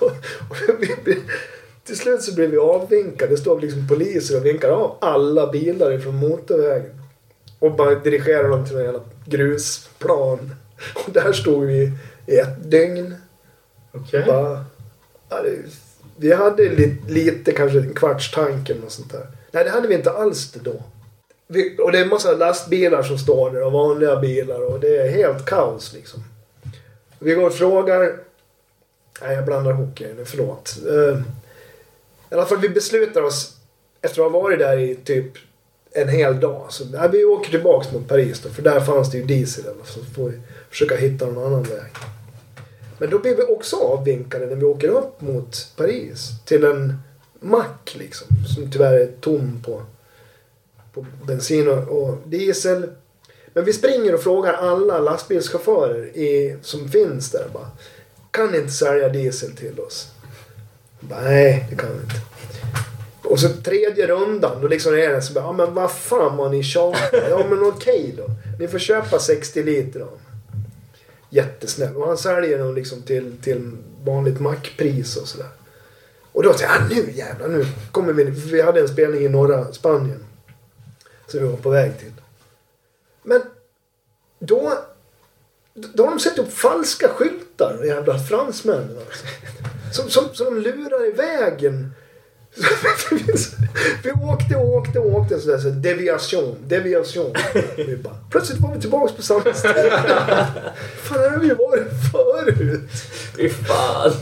[laughs] till slut så blev vi avvinkade. Det stod liksom poliser och vinkade av alla bilar ifrån motorvägen. Och bara dirigerade dem till en jävla grusplan. Och där stod vi i ett dygn. Okej. Bara, det, vi hade li, lite, kanske en kvarts tank eller något sånt där. Nej, det hade vi inte alls det då. Vi, och det är en massa lastbilar som står där och vanliga bilar och det är helt kaos liksom. Vi går och frågar... Nej, jag blandar ihop grejerna. Förlåt. Uh, I alla fall, vi beslutar oss efter att ha varit där i typ en hel dag. Så nej, vi åker tillbaks mot Paris då, för där fanns det ju diesel. Så får vi försöka hitta någon annan väg. Men då blir vi också avvinkade när vi åker upp mot Paris. Till en mack liksom. Som tyvärr är tom på, på bensin och, och diesel. Men vi springer och frågar alla lastbilschaufförer i, som finns där. Bara, kan ni inte sälja diesel till oss? Bara, Nej, det kan vi inte. Och så tredje rundan, då liksom är det så bara, ja men vad fan vad ni tjatar. Ja men okej då. Ni får köpa 60 liter av jättesnäll. Och han säljer dem liksom till, till vanligt mackpris och sådär. Och då tänkte jag, nu jävlar, nu kommer vi. Vi hade en spelning i norra Spanien. Som vi var på väg till. Men då, då har de satt upp falska skyltar, de jävla fransmännen alltså. Som, som, som lurar i vägen. [laughs] vi åkte och åkte och åkte sådär så deviation, deviation. Vi bara, plötsligt var vi tillbaka på samma ställe. [laughs] fan, här har vi ju varit förut. Fy fan.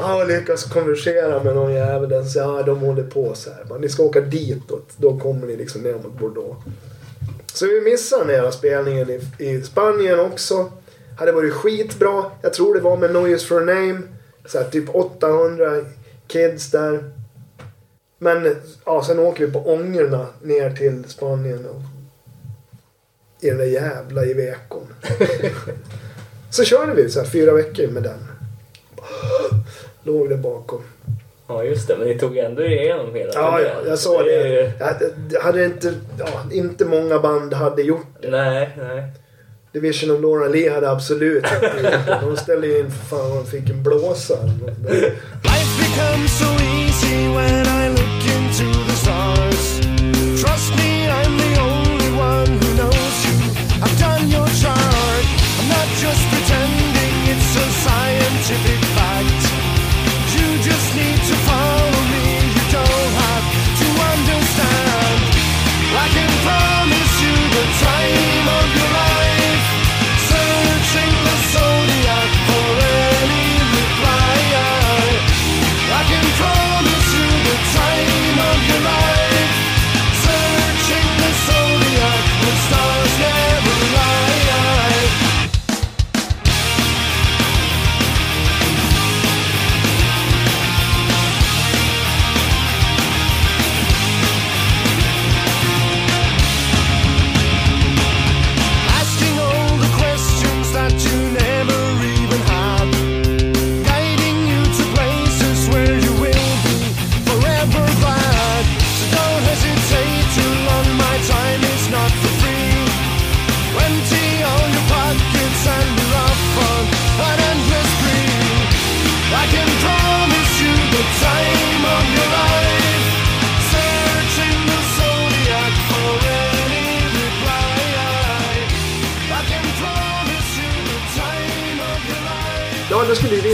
Ja, och lyckas konversera med någon jävel. Den säger, ja, de håller på så här. Ni ska åka ditåt. Då kommer ni liksom ner mot Bordeaux. Så vi missade den här spelningen i, i Spanien också. Hade varit skitbra. Jag tror det var med Noise for a Name. Så här, typ 800 kids där. Men ja, sen åker vi på ångorna ner till Spanien. Och, I den där jävla Ivecon. så körde vi så här fyra veckor med den. Låg där bakom. Ja, just det. Men ni tog ändå igenom hela Ja, ja, jag sa det. Jag jag hade inte, ja, inte många band hade gjort det. Nej, nej. Division of Laura Lee hade absolut. De ställde ju in för fan, och fick en blåsa. Life becomes so easy when I look into the stars.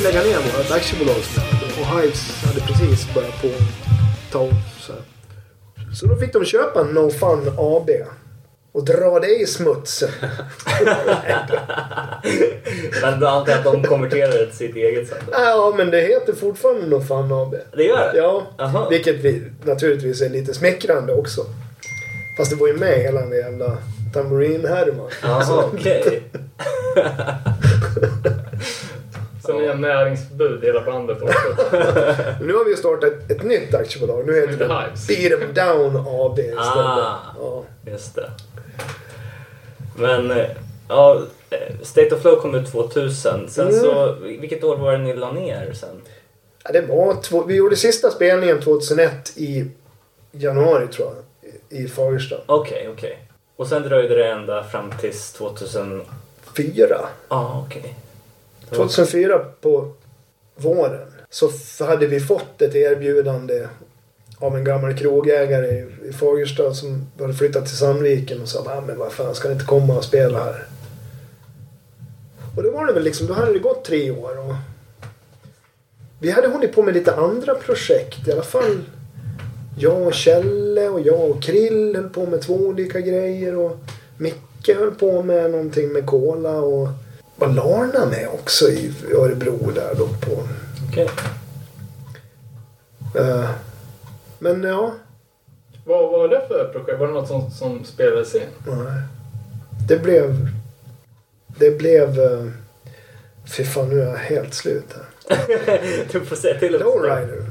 Lägga ner vårt aktiebolag som vi hade. Och Hives hade precis börjat på ta. Så, här. så då fick de köpa No Fun AB. Och dra det i smutsen. [laughs] Men då antar jag att de konverterade till sitt eget sen. Ja, men det heter fortfarande No Fun AB. Det gör det? Ja, Aha. vilket vi naturligtvis är lite smickrande också. Fast det var ju med hela den jävla tamburin-härvan. Jaha, okej. [laughs] Sen är jag näringsförbud i hela bandet också. [laughs] Nu har vi ju startat ett, ett nytt aktiebolag. Nu heter det. Beat 'em Down AB istället. Ah. Ja. Just det. Men, eh, ja, eh, State of Flow kom ut 2000. Sen Mm. så, vilket år var det ni la ner sen? Ja, det var två, vi gjorde sista spelningen 2001 i januari tror jag. I i Fagersta. Okej, okej. Och sen dröjde det ända fram tills 2000... Fyra. Ja, ah, okej. Var- 2004 på våren så hade vi fått ett erbjudande av en gammal krogägare i, i Fagersta som hade flyttat till Sandviken och sa ah, men vad fan ska ni inte komma och spela här? Och då var det väl liksom, då hade det gått tre år och vi hade hållit på med lite andra projekt i alla fall. Jag och Kjelle och jag och Krill höll på med två olika grejer och Micke höll på med någonting med cola och var Larna med också i Örebro där då på... Okej. eh, men ja, Vad var det för projekt? Var det något som, som spelades in? nej. Det blev... Det blev... Uh, fy fan, nu är jag helt slut här. [laughs] du får säga till. Lowrider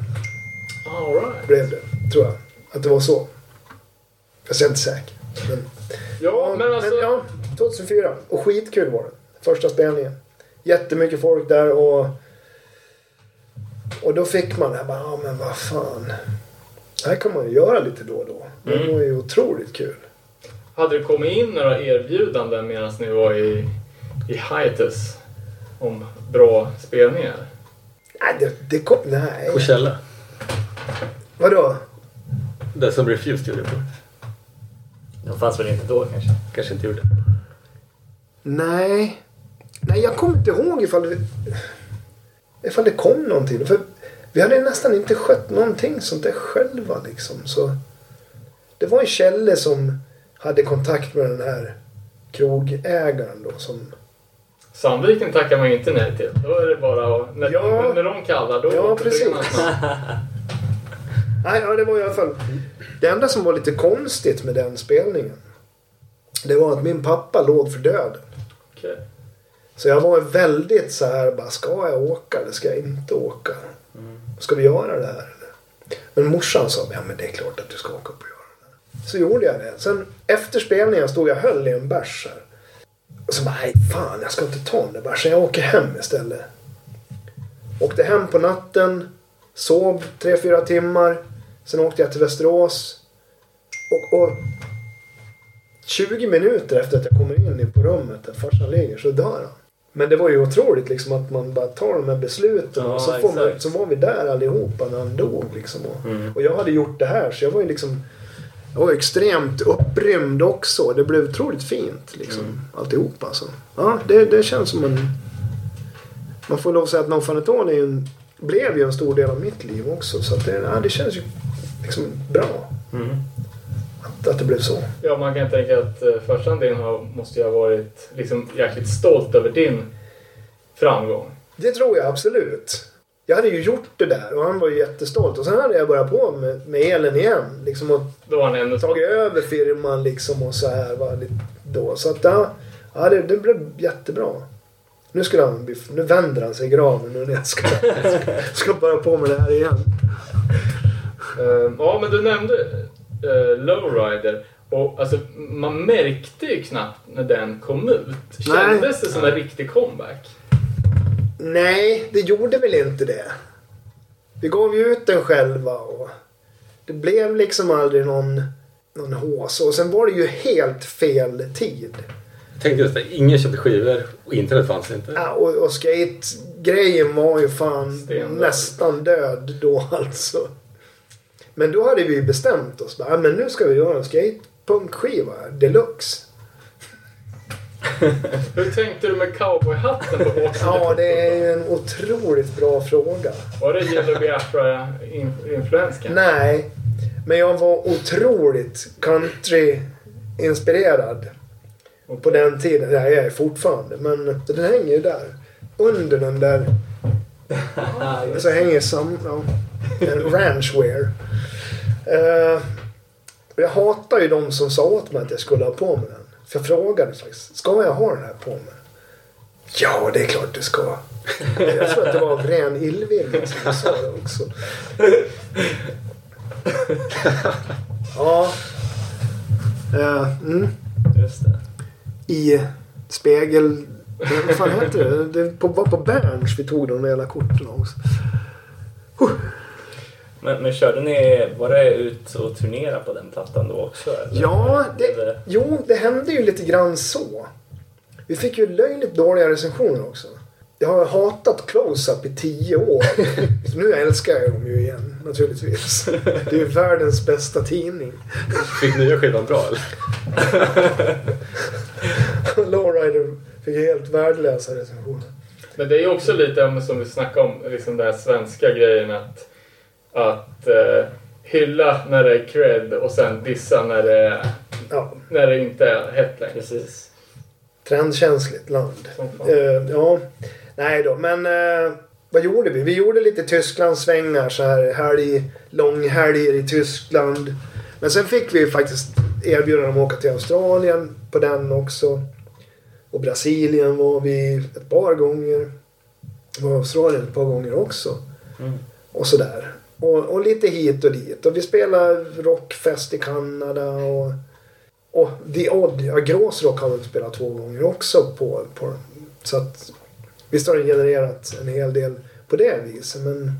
All right. blev det, tror jag. Att det var så. Jag är inte säker. Men, Ja, men alltså... ja, 2004. Och skitkul var det. Första spelningen. Jättemycket folk där och... Och då fick man det här bara, ja men vad fan. Det här kan man ju göra lite då och då. Det Mm. var ju otroligt kul. Hade det kommit in några erbjudanden medan ni var i, i hiatus? om bra spelningar? Nej, det, det kom... Nej. Coachella. Vadå? Det som Refused gjorde på. De fanns väl inte då kanske? Kanske inte gjorde. Nej. Nej, jag kommer inte ihåg ifall det, ifall det kom någonting. För vi hade nästan inte skött någonting sånt där själva liksom. Så det var ju Kjelle som hade kontakt med den här krogägaren då som... Sandviken tackar man inte nej till. Då är det bara. När, Ja. när de kallar, då Ja, precis. Nej, ja, det var i alla fall... Det enda som var lite konstigt med den spelningen. Det var att min pappa låg för döden. Okej. Så jag var väldigt så här, bara, ska jag åka eller ska jag inte åka? Ska vi göra det här? Eller? Men morsan sa, ja men det är klart att du ska åka upp och göra det. Så gjorde jag det. Sen efter spelningen stod jag och höll i en bärs här. Och så bara, nej fan jag ska inte ta den där bärsen, jag åker hem istället. Åkte hem på natten, sov tre fyra timmar. Sen åkte jag till Västerås. Och, och 20 minuter efter att jag kommer in på rummet där farsan ligger så dör han. Men det var ju otroligt liksom att man bara tar de här besluten Ja, och så, får man, så var vi där allihopa när han dog liksom. Och, Mm. och jag hade gjort det här så jag var ju liksom jag var extremt upprymd också. Det blev otroligt fint liksom Mm. alltihopa. Alltså. Ja, det, det känns som en... Man får lov att säga att Nonfanetone är ju en, blev ju en stor del av mitt liv också. Så att det, ja, det känns ju liksom bra Mm. Att, att det blev så. Ja, man kan tänka att eh, farsan din har, måste ju ha varit liksom jäkligt stolt över din framgång. Det tror jag absolut. Jag hade ju gjort det där och han var ju jättestolt. Och sen hade jag börjat på med, med elen igen. Liksom och Då var han ännu tagit över firman liksom och så här. Va, då. Så att ja, ja det, det blev jättebra. Nu, skulle han, nu vänder han sig i graven nu när jag ska, [laughs] ska börja på med det här igen. Eh, ja, men du nämnde uh, Lowrider. Och alltså, man märkte ju knappt när den kom ut. Kändes det som en riktig comeback? Nej, det gjorde väl inte det. Vi gav ju ut den själva och det blev liksom aldrig någon, någon hås. Och sen var det ju helt fel tid. Jag tänkte just det, ingen köpte skivor och internet fanns inte. Ja, och, och skate-grejen var ju fan Stendöd. nästan död då [laughs] alltså. Men då hade vi bestämt oss. Bara, "Ja, men nu ska vi göra en skatepunkskiva deluxe. [laughs] Hur tänkte du med cowboyhatten på [laughs] baksidan? Ja, det är ju en otroligt bra fråga. Var det Yellow Biafra-influens kanske? Nej, men jag var otroligt country-inspirerad på den tiden. Jag är fortfarande, men den hänger ju där. Under den där [laughs] så hänger sam, ja, en ranchwear. Eh, jag hatar ju de som sa åt mig att jag skulle ha på mig den. För jag frågade faktiskt, ska jag ha den här på mig? Ja, det är klart du ska. [laughs] Jag tror att det var av ren illvilja som jag sa det också. [laughs] Ja. Eh, mm. Just det. I spegel... Vad fan heter det? Det var på Berns vi tog de jävla korten också. Men, men körde ni, var det ut och turnera på den plattan då också? Eller? Ja, det, jo, det hände ju lite grann så. Vi fick ju löjligt dåliga recensioner också. Jag har hatat Close-Up i tio år. [laughs] Så nu älskar jag dem ju igen, naturligtvis. Det är ju världens bästa tidning. Fick nya skivan bra eller? [laughs] Lowrider fick helt värdelösa recensioner. Men det är ju också lite om, som vi snackade om, liksom den här svenska grejen att, att eh, hylla när det är cred och sen dissa när det, Ja, när det inte är hett längre. Precis. trendkänsligt land. Eh, ja, nej då, men eh, vad gjorde vi? Vi gjorde lite Tysklandssvängar så här helg, långhelger i Tyskland. Men sen fick vi faktiskt erbjudande om att åka till Australien på den också. Och Brasilien var vi ett par gånger. Var Australien ett par gånger också. Mm. Och sådär. Och, och lite hit och dit. Och vi spelade rockfest i Kanada och... Och The Odd, ja Gråsrock har vi spelat två gånger också på, på Så att visst har det genererat en hel del på det viset. Men,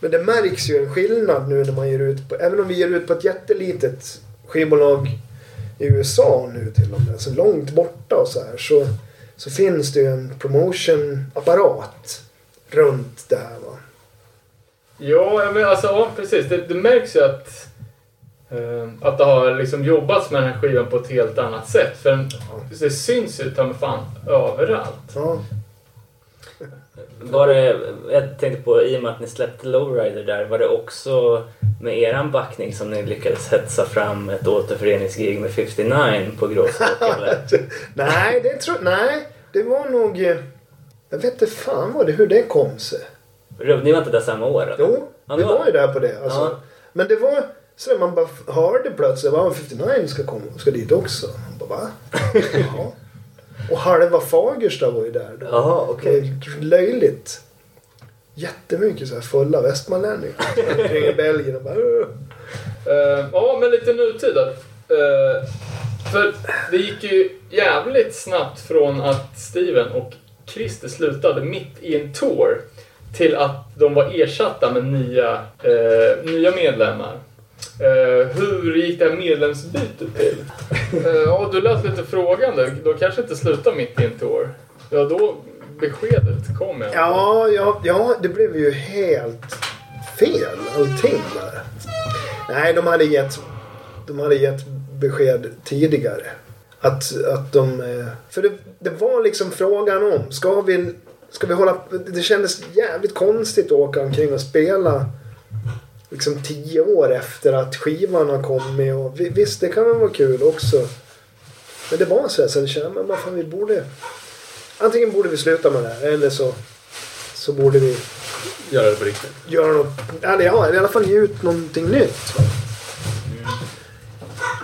men det märks ju en skillnad nu när man ger ut på, även om vi ger ut på ett jättelitet skivbolag i USA nu till och med, så långt borta och så här. Så, så finns det ju en promotionapparat runt det här. Ja, men alltså, ja, precis. Det, det märks ju att, eh, att det har liksom jobbats med den här skivan på ett helt annat sätt. För den, det syns ju ta mig fan överallt. Ja. Var det, jag tänkte på, i och med att ni släppte Lowrider där, var det också med eran backning som ni lyckades hetsa fram ett återföreningsgig med 59 på [laughs] eller? nej, det tror Nej, det var nog... Jag vet inte fan vad det, hur det kom sig. Ni var inte där samma år? eller? Jo, Ja, vi det var- var ju där på det. Alltså. Ja. Men det var så att man bara hörde plötsligt att 59 ska, komma, ska dit också. Man bara va? [laughs] ja. Och halva Fagersta var ju där då. Jaha, okej. Det var Löjligt. Jättemycket så här fulla västmanlänningar. Kring i Belgien och bara. Eh, ja, men lite nutid då. Eh, för det gick ju jävligt snabbt från att Steven och Christer slutade mitt i en tour till att de var ersatta med nya, eh, nya medlemmar. Eh, hur gick det här medlemsbytet till? [laughs] Eh, ja, du lät lite frågande. De kanske inte slutar mitt i en tour. Ja, då beskedet kom fall. Ja, ja, ja, det blev ju helt fel allting där. Nej, de hade gett, de hade gett besked tidigare. Att, att de... eh, För det, det var liksom frågan om, ska vi, ska vi hålla... Det kändes jävligt konstigt att åka omkring och spela liksom tio år efter att skivan har kommit. Och vi- visst, det kan väl vara kul också. Men det var så här, så jag kände, men vad fan, vi borde... Antingen borde vi sluta med det här eller så, så borde vi Göra det på riktigt. göra något, eller ja, i alla fall ge ut någonting nytt. va.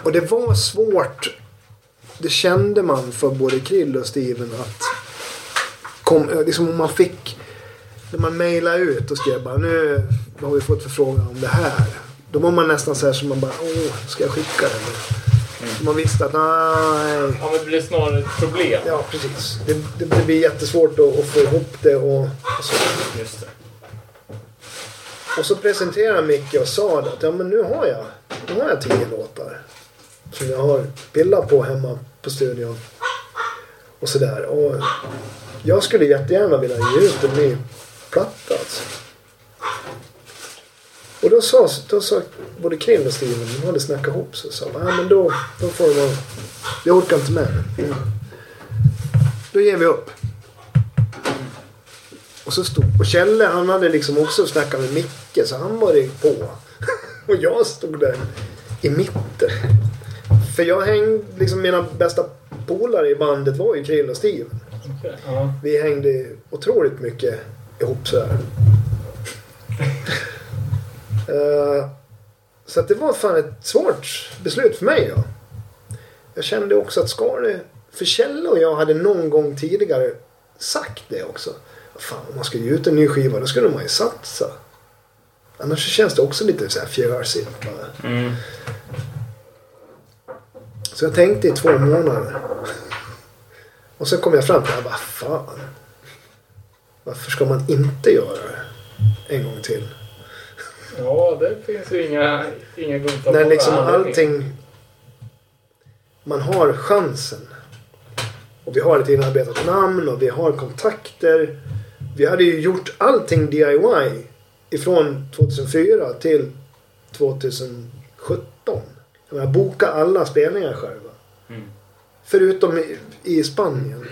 Och det var svårt. Det kände man för både Krill och Steven att kom, liksom om man fick när man mejlade ut och skrev bara nu har vi fått förfrågan om det här. Då var man nästan så här som man bara åh, ska jag skicka det nu? Man visste att nej, Ja, men det blir snarare ett problem. ja precis. Det, det, det blir jättesvårt att, att få ihop det och, och så. Just det. Och så presenterade Micke och sa att ja, men nu har jag, nu har jag tio låtar. Som jag har pillat på hemma på studion. Och sådär. Och jag skulle jättegärna vilja ge ut en ny platta. Alltså. Och då sa, då sa både Krill och Steven, de hade snackat ihop sig. Så sa ja, men då, då får det vara, jag orkar inte med det. Då ger vi upp. Och så stod, och Kjelle han hade liksom också snackat med Micke så han var det på. [laughs] Och jag stod där i mitten. För jag hängde, liksom mina bästa polare i bandet var ju Krill och Steven. Ja. Vi hängde otroligt mycket ihop sådär. Eh, så att det var fan ett svårt beslut för mig. Ja. Jag kände också att ska det... För Kjelle och jag hade någon gång tidigare sagt det också. Fan, om man ska ge ut en ny skiva då skulle man ju satsa. Annars känns det också lite så här fjärsigt. bara. Mm. Så jag tänkte i två månader. Och så kom jag fram till att bara fan. Varför ska man inte göra det en gång till? ja, det finns ju inga, inga godtagbara När liksom allting... Man har chansen. Och vi har ett inarbetat namn och vi har kontakter. Vi hade ju gjort allting DIY ifrån 2004 till 2017. Jag menar, boka alla spelningar själva. Mm. Förutom i, Spanien.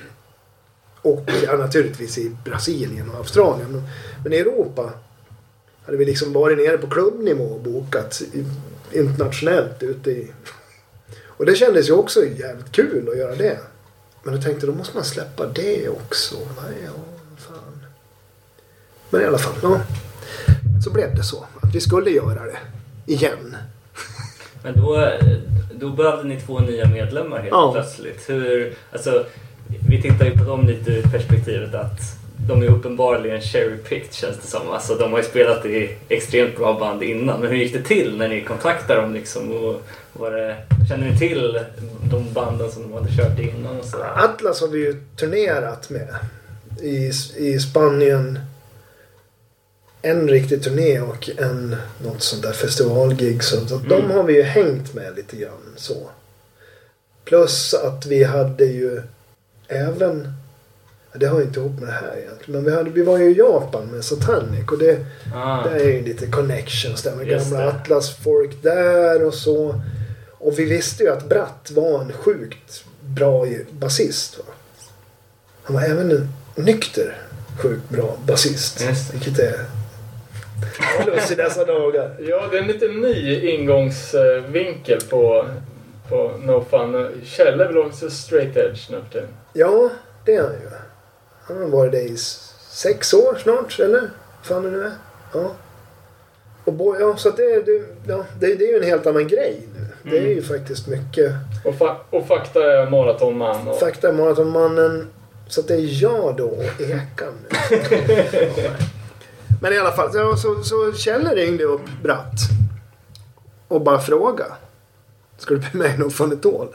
Och ja, naturligtvis i Brasilien och Australien. Men, men i Europa hade vi liksom varit nere på klubbnivå och bokat internationellt ute i... Och det kändes ju också jävligt kul att göra det. Men jag tänkte då måste man släppa det också. Nej, ja, fan. Men i alla fall, ja. Så blev det så. Att vi skulle göra det. Igen. Men då, då behövde ni två nya medlemmar helt Ja. plötsligt. Hur, alltså, vi tittar ju på dem lite ur perspektivet att de är uppenbarligen cherry-picked känns det som. Alltså, de har ju spelat i extremt bra band innan. Men hur gick det till när ni kontaktade dem? Liksom, och var det, känner ni till de banden som de hade kört innan? Och så? Atlas har vi ju turnerat med. I, i Spanien. En riktig turné och en något sånt där festivalgig. Så att de Mm. har vi ju hängt med lite grann så. Plus att vi hade ju även Det har inte ihop med det här egentligen. Men vi, hade, vi var ju i Japan med Satanic och det, Ah. det är ju lite connections där med Just gamla det. Atlas-folk där och så. Och vi visste ju att Bratt var en sjukt bra basist. Va? Han var även en nykter sjukt bra basist. Vilket är plus i dessa dagar. Ja, det är en lite ny ingångsvinkel på, på No Fun. Kjell är väl också straight edge nu för tiden. Ja, det är han ju. Han har varit det i sex år snart, eller? fan det nu är. Ja. Och bo, ja, så det, det, ja, det, det är ju en helt annan grej nu. Det är ju faktiskt mycket Och, fa- och fakta är maratonman. Och, fakta om Maratonmannen. Så att det är jag då och Ekan nu. [laughs] Men i alla fall, så, så, så Kjell ringde upp Bratt. Och bara fråga. Ska du bli med i It All?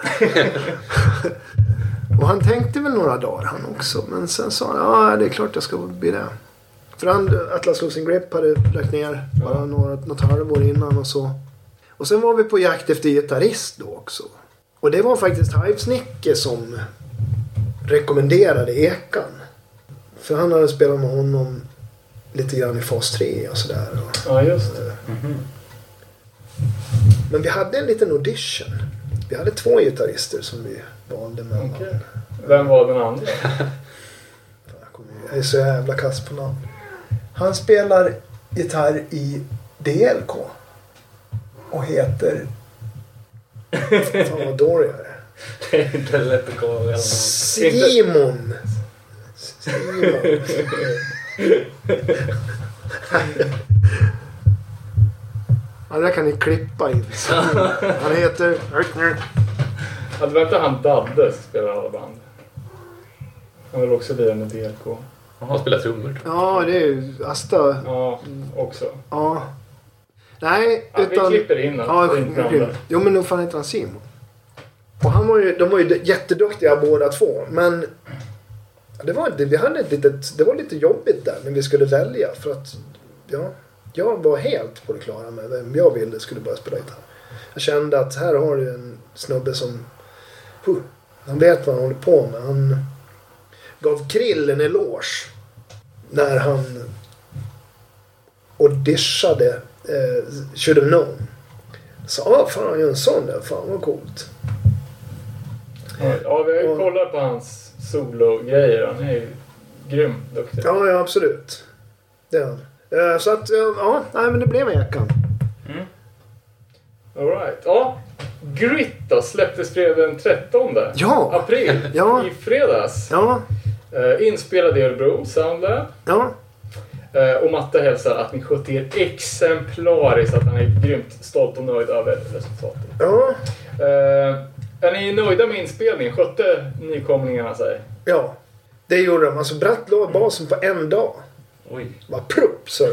[laughs] och han tänkte väl några dagar han också. Men sen sa han ja det är klart jag ska bli det. För han, Atlas Losing Grip hade lagt ner bara några, något halvår innan och så. Och sen var vi på jakt efter gitarrist då också. Och det var faktiskt Hives-Nicke som rekommenderade Ekan. För han hade spelat med honom lite grann i fas 3 och sådär. ja, just det. Men vi hade en liten audition. Vi hade två gitarrister som vi valde mellan. Okej. Vem var den andra? Jag är så jävla kass på namn. Han spelar gitarr i DLK. Och heter... Fan vad dålig jag är. Det är inte lätt att komma. Simon! Simon. [laughs] Ja, det där kan ni klippa in. Han heter... Ja, det var inte han Dadde som spelade alla band. Han var också lirare med DLK. Han spelar trummor. Ja, det är ju Asta. Ja, också. Ja. Nej, Ja, utan... vi klipper in Ja, honom. där. Jo, men nog fan heter han Simon. Och han var ju, de var ju jätteduktiga båda två. Men det var, det, vi hade ett litet, det var lite jobbigt där när vi skulle välja. För att ja, jag var helt på det klara med vem jag ville skulle börja spela gitarr. Jag kände att här har du en snubbe som... Huh, han vet vad han håller på med. Han gav Krill en eloge när han auditionade eh, Should have known. Så, ah, fan han gör en sån där. Fan vad coolt. Ja, vi har ju kollat på hans solo-grejer. Han är ju grym duktig. Ja, ja absolut. Det är han. Eh, så att, eh, ja, nej men det blev Ekan. All right. Ja, Grit då släpptes fredag den 13 Ja. april. [laughs] Ja. I fredags. Ja, Uh, inspelad i Örebro, Soundlab. ja. Eh, och Matte hälsar att ni skötte er exemplariskt. Att han är grymt stolt och nöjd över resultatet. Ja, Eh, är ni nöjda med inspelningen? Skötte nykomlingarna sig? ja. Det gjorde de. Alltså Bratt la basen på en dag. Oj. Bara plupp så.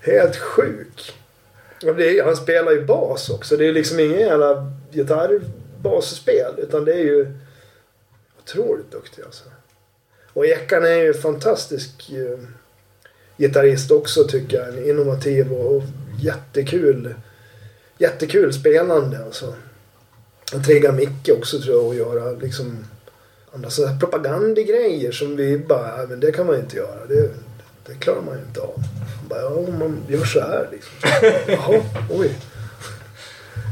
Helt sjuk. Det är, han spelar ju bas också. Det är liksom ingen jävla gitarrbasspel. Utan det är ju otroligt duktig alltså. Och Ekan är ju fantastisk eh, gitarrist också tycker jag. En Innovativ och, och jättekul. Jättekul spelande alltså. Han triggar Micke också tror jag att göra liksom andra sådana här propagandagrejer som vi bara, "Nej, men det kan man ju inte göra. Det, det klarar man ju inte av. Han Bara, ja, man gör så här liksom. Jaha, oj.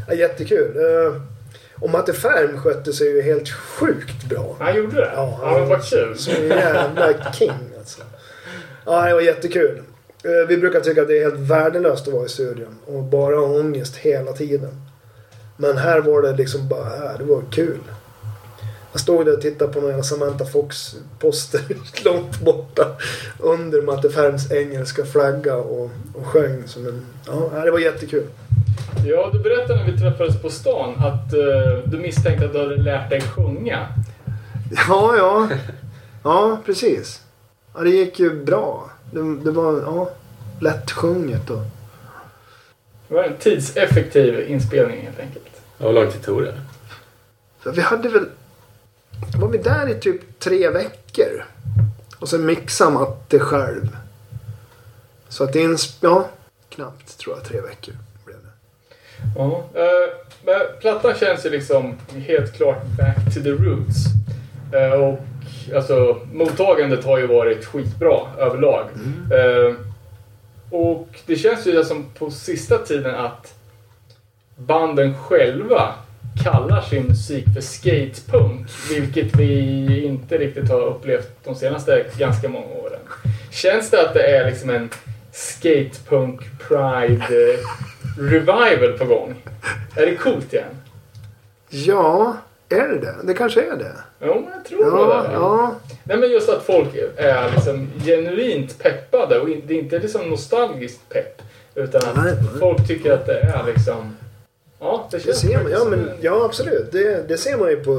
Ja, jättekul. Eh, Och Matte Färm skötte sig ju helt sjukt bra. Han gjorde det? Ja, Ja, men vad kul. Så jävla king alltså. Ja, det var jättekul. Eh, Vi brukar tycka att det är helt värdelöst att vara i studion och bara ha ångest hela tiden. Men här var det liksom bara, äh, det var kul. Jag stod där och tittade på några Samantha Fox-poster [laughs] långt borta under Matte Färms engelska flagga och, och sjöng som en... Ja, det var jättekul. Ja, du berättade när vi träffades på stan att eh, du misstänkte att du hade lärt dig sjunga. Ja, ja. Ja, precis. Ja, det gick ju bra. Det, det var ja, lätt sjunget och... Det var en tidseffektiv inspelning helt enkelt. Ja, Hur lång tid tog det? För vi hade väl... Var vi där i typ tre veckor? Och sen mixade Matte själv. Så att det är en... Ja, knappt tror jag tre veckor blev det. Ja. eh, men plattan känns ju liksom helt klart back to the roots. Eh, och alltså, mottagandet har ju varit skitbra överlag. Eh, och det känns ju som på sista tiden att banden själva kallar sin musik för skatepunk. Vilket vi inte riktigt har upplevt de senaste ganska många åren. Känns det att det är liksom en skatepunk pride eh, revival på gång? Är det coolt igen? Ja, är det det? Det kanske är det. Jo, men jag tror Ja, det. ja. Nej men just att folk är liksom genuint peppade och det är inte liksom nostalgiskt pepp. Utan att Nej, nej. folk tycker att det är liksom... Ja, det Det känns ser man, ja, men, en- ja absolut. Det, det ser man ju på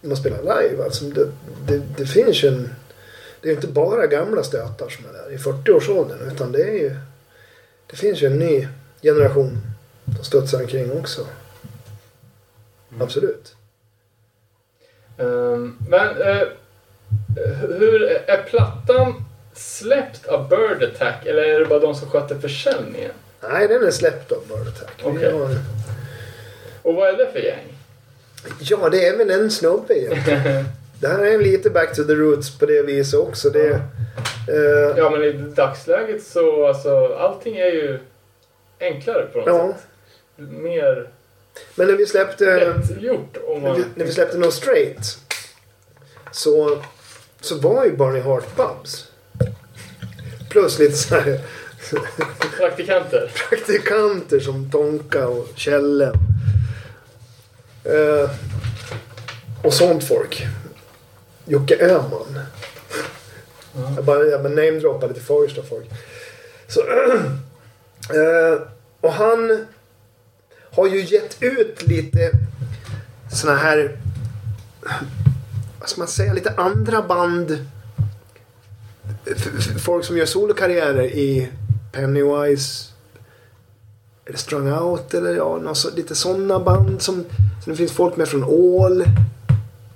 när man spelar live. Alltså, det, det, det finns ju en... Det är inte bara gamla stötar som är där i 40-årsåldern. Utan det är ju... Det finns ju en ny generation som studsar omkring också. Mm. Absolut. Ehm, men eh, hur är plattan släppt av Bird Attack eller är det bara de som sköter försäljningen? Nej, den är släppt av Bird Attack. Okej. har- Och vad är det för gäng? Ja, det är väl en snubbe. [laughs] Det här är lite back to the roots på det viset också. Det, eh, Ja men i dagsläget så alltså allting är ju enklare på något ja. sätt. Mer Men när vi släppte... När man... vi, när vi släppte No Straight så, så var ju Barney Hart Bubs. Plus lite så här Praktikanter. [laughs] praktikanter som Tonka och Kjelle. Eh, och sånt folk. Jocke Öhman. Jag bara, jag bara namedroppade till Fagersta folk. Så, [clears throat] eh, och han har ju gett ut lite såna här, vad ska man säga, lite andra band. Folk som gör solokarriärer i Pennywise. Eller Strung Out eller ja, någon så, lite sådana band. Som, så det finns folk med från All.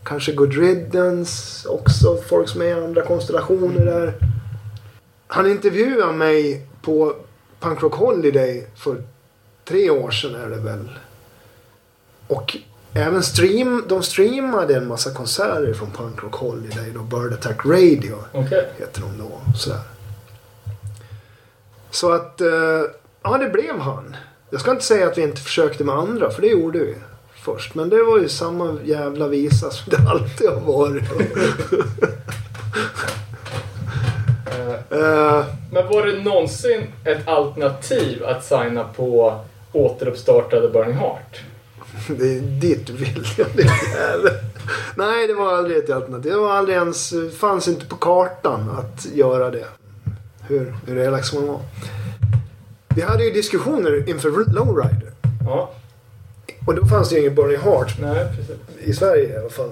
Kanske Good Riddance också. Folk som är i andra konstellationer där. Han intervjuade mig på Punk Rock Holiday för tre år sedan är det väl. Och även stream, de streamade en massa konserter från Punk Rock Holiday. Då Bird Attack Radio Okej. heter de då. Sådär. Så att, eh, ja det blev han. Jag ska inte säga att vi inte försökte med andra, för det gjorde vi först. Men det var ju samma jävla visa som det alltid har varit. [laughs] Eh, Men var det någonsin ett alternativ att signa på återuppstartade Burning Heart? det är dit du vill. det jävel. Nej, det var aldrig ett alternativ. Det var aldrig ens, fanns inte på kartan att göra det. Hur, hur elak man var. Vi hade ju diskussioner inför Lowrider. Ja, Och då fanns det ju ingen Burning Heart nej precis. i Sverige i alla fall.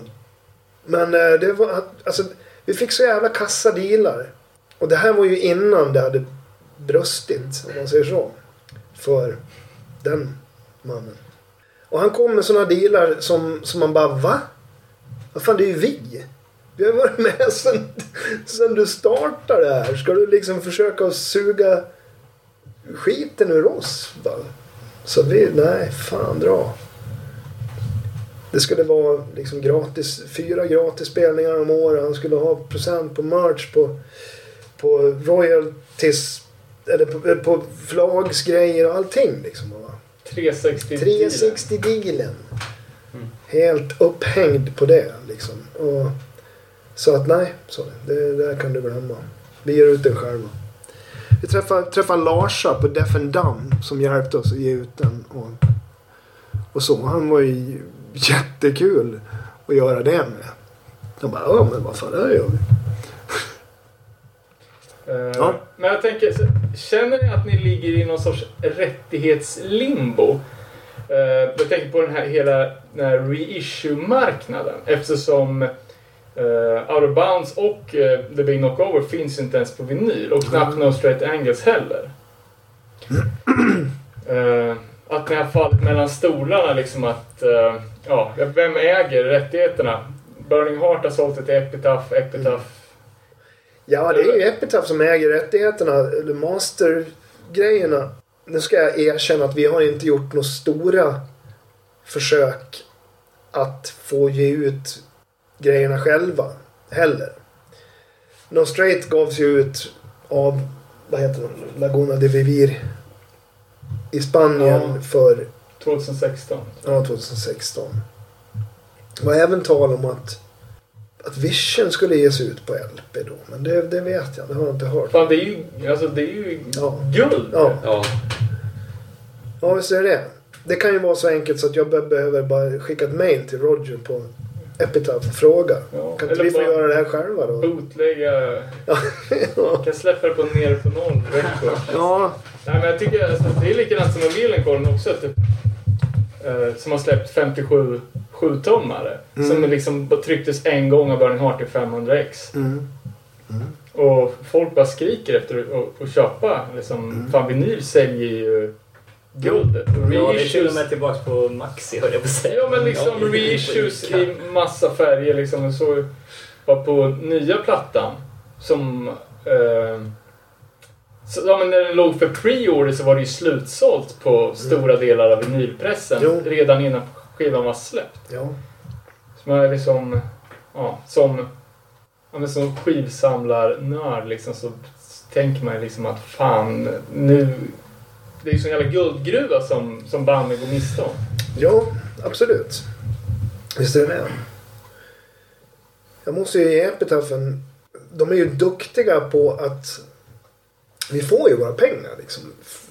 Men eh, det var alltså, vi fick så jävla kassa dealar. Och det här var ju innan det hade brustit, om man säger så. För den mannen. Och han kom med sådana dealar som, som man bara va? Vad fan det är ju vi. Vi har varit med [laughs] sen, sen du startade det här. Ska du liksom försöka suga skiten ur oss? Bara. Så vi, nej fan dra. Det skulle vara liksom gratis, fyra gratis spelningar om året. Han skulle ha procent på merch på, på royalties, eller på, på förlagsgrejer och allting. Liksom. Och 360 360-dealen. Helt upphängd på det liksom. Och, så att nej, så det, där kan du glömma. Vi ger ut den själva. Vi träffade, träffade Larsa på Deaf and Dumb som hjälpte oss att ge ut den. Och, och så. Han var ju jättekul att göra det med. De bara, ja men vad fan, det här gör vi. Eh, Ja. Men jag tänker, känner ni att ni ligger i någon sorts rättighetslimbo? Eh, jag tänker på den här hela den här reissue-marknaden eftersom uh, Out of Bounds och eh, The Big Knockover finns inte ens på vinyl och knappt No Straight Angles heller. [clears throat] Eh, att ni har fallit mellan stolarna liksom att, eh, ja, vem äger rättigheterna? Burning Heart har sålt det till Epitaph, Epitaph Ja, det är ju Epitaph som äger rättigheterna, mastergrejerna. nu ska jag erkänna att vi har inte gjort några stora försök att få ge ut grejerna själva heller. No Straight gavs ju ut av, vad heter det, Laguna de Vivir i Spanien Ja. för 2016. ja, 2016. Det var även tal om att, att Vision skulle ges ut på LP då. Men det, det vet jag, det har jag inte hört. Fan, det är ju, alltså, det är ju Ja. guld. Ja. Ja, Ja, visst är det det. Det kan ju vara så enkelt så att jag be- behöver bara skicka ett mail till Roger på Epitaph och fråga. Ja, Kan inte eller vi få göra det här själva då? Bootlägga... Ja. kan släppa det på ner på noll ja. Nej, men jag tycker alltså, det är likadant som med Millencolin också. Typ, eh, som har släppt 57 7-tummare. Mm. Som liksom trycktes en gång av Burning Heart i 500x. Mm. Och folk bara skriker efter att, att köpa. Liksom, Mm. Fan, vinyl säljer ju guldet. Ja, det är till och med tillbaks på Maxi höll jag på att säga. Ja men liksom Ja, reissues i massa färger liksom. Jag såg var på nya plattan som... Eh, så, ja, men när den låg för pre-order så var det ju slutsålt på stora delar av vinylpressen Jo. redan innan skivan var släppt. ja. Man är liksom... Ja, som... Ja, men som skivsamlarnörd liksom så tänker man liksom att fan nu... Det är ju sån jävla guldgruva som, som banden går miste om. Ja, absolut. Visst är det det. Jag måste ju ge Epitaphen... De är ju duktiga på att... Vi får ju våra pengar liksom.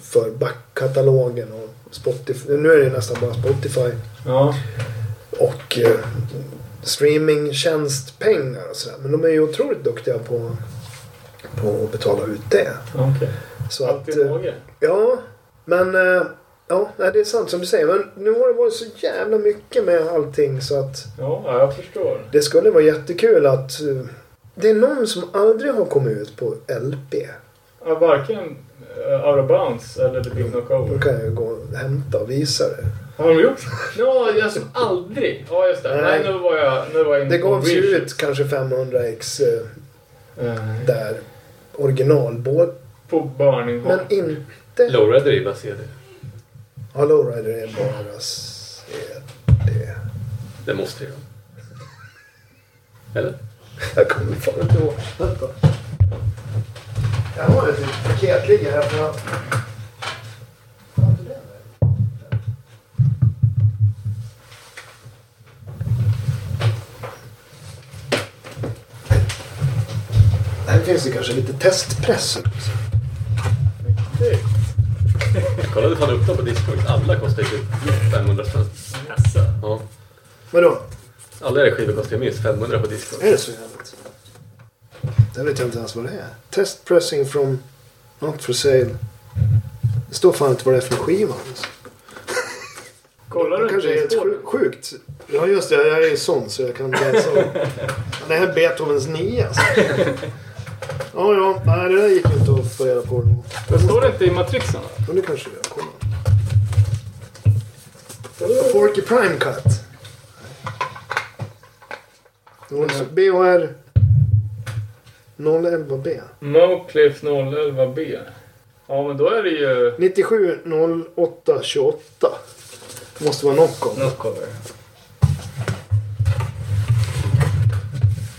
För backkatalogen och Spotify. Nu är det nästan bara Spotify. Ja. Och eh, streamingtjänstpengar och sådär. Men de är ju otroligt duktiga på, på att betala ut det. Okej. Så att... Alltid eh. Ja, men... eh, Ja, det är sant som du säger. Men nu har det varit så jävla mycket med allting så att Ja, ja, jag förstår. det skulle vara jättekul att... eh, Det är någon som aldrig har kommit ut på LP. Ja, varken Out of Bounds eller The Big Då Knockover. kan jag ju gå och hämta och visa det. Har de gjort? [laughs] Ja, alltså aldrig. Ja, just det. Nej, Nej. nu var jag, nu var jag inne Det gavs ju ut kanske 500 ex eh, Eh, där. Originalbåt. På Burning Men inte... Lowrider är bara CD. Ja, Lowrider är bara CD. Det måste ju. Eller? Jag kommer fan inte ihåg. Vänta. Jag har ett litet paket ligger här för Här finns det kanske lite testpress också. Jag kollade fan upp dem på Discord. Alla kostar ju typ 500 spänn. Jaså? Ja. Vadå? Alla era skivor kostar ju minst 500 på Discord. Är det så jävligt? Det vet jag inte ens vad det är. Test pressing from not for sale. Det står fan inte vad det är för skiva. Alltså. Kollar Det kanske är helt på sju- sjukt. Ja just det, jag är ju sån så jag kan läsa. Det här är Beethovens nia. alltså. Ja, ja. Nej, det där gick inte att få reda på. Det står det inte i matrixen? Men det kanske det gör. Kolla. Forky Prime Cut. BHR 011B. Mocliff 011B. Ja, men då är det ju... 97 08 28. Det måste vara Nocco. Knockover.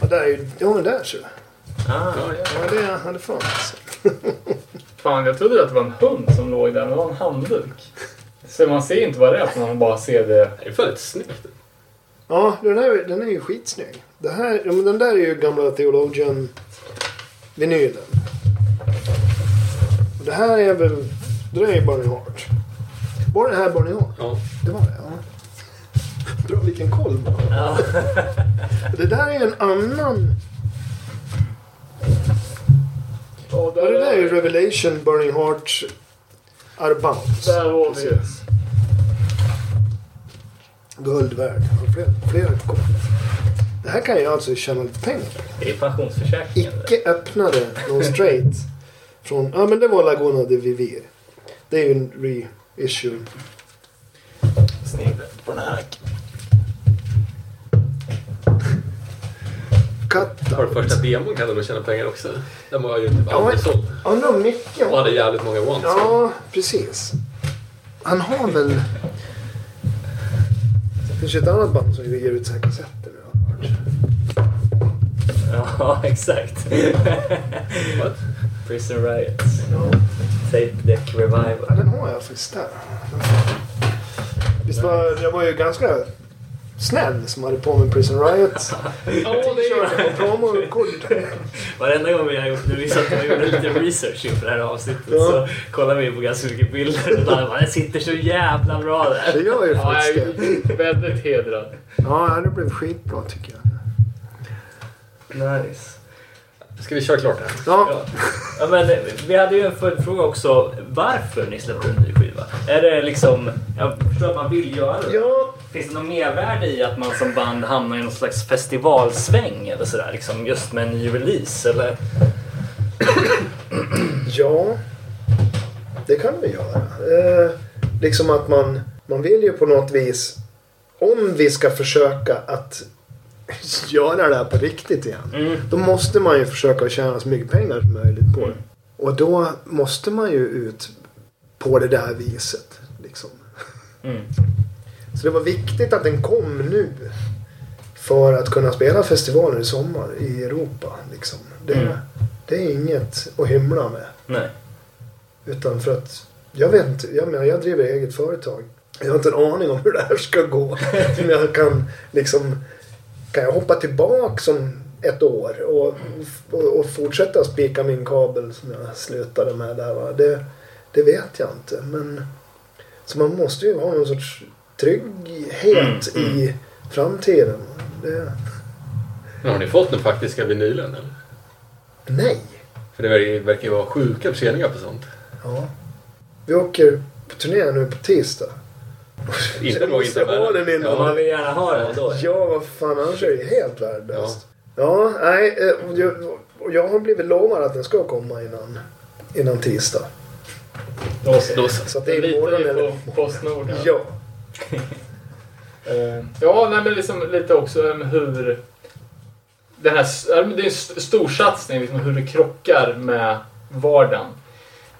Ja, där är ju... Ja, där ser du. Ah, Ja, ja. Ja, det hade fan alltså. [laughs] Fan, jag trodde att det var en hund som låg där, men det var en handduk. Så man ser inte vad det är för man bara ser det. Det är lite snyggt. Ja, den, här, den är ju skitsnygg. Det här, ja, men den där är ju gamla Theologian-vinylen. Och Det här är väl... Det där är ju Burning Heart. Var det här Burning Heart? Ja. Det var det, ja. Bra, vilken koll man har. Ja. [laughs] Det där är en annan... Ja, Ja, det där är ju Revelation, Burning Heart, Bounds. Där har vi ju. Precis. Guld värd. Ja, Flera, flera kort. Det här kan jag alltså tjäna lite pengar på. Det är pensionsförsäkringen. Icke öppnade någon straight. Från, ja men det var Laguna de Vivir. Det är ju en reissue. Snyggt på den här. Har du första demon kan de tjäna pengar också. Den var ju typ aldrig såld. Undrar om Nicke Och hade jävligt många ones. Ja, precis. Han har väl... Det finns ju ett annat band som ger ut så här kassetter hört. Ja, [laughs] exakt. What? Prison Riots. Ja. Tape Deck Ja, Revival. den har jag faktiskt där. Visst var jag var ju ganska snäll som hade på mig Prison Riot [laughs] Ja, det är promokort. Varenda gång vi har gjort, vi satt och gjorde lite research inför det här avsnittet Ja. så kollade vi på ganska mycket bilder och bara, det sitter så jävla bra Det där. gör ju Ja, jag faktiskt det. är väldigt hedrad. Ja, det blev skitbra tycker jag. Nice. Ska vi köra klart här? Ja, Ja. ja, men eh, vi hade ju en följdfråga också. Varför ni släpper en ny skiva? Är det liksom... Jag förstår att man vill göra det. ja Finns det något mervärde i att man som band hamnar i någon slags festivalsväng eller sådär? Liksom just med en ny release eller? Ja, det kan vi göra. Eh, liksom att man, man vill ju på något vis, om vi ska försöka att [laughs] göra det här på riktigt igen. Mm. Då måste man ju försöka tjäna så mycket pengar som möjligt på det. Och då måste man ju ut på det där viset. Liksom. Mm. Så det var viktigt att den kom nu. För att kunna spela festivaler i sommar i Europa. Liksom. Det, Mm. det är inget att hymla med. Nej. Utan för att, jag vet inte, jag menar jag driver eget företag. Jag har inte en aning om hur det här ska gå. [laughs] Men jag kan liksom, kan jag hoppa tillbaka om ett år och, och, och fortsätta spika min kabel som jag slutade med där va. Det, det vet jag inte. Men, så man måste ju ha någon sorts trygghet Mm, mm. i framtiden. Det, Men har ni fått den faktiska vinylen eller? nej. För det verkar- ju vara sjuka förseningar på sånt. Ja. Vi åker på turné nu på tisdag. Inte Jag nog måste inte ha den innan. Man vill gärna ha den då. Ja, vad fan, annars är det helt värdelöst. Ja, nej, eh, jag, jag har blivit lovad att den ska komma innan, innan tisdag. Då så. Då så. Så det är imorgon eller... på Postnord. Ja. [laughs] Eh, Ja, nej, men liksom lite också um, hur... Den här, det är en st- stor satsning, liksom, hur det krockar med vardagen.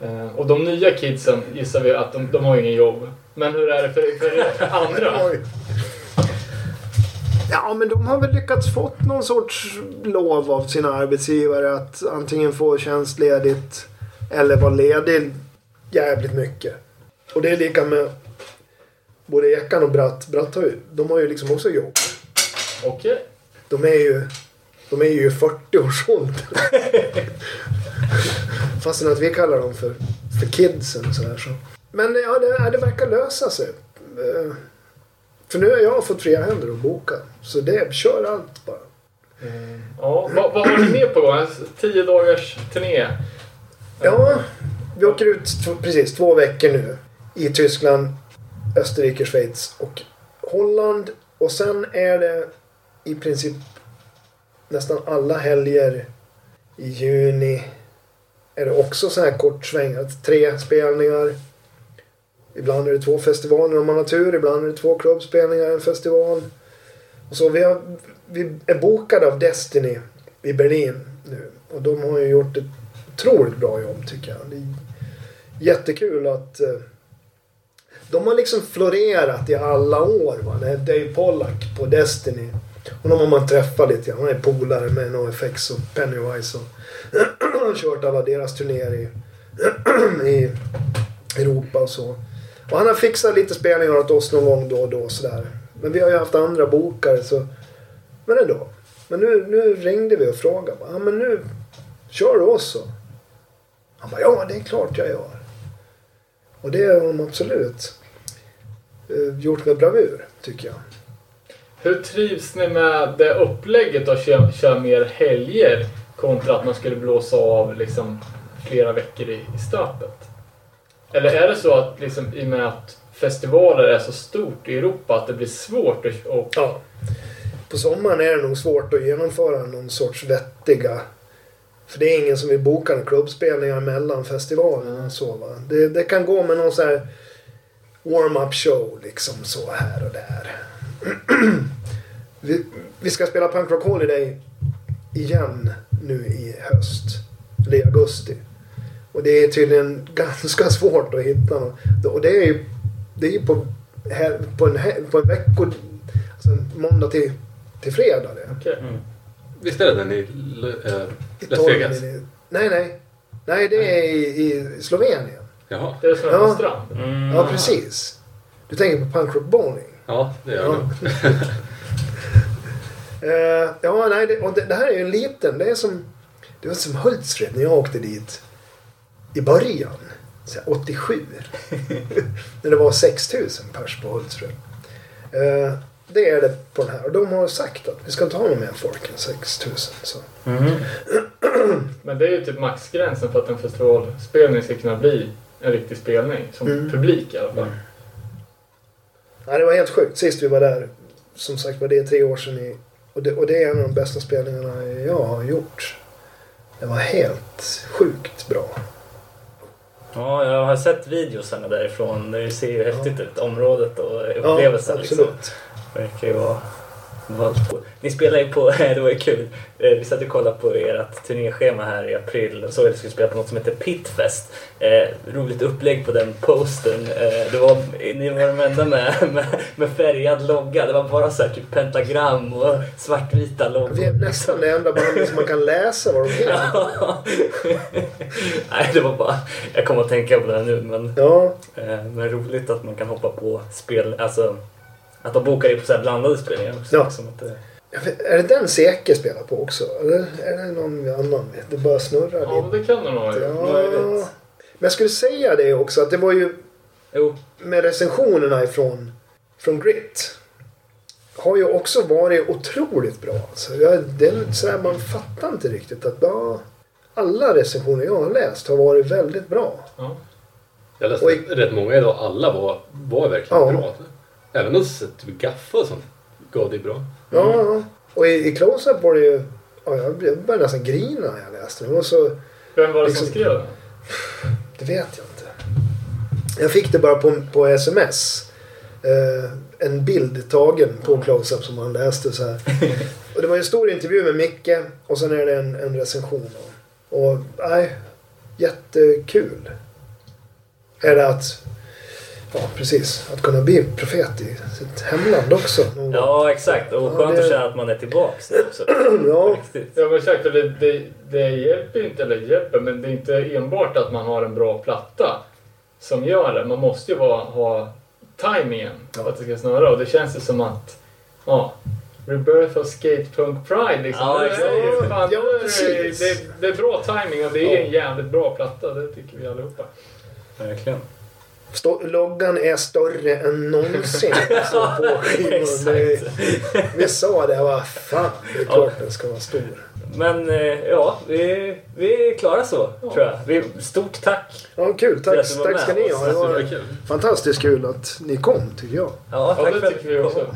Eh, och de nya kidsen gissar vi att de, de har ingen jobb. Men hur är det för, för [laughs] andra? Ja, men de har väl lyckats fått någon sorts lov av sina arbetsgivare att antingen få tjänstledigt eller vara ledig jävligt mycket. Och det är lika med både Ekan och Bratt. Bratt har ju, de har ju liksom också jobb. Okej. De är ju, de är ju i 40-årsåldern. [laughs] Fastän att vi kallar dem för, för kidsen. Så här, så. Men ja, det, det verkar lösa sig. Eh, För nu har jag fått fria händer att boka. Så det, kör allt bara. Ja, vad, vad har ni mer på gång? Tio dagars turné? Ja, vi åker ut precis två veckor nu. I Tyskland, Österrike, Schweiz och Holland. Och sen är det i princip nästan alla helger i juni är det också så här kort svängat. Tre spelningar. Ibland är det två festivaler om man har tur. Ibland är det två klubbspelningar, en festival. Och så vi, har, vi är bokade av Destiny i Berlin nu. Och de har ju gjort ett otroligt bra jobb tycker jag. Jättekul att eh, de har liksom florerat i alla år. Va? Det är Dave Pollack på Destiny. Honom har man träffat lite grann. Han är polare med NoFX och Pennywise. Och [clears throat] har kört alla deras turnéer i, [clears throat] i Europa och så. Och han har fixat lite spelningar åt oss någon gång då och då. Sådär. Men vi har ju haft andra bokare så... Men ändå. Men nu, nu ringde vi och frågade. Ja men nu kör du oss så. Han bara, ja det är klart jag gör. Och det har de absolut eh, gjort med bravur, tycker jag. Hur trivs ni med det upplägget att köra, köra mer helger kontra att man skulle blåsa av liksom flera veckor i, i stöpet? Eller är det så att liksom, i och med att festivaler är så stort i Europa att det blir svårt att... Och, Ja. På sommaren är det nog svårt att genomföra någon sorts vettiga... För det är ingen som vill boka några klubbspelningar mellan festivalerna. och Så, va? Det, det kan gå med någon så här warm-up show liksom så här och där. [clears throat] vi, vi ska spela Punk Rock Holiday igen nu i höst. Eller i augusti. Och det är tydligen [laughs] ganska svårt att hitta någon. Och det är ju det är ju på, här, på, en, på en vecko... Alltså måndag till, till fredag det. Okej. Visst är det den i äh, Las Vegas? Nej, nej. Nej, det är i, i Slovenien. Jaha. Det är som Ja. Mm. Ja, precis. Du tänker på punk rock bowling? Ja, det gör Ja. jag. [laughs] Eh, ja, nej, det, och det, det här är ju en liten. Det är som, det var som Hultsfred när jag åkte dit i början. Så här 87. [laughs] när det var 6000 pers på Hultsfred. Eh, det är det på den här. Och de har sagt att vi ska inte ha någon mer folk än 6000. Så. Mhm. [clears throat] Men det är ju typ maxgränsen för att en festivalspelning ska kunna bli en riktig spelning. Som Mm. publik i alla fall. Nej, det var helt sjukt. Sist vi var där, som sagt var det är tre år sedan. I, och, det, och det är en av de bästa spelningarna jag har gjort. Det var helt sjukt bra. Ja, jag har sett videosarna därifrån. Det ser ju häftigt ut. Området och Ja, upplevelsen. liksom. Verkar ju vara ballt. Ni spelar ju på, [laughs] det var ju kul, Eh, vi satt och kollade på ert turnéschema här i april och såg att ni skulle spela på något som heter Pitfest. Eh, roligt upplägg på den postern. Eh, det var, ni var de enda med, [laughs] med, med färgad logga. Det var bara så här typ pentagram och svartvita loggor. Vi är nästan det enda bandet som man kan läsa vad de heter. [laughs] Nej, det var bara... Jag kommer att tänka på det här nu, men, Ja, eh, men roligt att man kan hoppa på spel... Alltså, att de bokar ju på så här blandade spelningar också. Ja. Liksom att det, är det den Seke spelar på också? Eller är det någon annan? Det bara snurrar Ja, lite. det kan det nog ha. Ja. Men jag skulle säga det också att det var ju jo, med recensionerna ifrån från Grit har ju också varit otroligt bra. Alltså, jag, det är så här, man fattar inte riktigt att ja, alla recensioner jag har läst har varit väldigt bra. Ja. Jag läste Oj. rätt många idag. Alla var, var verkligen Ja. bra. Även hos typ Gaffa och sånt gav det bra. Ja, ja. Och i, i Close-Up var det ju... Ja, jag började nästan grina när jag läste var så... Vem var det Liksom- som skrev den? Det vet jag inte. Jag fick det bara på, på sms. Eh, en bild tagen på close-up som han läste så här. [laughs] Och det var en stor intervju med Micke och sen är det en, en recension. Och, och nej, jättekul. Är det att, ja precis, att kunna bli profet i sitt hemland också. någon ja exakt. Och Ja, skönt det- att känna att man är tillbaks också. [clears throat] ja, Riktigt. Ja men exakt, och det, det, det hjälper inte, eller hjälper, men det är inte enbart att man har en bra platta som gör det. Man måste ju vara, ha timingen för att det ska snurra och det känns ju som att, ja, Rebirth of Skatepunk Pride liksom. Ja, det, fan, Ja, det, är, precis. det, det är bra timing och det är en jävligt bra platta, det tycker vi allihopa. Verkligen. Stå, loggan är större än någonsin. [laughs] Så på. Det- Exakt. Vi sa det, vad fan, det är klart den ska vara stor. Men eh, ja, vi, vi är klara så tror jag. Vi, stort tack. Ja, kul. För Tack, att du var tack ska med ni ha. Det var fantastiskt kul att ni kom, tycker jag. Ja, Ja, tack det för att tycker vi också.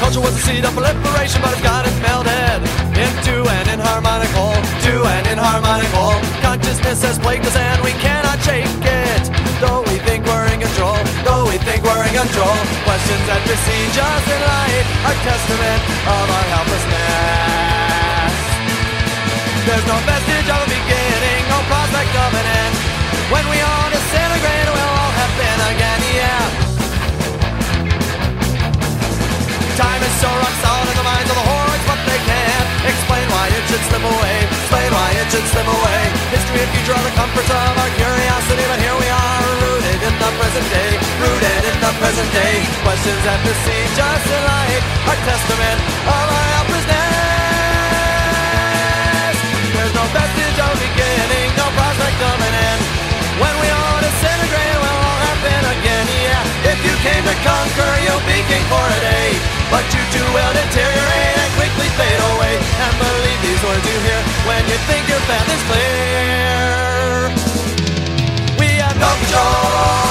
Culture was a seed of proliferation, but it's got it melded into an inharmonic whole, to an inharmonic whole. Consciousness has plagued us and we cannot shake it. Though we think we're in control, though we think we're in control. Questions besiege us in light are testament of our helplessness. There's no vestige of a beginning, no prospect of an end. When we all disintegrate, we'll all happen again, yeah. Time is so rock solid in the minds of the can't it should slip away. Explain why it should slip away. History and future are the comforts of our curiosity, but here we are, rooted in the present day. Rooted in the present day. Questions that besiege us in light are testament of our helplessness. There's no vestige of beginning, no prospect of an end. When we all disintegrate, we'll all happen again, yeah. If you came to conquer, you'll be king for a day. But you too will what to do here when you think your path is clear. We have no control.